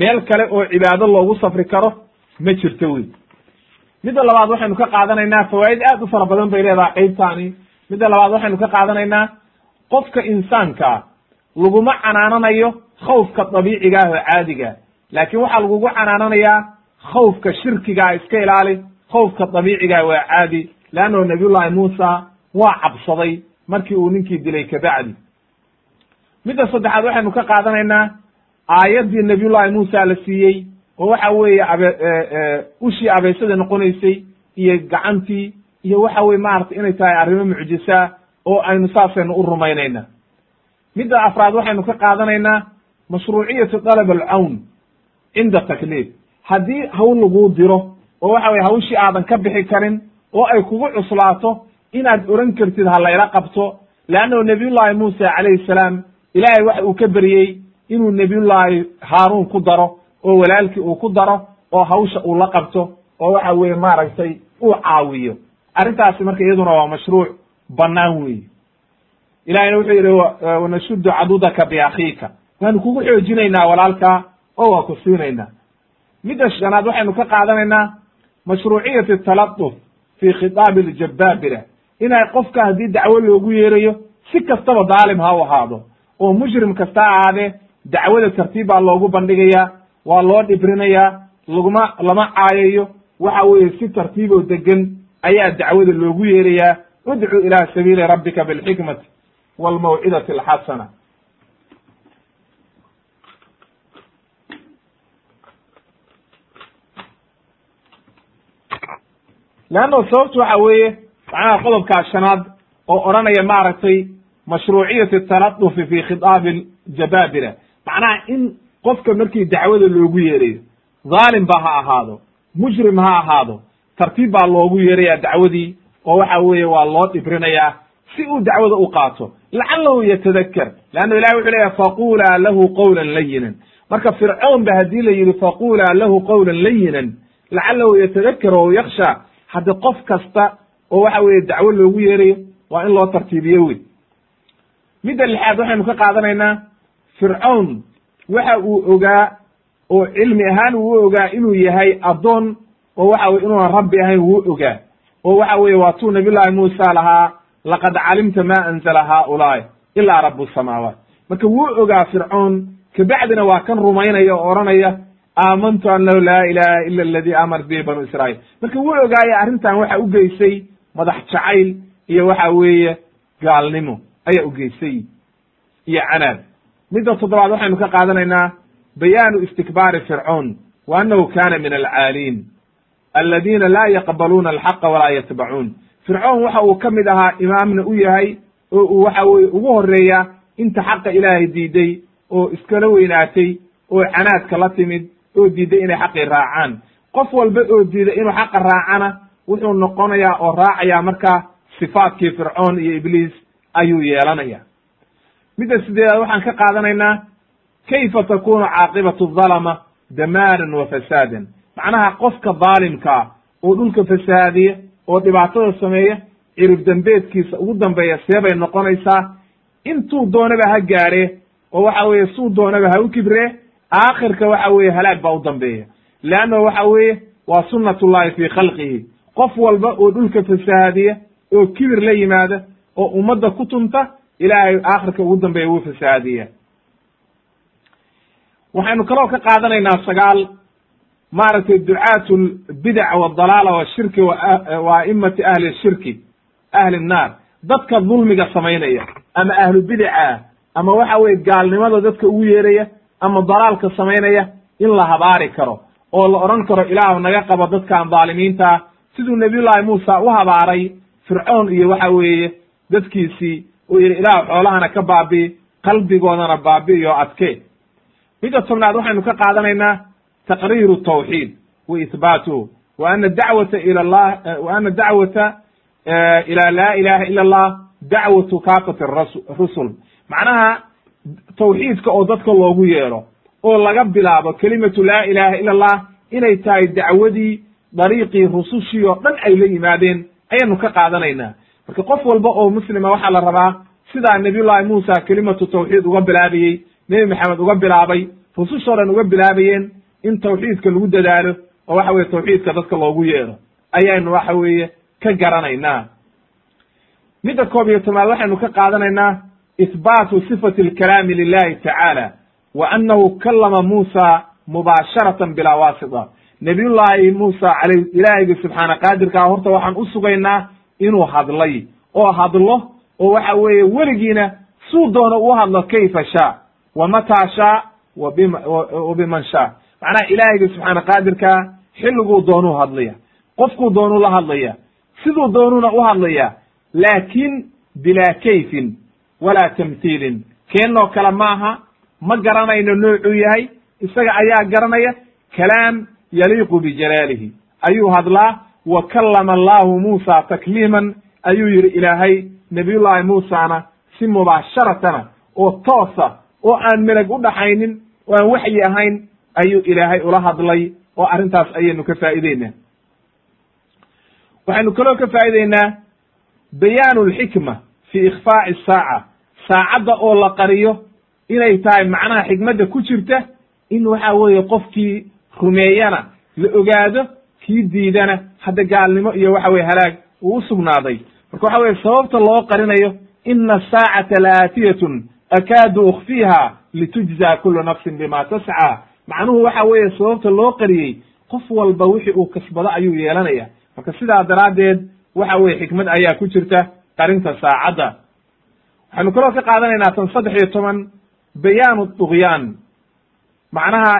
Meel kale oo cibaado loogu safri karo ma jirto wey midda labaad waxaynu ka qaadanaynaa fawaa'id aad u fara badan bay leedahay qeybtaani midda labaad waxaynu ka qaadanaynaa qofka insaankaa laguma canaananayo khawfka dabiiciga ah oo caadiga. Laakiin waxaa lagugu canaananayaa khawfka shirkigaa iska ilaali khawfka dabiicigaa waa caadi. Leanno nabiyullahi muusa waa cabsaday markii uu ninkii dilay kabacdi midda saddexaad waxaynu ka qaadanaynaa aayaddii nabiyullahi muusa la siiyey oo waxa weeye abe ushii abeysada noqonaysay iyo gacantii iyo waxa weye maaragtay inay tahay arrimo mucjisaa oo aynu saasaynu u rumaynayna. Midda afraad waxaynu ka qaadanaynaa mashruuciyatu dalab alcawn cinda takliif. Haddii hawl laguu diro oo waxa weye hawshii aadan ka bixi karin oo ay kugu cuslaato inaad oran kartid ha layla qabto leannahu nabiyullahi muusa calayhi salaam ilaahay waxa uu ka beriyey inuu nabiyullaahi haaruun ku daro oo walaalkii uu ku daro oo hawsha uu la qabto oo waxa weeye maaragtay uu caawiyo. Arrintaasi marka iyaduna waa mashruuc bannaan weeye. Ilahayna wuxuu yidhi wanashuddu cadudaka biakhiika. Waanu kugu xoojinaynaa walaalkaa oo waa ku siinaynaa. Midda shanaad waxaynu ka qaadanaynaa mashruuciyati taladuf fi khitaabi aljabaabira inay qofka haddii dacwo loogu yeerayo si kastaba daalim ha u ahaado. Oo mujrim kasta ahaadee dacwada tartiib baa loogu bandhigayaa waa loo dhibrinayaa laguma lama caayayo. Waxa weeye si tartiib oo degan ayaa dacwada loogu yeerayaa. Udcu ila sabiili rabbika bilxikmati walmawcidati alxasana. Leanno sababtu waxa weeye macnaha qodobkaa shanaad oo odhanaya maaragtay mashruuciyati taladufi fi khitaabi aljabaabira macnaha in qofka markii dacwada loogu yeerayo dhaalim ba ha ahaado mujrim ha ahaado tartiib baa loogu yeeraya dacwadii oo waxa weeye waa loo dhibrinayaa si uu dacwada u qaato. Lacalahu yatadaker leanna ilahi wuxuu leeyahy faqulaa lahu qawlan layinan marka fircoon ba haddii la yidhi faqulaa lahu qawlan layinan lacalahu yatadaker o yaksha haddi qof kasta oo waxa weeye dacwo loogu yeerayo waa in loo tartiibiyo wey midda lixaad waxaynu ka qaadanaynaa fircown waxa uu ogaa oo cilmi ahaan uu ogaa inuu yahay addoon oo waxa weye inuunan rabbi ahayn wuu ogaa. Oo waxa weeye waa tuu nabiyullahi muusa lahaa laqad calimta ma anzala haaulaai ilaa rabu samaawaat. Marka wuu ogaa fircoon kabacdina waa kan rumaynaya oo odhanaya aamantu annahu laa ilaha ila aladi amar bihi banu israa'iil. Marka wuu ogaaya arrintan waxa u geysay madax jacayl iyo waxa weeye gaalnimo ayaa u geysay iyo canaab. Midda toddobaad waxaynu ka qaadanaynaa bayaanu istikbaari fircoon wa annahu kana min alcaaliin aladiina laa yaqbaluuna alxaqa walaa yatbacuun fircoon waxa uu ka mid ahaa imaamna u yahay oo uu waxa weye ugu horreeya inta xaqa ilaahay diiday oo iskala weynaatay oo canaadka la timid oo diiday inay xaqii raacaan. Qof walba oo diiday inuu xaqa raacana wuxuu noqonayaa oo raacayaa markaa sifaadkii fircoon iyo ibliis ayuu yeelanaya. Midda sideedaad waxaan ka qaadanaynaa kayfa takunu caaqibatu dhalama damaaran wa fasaadan? Macnaha qofka dhaalimkaa oo dhulka fasaadiya oo dhibaatada sameeya cirib dembeedkiisa ugu dambeeya see bay noqonaysaa intuu doonaba ha gaare oo waxa weeye suu doonaba ha u kibree aakhirka waxa weeye halaag baa u dambeeya. Leanna waxa weeye waa sunnatullahi fii khalqihi qof walba oo dhulka fasahaadiya oo kibir la yimaada oo ummadda ku tunta ilaahay aakhirka ugu dambeeya wuu fasahaadiya waxaynu kaloo ka qaadanaynaa sagaal maaragtay ducaat lbidac waldalaala washirki wa aimati ahli shirki ahli nnaar dadka dulmiga samaynaya ama ahlu bidaca ama waxa weye gaalnimada dadka ugu yeeraya ama dalaalka samaynaya in la habaari karo oo la odhan karo ilaahu naga qabo dadkan dhaalimiinta siduu nabiyullaahi muusa u habaaray fircoon iyo waxa weeye dadkiisii uu yidhi ilaahu xoolahana ka baabi'i qalbigoodana baabi'iyo adke midda tobnaad waxaynu ka qaadanaynaa taqriiru tawxiid wa ihbaatuhu wa ana dacwata ila llah wa ana dacwata ila laa ilaha ila allah dacwatu kaafati rusul. Macnaha tawxiidka oo dadka loogu yeero oo laga bilaabo kelimatu laa ilaha ila allah inay tahay dacwadii dariiqii rusushii oo dhan ay la yimaadeen ayaynu ka qaadanaynaa. Marka qof walba oo muslima waxaa la rabaa sidaa nabiyullahi muusa kelimatu tawxiid uga bilaabayey nebi maxamed uga bilaabay rusushoo dhan uga bilaabayeen in tawxiidka lagu dadaalo oo waxa weye tawxiidka dadka loogu yeero ayaynu waxa weeye ka garanaynaa. Midda koob iyo tobnaad waxaynu ka qaadanaynaa ihbaatu sifati alkalaami lilahi tacaala wa annahu kallama muusa mubaasharatan bilaa waasita nabiyullaahi muusa calay ilaahayga subxaana qaadirkaa horta waxaan u sugaynaa inuu hadlay. Oo hadlo oo waxa weeye weligiina suu doono u hadlo kayfa shaa? Wa mataa shaa? Wa bima wa biman shaa? Macnaha ilaahayga subxaana qaadirkaa xilliguu doonuu hadlaya qofkuu doonuu la hadlaya siduu doonuuna u hadlaya laakiin bilaa kayfin walaa tamhiilin keennoo kale maaha ma garanayno noocuu yahay isaga ayaa garanaya kalaam yaliiqu bijalaalihi ayuu hadlaa wa kallama allahu muusa takliiman ayuu yidhi ilaahay nabiyullaahi muusana si mubaasharatana oo toosa oo aan meleg u dhaxaynin oo aan waxyi ahayn ayuu ilaahay ula hadlay oo arrintaas ayaynu ka faa'ideynaa waxaynu kaloo ka faa'ideynaa bayaanu alxikma fi ikhfaa'i saaca. Saacadda oo la qariyo inay tahay macnaha xikmadda ku jirta in waxa weeye qofkii rumeeyana la ogaado kii diidana hadda gaalnimo iyo waxa weye halaag uu u sugnaaday. Marka waxa weye sababta loo qarinayo ina asaacata laaatiyatun akaadu ukfiiha litujza kulu nafsin bima tascaa. Macnuhu waxa weeye sababta loo qariyey qof walba wixii uu kasbado ayuu yeelanaya. Marka sidaa daraaddeed waxa weye xikmad ayaa ku jirta qarinta saacadda. Waxaynu kaloo ka qaadanaynaa tan saddex iyo toban bayaanu dugyaan macnaha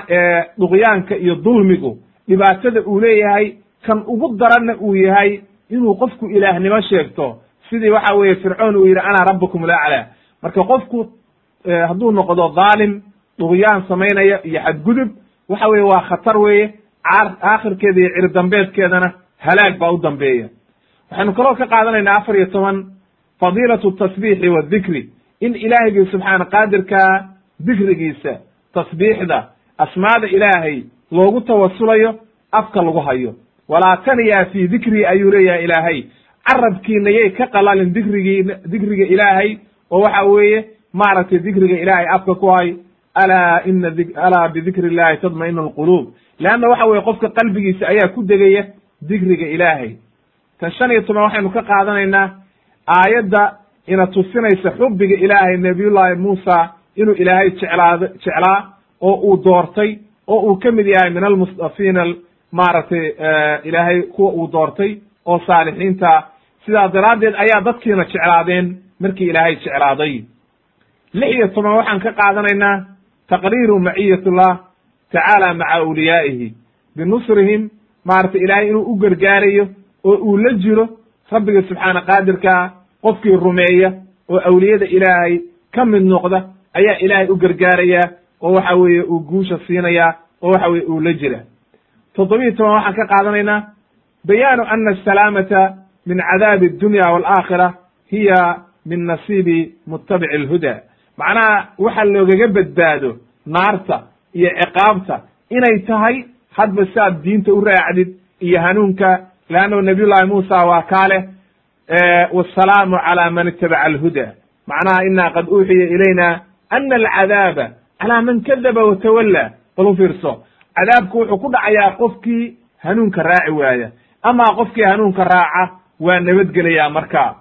duqyaanka iyo dulmigu dhibaatada uu leeyahay kan ugu daranna uu yahay inuu qofku ilaahnimo sheegto sidii waxa weeye fircoon uu yidhi ana rabbukum laclaa marka qofku hadduu noqdo dhaalim dugyaan samaynaya iyo xadgudub waxa weye waa khatar weeye aakhirkeeda iyo cirdambeedkeedana halaag baa u dambeeya. Waxaynu kaloo ka qaadanaynaa afar iyo toban fadiilatu tasbiixi wadikri in ilaahigii subxaana qaadirkaa dikrigiisa tasbiixda asmaada ilaahay loogu tawasulayo afka lagu hayo. Walaa taniyaa fii dikrii ayuu leeyahay ilaahay. Carabkiina yay ka qalalin dikrigii dikriga ilaahay oo waxa weeye maaragtay dikriga ilaahay afka ku hay. Alaa ina alaa bidikri illahi tadma'inu alquluub leanna waxa weye qofka qalbigiisa ayaa ku degaya dikriga ilaahay. Tan shan iyo toban waxaynu ka qaadanaynaa aayadda ina tusinaysa xubbiga ilaahay nabiyullaahi muusa inuu ilaahay jeclaado jeclaa oo uu doortay oo uu ka mid yahay min almustafiina maaragtay ilaahay kuwa uu doortay oo saalixiinta. Sidaa daraaddeed ayaa dadkiina jeclaadeen markii ilaahay jeclaaday. Lix iyo toban waxaan ka qaadanaynaa taqriiru maciyatullah tacaala maca awliyaa'ihi. Binusrihim maaragtay ilaahay inuu u gargaarayo oo uu la jiro rabbiga subxaana qaadirkaa qofkii rumeeya oo awliyada ilaahay ka mid noqda ayaa ilaahay u gargaaraya oo waxa weeye uu guusha siinaya oo waxa weye uu la jira. Toddobiyi toban waxaan ka qaadanaynaa bayaanu ana asalaamata min cadaabi addunya waalaakhira hiya min nasiibi mutabici alhuda. Macnaha waxa loogaga badbaado naarta iyo ciqaabta inay tahay hadba saad diinta u raacdid iyo hanuunka leanno nabiy llahi muusa waa kaa leh wasalaamu calaa man itabaca alhuda. Macnaha inaa qad uuxiya ilayna ana alcadaaba calaa man kadaba watawalla bal u fiirso cadaabku wuxuu ku dhacayaa qofkii hanuunka raaci waaya amaa qofkii hanuunka raaca waa nabadgelayaa marka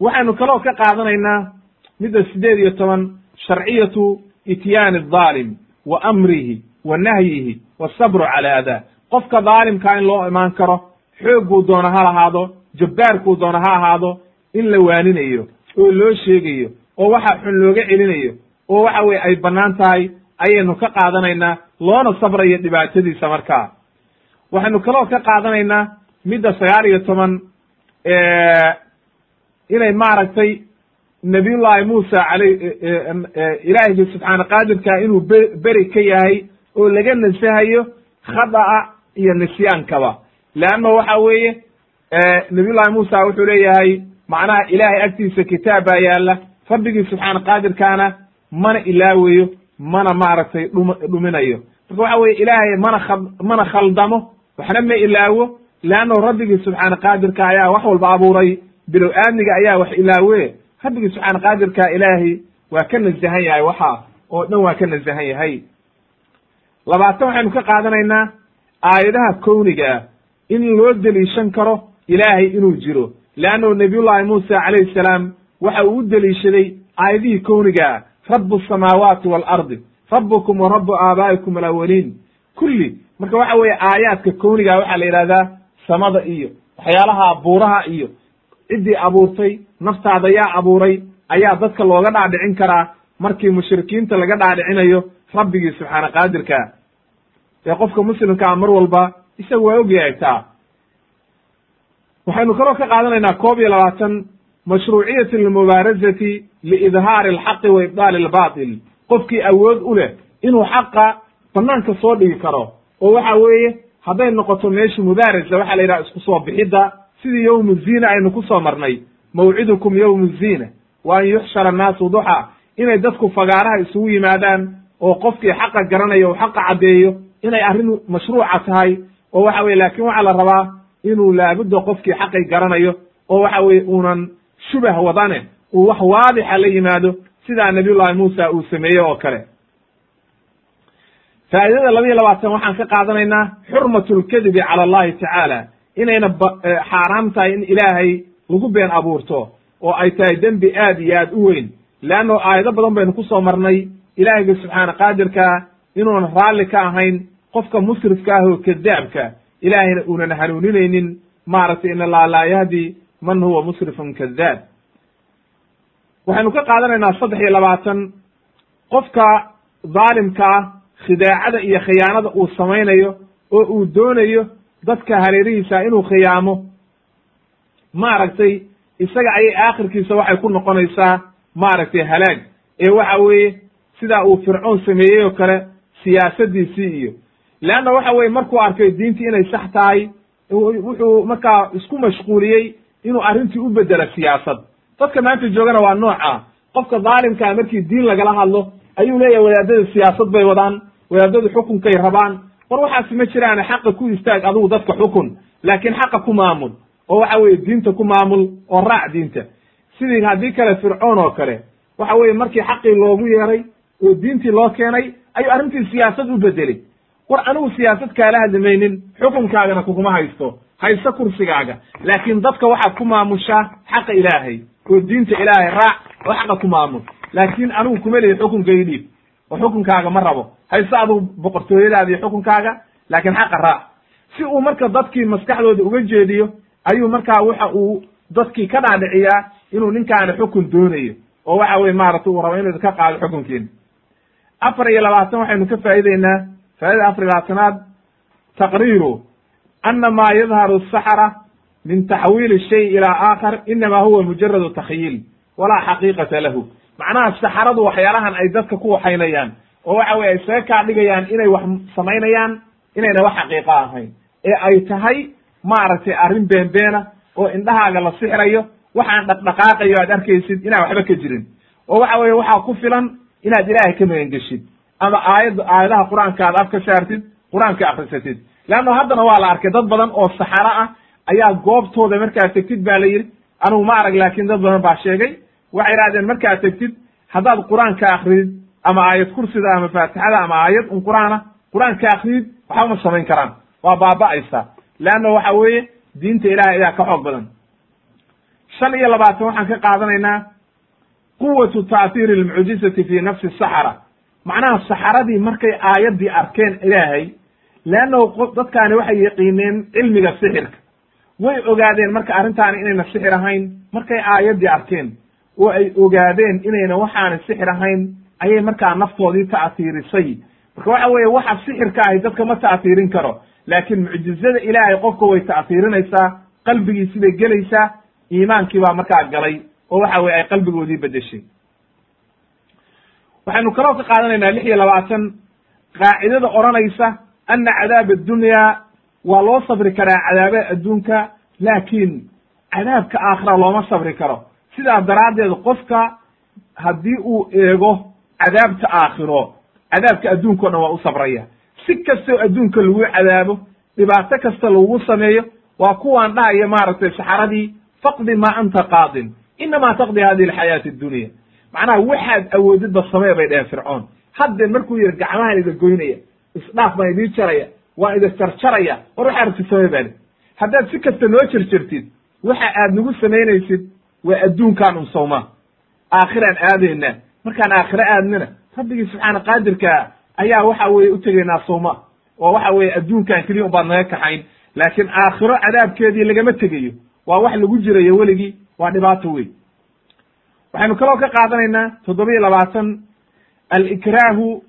waxaynu kaloo ka qaadanaynaa midda sideed iyo toban sharciyatu ityaani adaalim wa amrihi wa nahyihi wasabru cala adaa qofka daalimkaa in loo imaan karo xoogguu doona ha lahaado jabbaarkuu doona ha ahaado in la waaninayo oo loo sheegayo oo waxa xun looga celinayo oo waxa weye ay bannaan tahay ayaynu ka qaadanaynaa loona sabrayo dhibaatadiisa markaa waxaynu kaloo ka qaadanaynaa midda sagaal iyo toban inay maaragtay nabiyullaahi muusa alay ilaahiygi subxaana qaadirka inuu be beri ka yahay oo laga nasahayo khada'a iyo nisyaankaba leanna waxa weeye nabiyullahi muusa wuxuu leeyahay macnaha ilaahay agtiisa kitaab baa yaalla rabbigii subxaana qaadirkaana mana ilaawayo mana maaragtay dhum dhuminayo. Marka waxa weye ilaahay mana kha mana khaldamo waxna ma ilaawo leannahu rabbigii subxaana qaadirka ayaa wax walba abuuray bilow aadmiga ayaa wax ilaawe rabbigii subxaana qaadirka ilaahay waa ka nasahan yahay waxa oo dhan waa ka nasahan yahay. Labaatan waxaynu ka qaadanaynaa aayadaha kowniga ah. In loo deliishan karo ilaahay inuu jiro. Leannahu nabiyullahi muusa calayhi salaam waxa uu u deliishaday aayadihii kowniga ah rabu asamaawaati waalardi rabukum wa rabu aabaa'ikum alawaliin kulli marka waxa weeye aayaadka kowniga waxaa la yidhahdaa samada iyo waxyaalaha buuraha iyo ciddii abuurtay naftaada yaa abuuray ayaa dadka looga dhaadhicin karaa markii mushrikiinta laga dhaadhicinayo rabbigii subxaana qaadirka. Ee qofka muslimkaa mar walba isaga waa ogyahay taa. Waxaynu kaloo ka qaadanaynaa koob iyo labaatan mashruuciyati lmubaarazati liidhaari alxaqi wa ibdaali albatil qofkii awood u leh inuu xaqa banaanka soo dhigi karo oo waxa weeye hadday noqoto meesha mubaarasa waxaa la yidhaha isku soo bixidda sidii yowmu ziina aynu ku soo marnay mawcidukum yowmu ziina wa an yuxshara annaasu duxa inay dadku fagaaraha isugu yimaadaan oo qofkii xaqa garanaya uu xaqa caddeeyo inay arrin mashruuca tahay oo waxa weye laakin waxaa la rabaa inuu laabudda qofkii xaqay garanayo oo waxa weye uunan shubah wadane uu wax waadixa la yimaado sidaa nabiyullahi muusa uu sameeyey oo kale. Faa'idada laba iyo labaatan waxaan ka qaadanaynaa xurmatu lkadibi cala allahi tacaala inayna xaaraam tahay in ilaahay lagu been abuurto oo ay tahay dembi aad iyo aad u weyn. Leanno aayado badan baynu ku soo marnay ilaahiyga subxaana qaadirkaa inuunan raalli ka ahayn qofka musrifka ah oo kadaabka ilaahayna uunan hanuuninaynin maaragtay in allaha laa yahdi man huwa musrifun kadaab waxaynu ka qaadanaynaa saddex iyo labaatan. Qofka dhaalimkaa khidaacada iyo khiyaanada uu samaynayo oo uu doonayo dadka hareerihiisa inuu khiyaamo maaragtay isaga ayay aakhirkiisa waxay ku noqonaysaa maaragtay halaag. Ee waxa weeye sidaa uu fircoon sameeyey oo kale siyaasadiisii iyo. Leanna waxa weye markuu arkay diintii inay sax tahay wuxuu markaa isku mashquuliyey inuu arrintii u bedelo siyaasad. Dadka maanta joogana waa nooca qofka dhaalimkaa markii diin lagala hadlo ayuu leeyahay wadaadada siyaasad bay wadaan wadaadadu xukunkay rabaan. War waxaasi ma jiraane xaqa ku istaag adigu dadka xukun laakiin xaqa ku maamul. Oo waxa weye diinta ku maamul oo raac diinta. Sidii haddii kale fircoon oo kale waxa weye markii xaqii loogu yeeray oo diintii loo keenay ayuu arrintii siyaasad u bedelay war anigu siyaasad kaala hadlimaynin xukunkaagana kuguma haysto haysto kursigaaga. Laakiin dadka waxaad ku maamushaa xaqa ilaahay oo diinta ilaahay raac oo xaqa ku maamul laakiin anigu kuma lihi xukunka ii dhiib. Oo xukunkaaga ma rabo. Haysto adigu boqortooyadaada iyo xukunkaaga laakiin xaqa raac. Si uu marka dadkii maskaxdooda uga jeediyo ayuu markaa waxa uu dadkii ka dhaadhiciyaa inuu ninkaani xukun doonayo. Oo waxa weye maaragtay uu rabo inuu ka qaado xukunkiina afar iyo labaatan waxaynu ka faa'ideynaa faa'idada afar iyo labaatanaad taqriiru ana maa yadharu asaxara min taxwiili shay ilaa aakhar inama huwa mujaradu takhyiil walaa xaqiiqata lahu macnaha saxaradu waxyaalahan ay dadka ku waxaynayaan oo waxa weye ay isaga kaa dhigayaan inay wax samaynayaan inayna wax xaqiiqa ahayn ee ay tahay maaragtay arrin beenbeena oo indhahaaga la sixrayo waxaan dhaqdhaqaaqayo aad arkaysid inaan waxba ka jirin oo waxa weye waxaa ku filan inaad ilaahay ka magangeshid ama aayadda aayadaha qur'aanka aad af ka saartid qur'aanka akrisatid leanno haddana waa la arkay dad badan oo saxaro ah ayaa goobtooda markaa tegtid ba la yidhi. Anugu ma arag laakiin dad badan baa sheegay. Waxay idhahdeen markaad tegtid haddaad qur'aanka akridid ama aayad kursida ama faatixada ama aayad un qur'aana qur'aanka akridid waxba ma samayn karaan. Waa baaba'aysaa leanna waxa weeye diinta ilahay ayaa ka xoog badan. Shan iyo labaatan waxaan ka qaadanaynaa quwatu ta'hiiri almucjizati fi nafsi saxara macnaha saxaradii markay aayaddii arkeen ilaahay leannahu dadkaani waxay yaqiineen cilmiga sixirka. Way ogaadeen marka arrintaani inayna sixir ahayn markay aayaddii arkeen. Oo ay ogaadeen inayna waxaana sixir ahayn ayay markaa naftoodii ta'hiirisay marka waxa weeye waxa sixirka ahi dadka ma ta'hiirin karo laakiin mucjizada ilaahay qofka way ta'hiirinaysaa qalbigiisi bay gelaysaa iimaankii baa markaa galay oo waxa weye ay qalbigoodii bedeshay waxaynu kaloo ka qaadanaynaa lix iyo labaatan. Qaacidada odhanaysa ana cadaaba addunya waa loo sabri karaa cadaabada adduunka laakiin cadaabka aakhira looma sabri karo. Sidaa daraaddeed qofka haddii uu eego cadaabta aakhiro cadaabka adduunka o dhan waa u sabraya. Si kastoo adduunka lagu cadaabo dhibaato kasta lagu sameeyo waa kuwaan dhahaya maaragtay saxaradii faqdi maa anta qaadin. Inamaa taqdi hadihi alxayaati addunya macnaha waxaad awoodidba samee bay dheheen fircoon. Haddee markuu yihi gacmahan ida goynaya isdhaaf baan idii jaraya waan ida jarjaraya war waxaa rabti samee baani haddaad si kasta noo jarjartid waxa aad nagu samaynaysid waa adduunkaan un sawmaa aakhiraan aadaynaa markaan aakhiro aadnana rabbigii subxaana qaadirkaa ayaa waxa weye utegaynaa sawma. Oo waxa weye adduunkan keliya unbaad naga kaxayn. Laakiin aakhiro cadaabkeedii lagama tegayo waa wax lagu jirayo weligii waa dhibaato wey waxaynu kaloo ka qaadanaynaa toddoba iyo labaatan. Alikraahu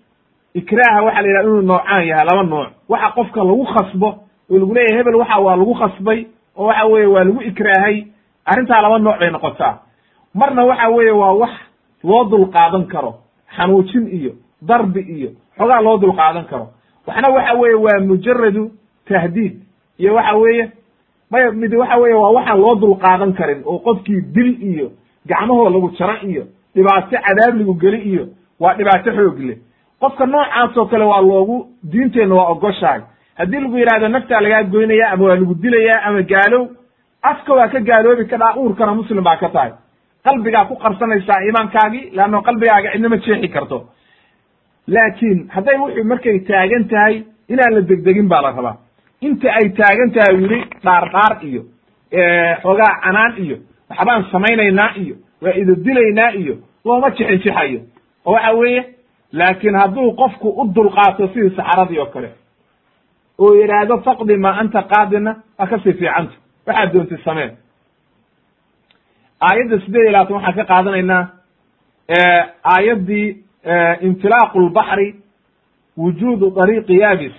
ikraaha waxa la yidhaha inuu noocaan yahay laba nooc. Waxa qofka lagu khasbo oo lagu leeyahay hebel waxa waa lagu khasbay oo waxa weeye waa lagu ikraahay arrintaa laba nooc bay noqotaa. Marna waxa weeye waa wax loo dul qaadan karo. Xanuujin iyo darbi iyo xogaa loo dul qaadan karo. Waxna waxa weeye waa mujaradu tahdiid. Iyo waxa weeye maya mid waxa weeye waa waxaan loo dul qaadan karin oo qofkii dil iyo gacmahoo lagu jaro iyo dhibaato cadaab lagu geli iyo waa dhibaato xoog leh. Qofka noocaasoo kale waa loogu diinteenna waa ogoshahay. Haddii lagu yidhahdo naftaa lagaa goynaya ama waa lagu dilayaa ama gaalow afka waa ka gaaloobi kadhaa uurkana muslim baa ka tahay. Qalbigaa ku qarsanaysaa iimaankaagii leanno qalbigaaga cidna ma jeexi karto. Laakiin hadday wuxuu markay taagan tahay inaan la degdegin baa la rabaa. Inta ay taagan tahay wili dhaar dhaar iyo xoogaa canaan iyo waxbaan samaynaynaa iyo waa ida dilaynaa iyo looma jixin jixayo oo waxa weeye laakiin hadduu qofku u dulqaato sidii saxaradii oo kale oo yidhaahdo faqdi ma anta qaadina waa ka sii fiicanta waxaad doontid sameen aayadda sideed iyo labaatan waxaan ka qaadanaynaa aayaddii intilaaqu lbaxri wujuudu dariiqi yaabis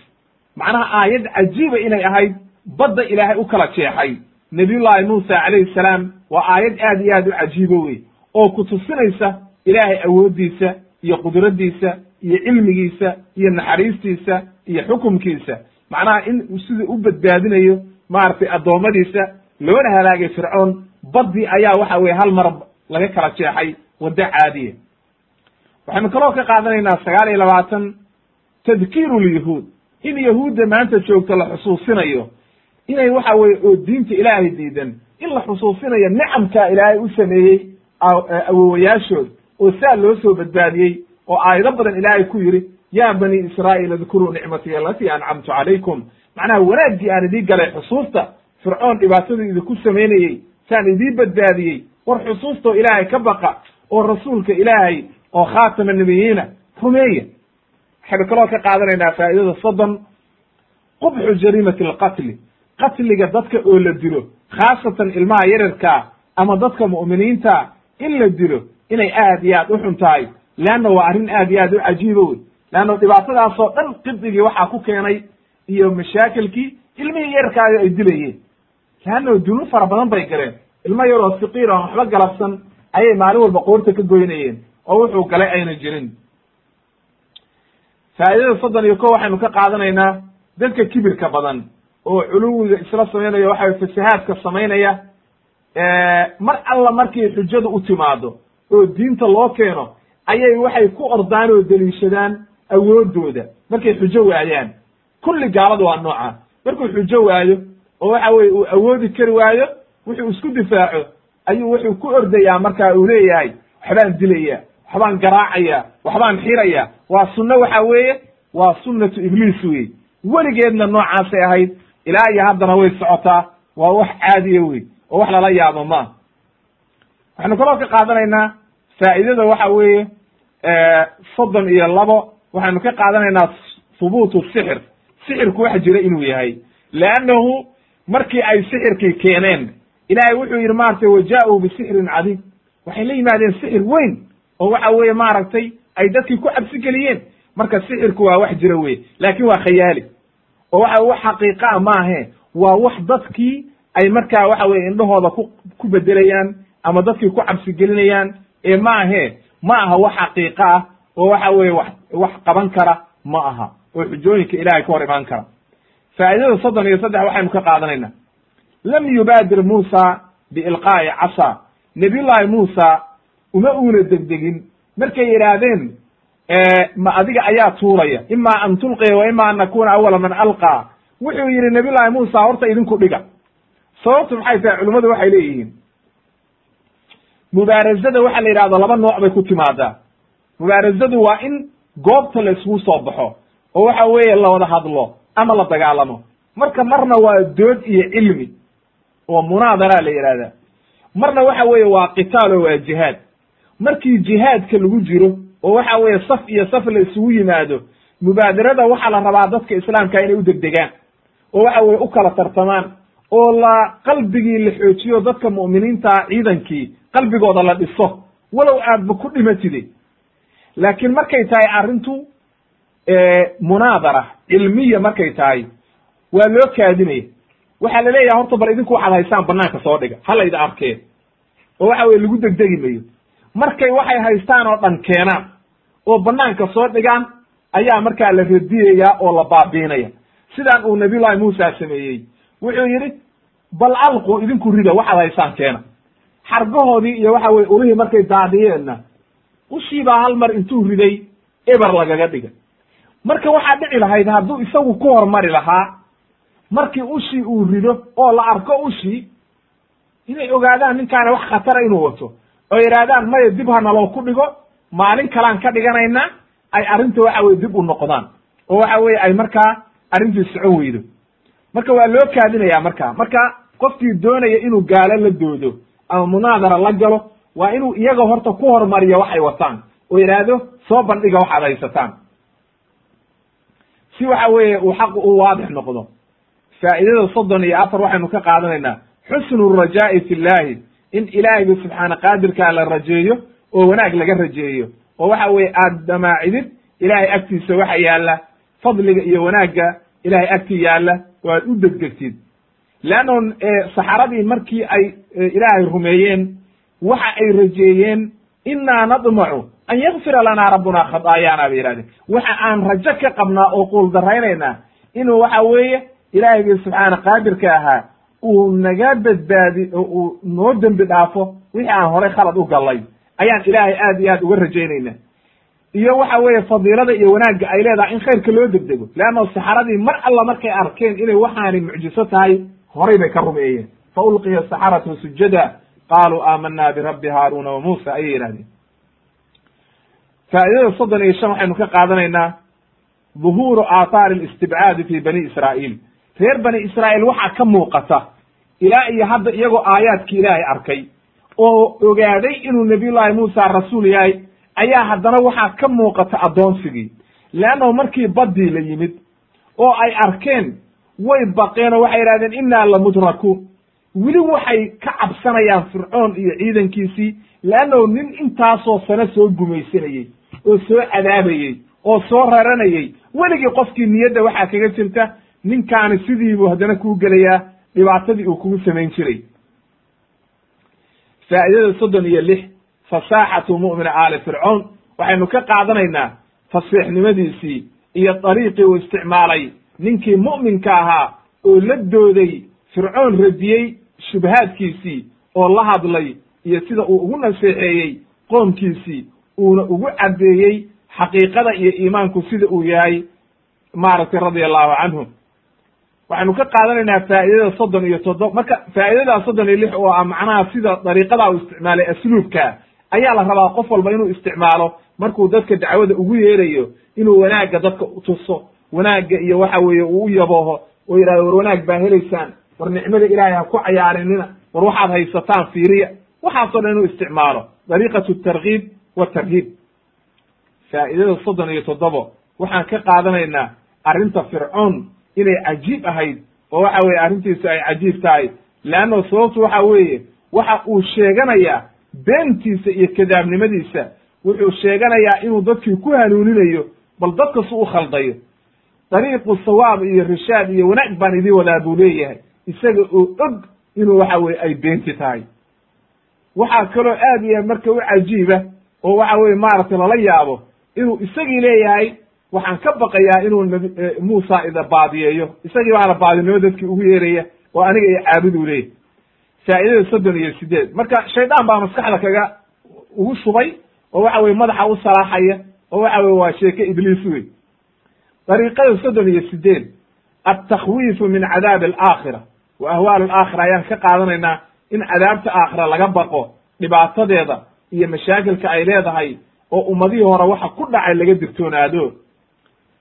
macnaha aayad cajiiba inay ahayd badda ilaahay u kala jeexay nabiyullaahi muusa calayhi salaam waa aayad aad iyo aad u cajiibo wey oo ku tusinaysa ilaahay awooddiisa iyo qudraddiisa iyo cilmigiisa iyo naxariistiisa iyo xukumkiisa. Macnaha in siduu u badbaadinayo maaragtay addoommadiisa loona halaagay fircoon baddii ayaa waxa weye hal mar laga kala jeexay waddo caadiya waxaynu kaloo ka qaadanaynaa sagaal iyo labaatan tadkiiru lyahuud in yahuudda maanta joogto la xusuusinayo inay waxa weye oo diinta ilaahay diidan. In la xusuusinayo nicamka ilaahay u sameeyey awowayaashood oo saa loo soo badbaadiyey oo aayado badan ilaahay ku yidhi ya bani israa'iil adkuruu nicmatii alatii ancamtu calaykum. Macnaha wanaaggii aan idii galay xusuusta fircoon dhibaatadii idinku samaynayey saan idii badbaadiyey war xusuustoo ilaahay ka baqa oo rasuulka ilaahay oo khaatama nebiyiina rumeeya. Waxaynu kaloo ka qaadanaynaa faa'idada soddon. Qubxu jariimati alqatli qatliga dadka oo la dilo khaasatan ilmaha yararkaa ama dadka mu'miniinta in la dilo inay aad iyo aad u xun tahay. Leanna waa arrin aad iyo aad u cajiiba wey leanna dhibaatadaasoo dhan qibdigii waxaa ku keenay iyo mashaakilkii ilmihii yararkaayo ay dilayeen. Leanna dunuub fara badan bay galeen. Ilmo yaroo siqiir aan waxba galabsan ayay maalin walba qoorta ka goynayeen oo wuxuu galay ayna jirin. Faa'idada soddon iyo ko waxaynu ka qaadanaynaa dadka kibirka badan oo culuwiga isla samaynaya waxa fasahaadka samaynaya mar alla markay xujadu u timaado oo diinta loo keeno ayay waxay ku ordaan oo deliishadaan awooddooda. Markay xujo waayaan. Kulli gaalada waa nooca. Markuu xujo waayo oo waxa weye uu awoodi kari waayo wuxuu isku difaaco ayuu wuxuu ku ordayaa marka uu leeyahay waxbaan dilaya waxbaan garaacaya waxbaan xiraya waa sunno waxa weeye waa sunnatu ibliis wey weligeedna noocaasay ahayd ilaa iyo haddana way socotaa waa wax caadiya wey oo wax lala yaabo maaha waxaynu kaloo ka qaadanaynaa faa'idada waxa weeye soddon iyo labo waxaynu ka qaadanaynaa hubuutu sixir. Sixirku wax jira inuu yahay. Leannahu markii ay sixirkii keeneen ilaahay wuxuu yidhi maaragtay wajaa-uu bisixrin cadiim. Waxay la yimaadeen sixir weyn oo waxa weeye maaragtay ay dadkii ku cabsi geliyeen. Marka sixirku waa wax jira weye laakin waa khayaali oo waxa wax xaqiiqa a maahe waa wax dadkii ay markaa waxa weye indhahooda ku ku bedelayaan ama dadkii ku cabsi gelinayaan ee maahe ma aha wax xaqiiqa ah oo waxa weye wax wax qaban kara ma aha oo xujooyinka ilahay ka hor imaan kara. Faa'idada soddon iyo saddex waxaynu ka qaadanayna. Lam yubaadir muusa biilqaa'i casa. Nabiyullaahi muusa uma uuna degdegin. Markay yidhaahdeen ma adiga ayaa tuuraya. Ima an tulqiya wa ima an nakuna awala man alqaa wuxuu yidhi nabiyullaahi muusa horta idinku dhiga. Sababtu maxay tahay? Culimmadu waxay leeyihiin. Mubaarazada waxa la yidhahdo laba nooc bay ku timaadaa. Mubaarazadu waa in goobta la isugu soo baxo oo waxa weeye la wada hadlo ama la dagaalamo. Marka marna waa dood iyo cilmi oo munaadara la yidhahda marna waxa weeye waa qitaal oo waa jihaad. Markii jihaadka lagu jiro oo waxa weeye saf iyo saf la isugu yimaado mubaadarada waxaa la rabaa dadka islaamka inay u degdegaan oo waxa weye u kala tartamaan oo la qalbigii la xoojiyo dadka mu'miniinta ciidankii qalbigooda la dhiso walow aadba ku dhimatide laakiin markay tahay arrintu munaadara cilmiya markay tahay waa loo kaadinaya. Waxaa la leeyaha horta bal idinku waxaad haystaan banaanka soo dhiga hala ida arkeen oo waxa weye lagu degdegi mayo markay waxay haystaan oo dhan keenaan oo banaanka soo dhigaan ayaa markaa la radiyaya oo la baabiinaya. Sidaan uu nabiyullahi muusa sameeyey wuxuu yidhi bal alqu idinku rida waxaad haystaan keena. Xargahoodii iyo waxa weye ulihii markay daadiyeenna ushiibaa hal mar intuu riday eber lagaga dhiga. Marka waxaa dhici lahayd hadduu isagu ku hormari lahaa markii ushii uu rido oo la arko ushii inay ogaadaan ninkaana wax khatara inuu wato oo yidhaahdaan maya dib ha naloo ku dhigo maalin kalaan ka dhiganaynaa ay arrinta waxa weye dib u noqdaan. Oo waxa weye ay markaa arrintii socon weydo. Marka waa loo kaadinaya marka. Marka qofkii doonaya inuu gaalo la doodo ama munaadara la galo waa inuu iyaga horta ku hormariyo waxay wataan. Oo yidhaahdo soo bandhiga waxaad haysataan. Si waxa weeye uu xaqu u waadix noqdo. Faa'idada soddon iyo afar waxaynu ka qaadanaynaa. Xusnu rajaa'i fi llahi in ilaahayga subxaana qaadirkaa la rajeeyo oo wanaag laga rajeeyo. Oo waxa weeye aad damaacidid ilaahay agtiisa waxa yaalla fadliga iyo wanaagga ilahay agtii yaalla oo aad u degdegtid. Leanno saxaradii markii ay ilaahay rumeeyeen waxa ay rajeeyeen innaa nadmacu an yakfira lanaa rabbuna khadaayaana bay yihahdeen waxa aan rajo ka qabnaa oo quuldaraynaynaa inuu waxa weeye ilaahaygi subxaana qaadirka ahaa uu naga badbaadi oo uu noo dembi dhaafo wixii aan horay khalad u gallay ayaan ilaahay aad iyo aad uga rajaynayna iyo waxa weeye fadiilada iyo wanaagga ay leedahay in khayrka loo degdego. Leanna saxaradii mar alla markay arkeen inay waxaani mucjiso tahay horay bay ka rumeeyeen. Fa ulqiya saxaratu sujada qaaluu aamanaa birabbi haaruna wa muusa ayay yidhahdeen faa'idada soddon iyo shan waxaynu ka qaadanaynaa dhuhuuru aathaari alistibcaadi fi bani israa'iil. Reer bani israa'iil waxaa ka muuqata ilaa iyo hadda iyagoo aayaadkii ilaahay arkay oo ogaaday inuu nabiyullaahi muusa rasuul yahay ayaa haddana waxaa ka muuqata addoonsigii. Leannahu markii baddii la yimid oo ay arkeen way baqeen oo waxay yidhahdeen innaa lamudrakuun weli waxay ka cabsanayaan fircoon iyo ciidankiisii leannahu nin intaasoo sano soo gumaysanayey oo soo cadaabayey oo soo raranayey weligii qofkii niyadda waxaa kaga jirta ninkaani sidiibuu haddana kuu gelayaa dhibaatadii uu kugu samayn jiray faa'idada soddon iyo lix fasaaxatu mu'mina aali fircoon. Waxaynu ka qaadanaynaa fasiixnimadiisii iyo dariiqii uu isticmaalay. Ninkii mu'minka ahaa oo la dooday fircoon radiyey shubahaadkiisii oo la hadlay iyo sida uu ugu naseexeeyey qoomkiisii uuna ugu caddeeyey xaqiiqada iyo iimaanku sida uu yahay maaragtay radia allahu canhu waxaynu ka qaadanaynaa faa'idada soddon iyo toddoba marka faa'idadaa soddon iyo lix oo ah macnaha sida dariiqadaa uu isticmaalay asluubka ayaa la rabaa qof walba inuu isticmaalo markuu dadka dacwada ugu yeerayo inuu wanaagga dadka tuso. Wanaagga iyo waxa weeye uu u yabooho oo yidhahdo war wanaag baa helaysaan. War nicmada ilaahay ha ku cayaarinina. War waxaad haysataan fiiriya. Waxaasoo dhan inuu isticmaalo. Dariiqatu tarkiib watarhiib faa'idada soddon iyo toddobo. Waxaan ka qaadanaynaa arrinta fircoon inay cajiib ahayd oo waxa weeye arrintiisu ay cajiib tahay. Leanno sababtu waxa weeye waxa uu sheeganayaa beentiisa iyo kadaabnimadiisa wuxuu sheeganayaa inuu dadkii ku hanuuninayo bal dadka su u khaldayo. Dariiqu sawaab iyo rishaad iyo wanaag baan idin wadaa buu leeyahay. Isaga oo og inuu waxa weye ay beenti tahay. Waxaa kaloo aad iyo marka u cajiiba oo waxa weye maaragtay lala yaabo inuu isagii leeyahay waxaan ka baqayaa inuu nabi muusa ida baadiyeeyo. Isagii baana baadinimo dadkii ugu yeeraya oo aniga iyo caabuduu leeyahy faa'idada soddon iyo sideed marka shaydaan baa maskaxda kaga ugu shubay oo waxa weye madaxa u salaaxaya oo waxa weye waa sheeke ibliis wey dariiqada soddon iyo sideed altakhwiifu min cadaabi alaakhira. Wa ahwaal alaakhira ayaan ka qaadanaynaa in cadaabta aakhira laga baqo dhibaatadeeda iyo mashaakilka ay leedahay oo ummadihii hore waxa ku dhacay laga digtoonaado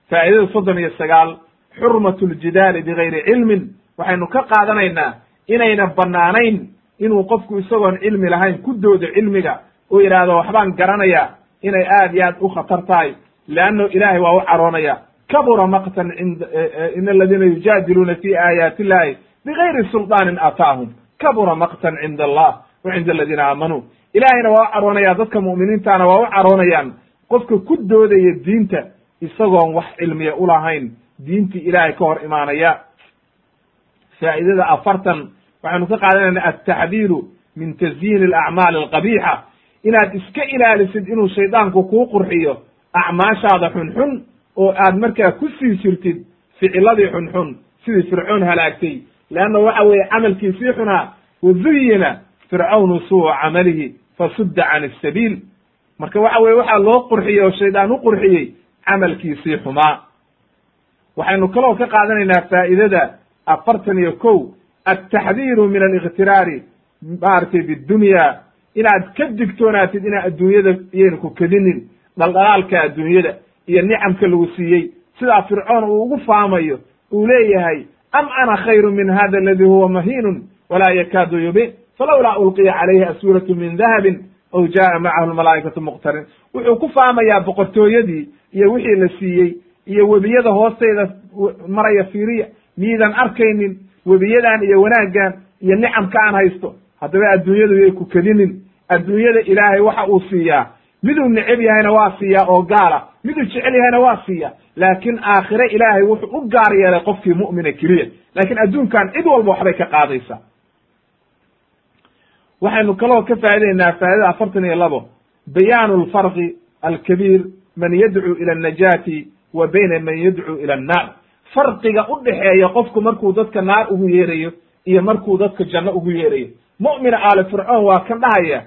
faa'idada soddon iyo sagaal xurmatu ljidaali bigayri cilmin. Waxaynu ka qaadanaynaa inayna bannaanayn inuu qofku isagoon cilmi lahayn ku doodo cilmiga oo yidhaahdo waxbaan garanaya inay aad iyo aad u khatar tahay leanno ilaahay waa u caroonaya. Kabura maqtan cinda in aladiina yujaadiluuna fi aayaati illahi bigayri sulطaanin aataahum. Kabura maqtan cinda allah wa cinda aladiina aamanuu ilaahayna waa u caroonaya dadka mu'miniintana waa u caroonayaan. Qofka ku doodaya diinta isagoon wax cilmiya ulahayn diintii ilaahay ka hor imaanaya. Faa'idada afartan waxaynu ka qaadanayna altaxdiiru min tasyiini alacmaali alqabiixa. Inaad iska ilaalisid inuu shaydaanku kuu qurxiyo acmaashaada xunxun oo aad markaa ku sii jirtid ficiladii xunxun sidii fircoon halaagtay. Leanna waxa weeye camalkiisii xunaa wazuyina fircawnu suu camalihi fasudda can asabiil marka waxa weye waxaa loo qurxiyey oo shaydaan u qurxiyey camalkiisii xumaa. Waxaynu kaloo ka qaadanaynaa faa'idada afartan iyo kow. Altaxdiiru min aliktiraari maaragtay bidunya inaad ka digtoonaatid inaa adduunyada iyayna ku kedinin dhaldhalaalka adduunyada iyo nicamka lagu siiyey. Sidaa fircoon uu ugu faamayo uu leeyahay am ana khayru min hada aladi huwa mahiinun walaa yakaadu yubin falawlaa ulqiya calayhi aswiratu min dahabin aw jaa macahu lmalaa'ikatu muqtarin wuxuu ku faamayaa boqortooyadii iyo wixii la siiyey iyo webiyada hoosteyda maraya fiiriya miidan arkaynin webiyadan iyo wanaaggan iyo nicamka aan haysto haddaba adduunyadu yay ku kedinin adduunyada ilaahay waxa uu siiyaa miduu neceb yahayna waa siiyaa oo gaala miduu jecel yahayna waa siiya laakiin aakhire ilaahay wuxuu u gaar yeelay qofkii mu'mina keliya laakiin adduunkan cid walba waxbay ka qaadaysaa waxaynu kaloo ka faa'idaynaa faa'idada afartan iyo labo. Bayaanu alfarqi alkabiir man yadcuu ila annajaati wa bayna man yadcuu ila annaar farqiga u dhexeeya qofku markuu dadka naar ugu yeerayo iyo markuu dadka janno ugu yeerayo. Mu'mina aali fircoon waa kan dhahaya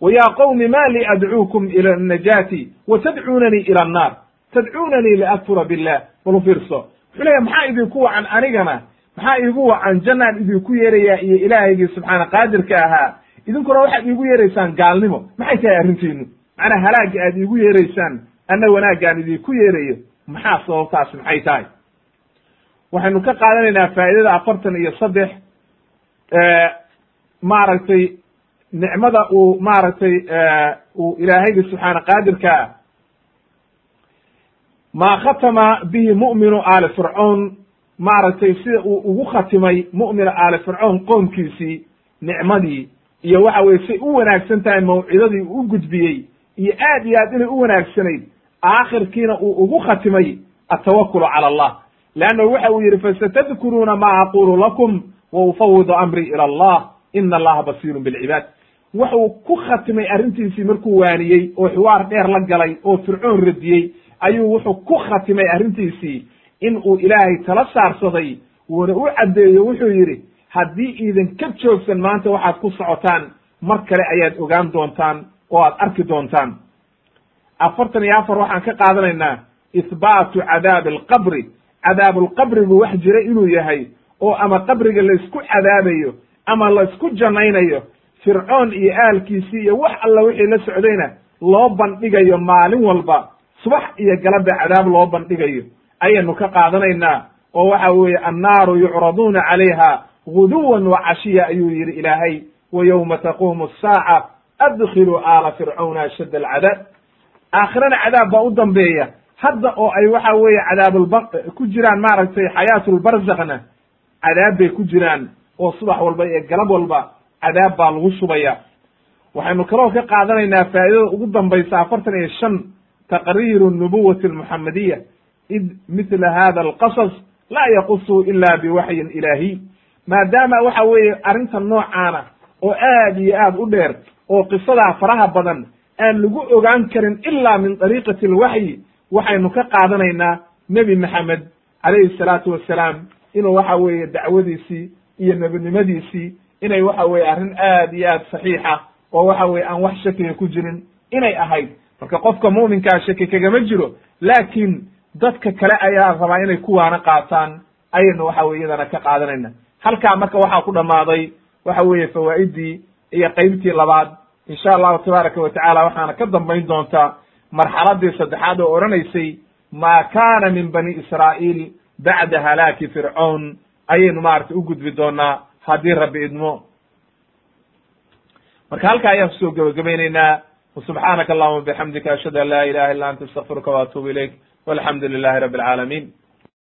wa yaa qowmi ma lii adcuukum ila annajaati wa tadcuunanii ila annaar tadcuunanii liakfura billah balu fiirso. Wuxuu leeya maxaa idinku wacan anigana? Maxaa iigu wacan jannaan idinku yeerayaa iyo ilaahaygii subxaana qaadirka ahaa idinkuna waxaad iigu yeeraysaan gaalnimo. Maxay tahay arrintiinu macnaa halaagga aad iigu yeeraysaan anna wanaaggaan idinku yeerayo maxaa sababtaasi maxay tahay? Waxaynu ka qaadanaynaa faa'idada afartan iyo saddex maaragtay nicmada uu maaragtay uu ilaahaygi subxaana qaadirkaa maa khatama bihi mu'minu aali fircoon maaragtay sida uu ugu khatimay mu'mina aali fircoon qoomkiisii nicmadii iyo waxa weye say u wanaagsan tahay mawcidadii u gudbiyey iyo aad iyo aad inay u wanaagsanayd aakhirkiina uu ugu khatimay atawakulu cala allah. Leannahu waxa uu yidhi fasatadkuruuna ma aqulu lakum wa ufawidu amrii ila allah. Ina allaha basiirun bilcibaad wuxuu ku khatimay arrintiisii markuu waaniyey oo xiwaar dheer la galay oo fircoon radiyey ayuu wuxuu ku khatimay arrintiisii in uu ilaahay tala saarsaday wuuna u caddeeyo wuxuu yidhi haddii idinka joogsan maanta waxaad ku socotaan mar kale ayaad ogaan doontaan oo aad arki doontaan. Afartan iyo afar waxaan ka qaadanaynaa ihbaatu cadaabi alqabri cadaabulqabrigu wax jira inuu yahay oo ama qabriga laysku cadaabayo ama laysku jannaynayo fircoon iyo aalkiisii iyo wax alla wixii la socdayna loo bandhigayo maalin walba. Subax iyo galaba cadaab loo bandhigayo. Ayaynu ka qaadanaynaa oo waxa weeye annaaru yucraduuna calayha guduwan wa cashiya ayuu yidhi ilaahay wa yowma taquumu asaaca adkhiluu aala fircawna ashadda alcadaab aakhirana cadaab baa u dambeeya hadda oo ay waxa weeye cadaabulba ku jiraan maaragtay xayaatulbarzakna cadaab bay ku jiraan oo subax walba iyo galab walba cadaab baa lagu shubaya waxaynu kaloo ka qaadanaynaa faa'idada ugu dambaysa afartan iyo shan taqriiru nubuwati almuxamadiya id mithla hada alqasas laa yaqusu ila biwaxyin ilaahiy maadaama waxa weeye arrinta noocaana oo aad iyo aad u dheer oo qisadaa faraha badan aan lagu ogaan karin ilaa min dariiqati alwaxyi waxaynu ka qaadanaynaa nebi maxamed calayhi salaatu wassalaam inuu waxa weeye dacwadiisii iyo nebinimadiisii inay waxa weeye arrin aad iyo aad saxiixa oo waxa weye aan wax shakiga ku jirin inay ahayd. Marka qofka mu'minkaa shaki kagama jiro laakiin dadka kale ayaa rabaa inay kuwaana qaataan ayaynu waxa weye iyadana ka qaadanayna halkaa marka waxaa ku dhamaaday waxa weeye fawaaiddii iyo qeybtii labaad. Insha allahu tabaaraka wa tacaala waxaana ka dambayn doontaa marxaladii saddexaad oo odhanaysay maa kaana min bani israa'iil bacda halaaki fircawn ayaynu maaragtay u gudbi doonaa haddii rabbi idmo. Marka halkaa ayaan ku soo gebagabaynaynaa subxaanaka allahuma bixamdika ashhadu an laa ilaha illa anta astaqfiruka wa atuubu ilayk. Walxamdu lilahi rabbi alcaalamin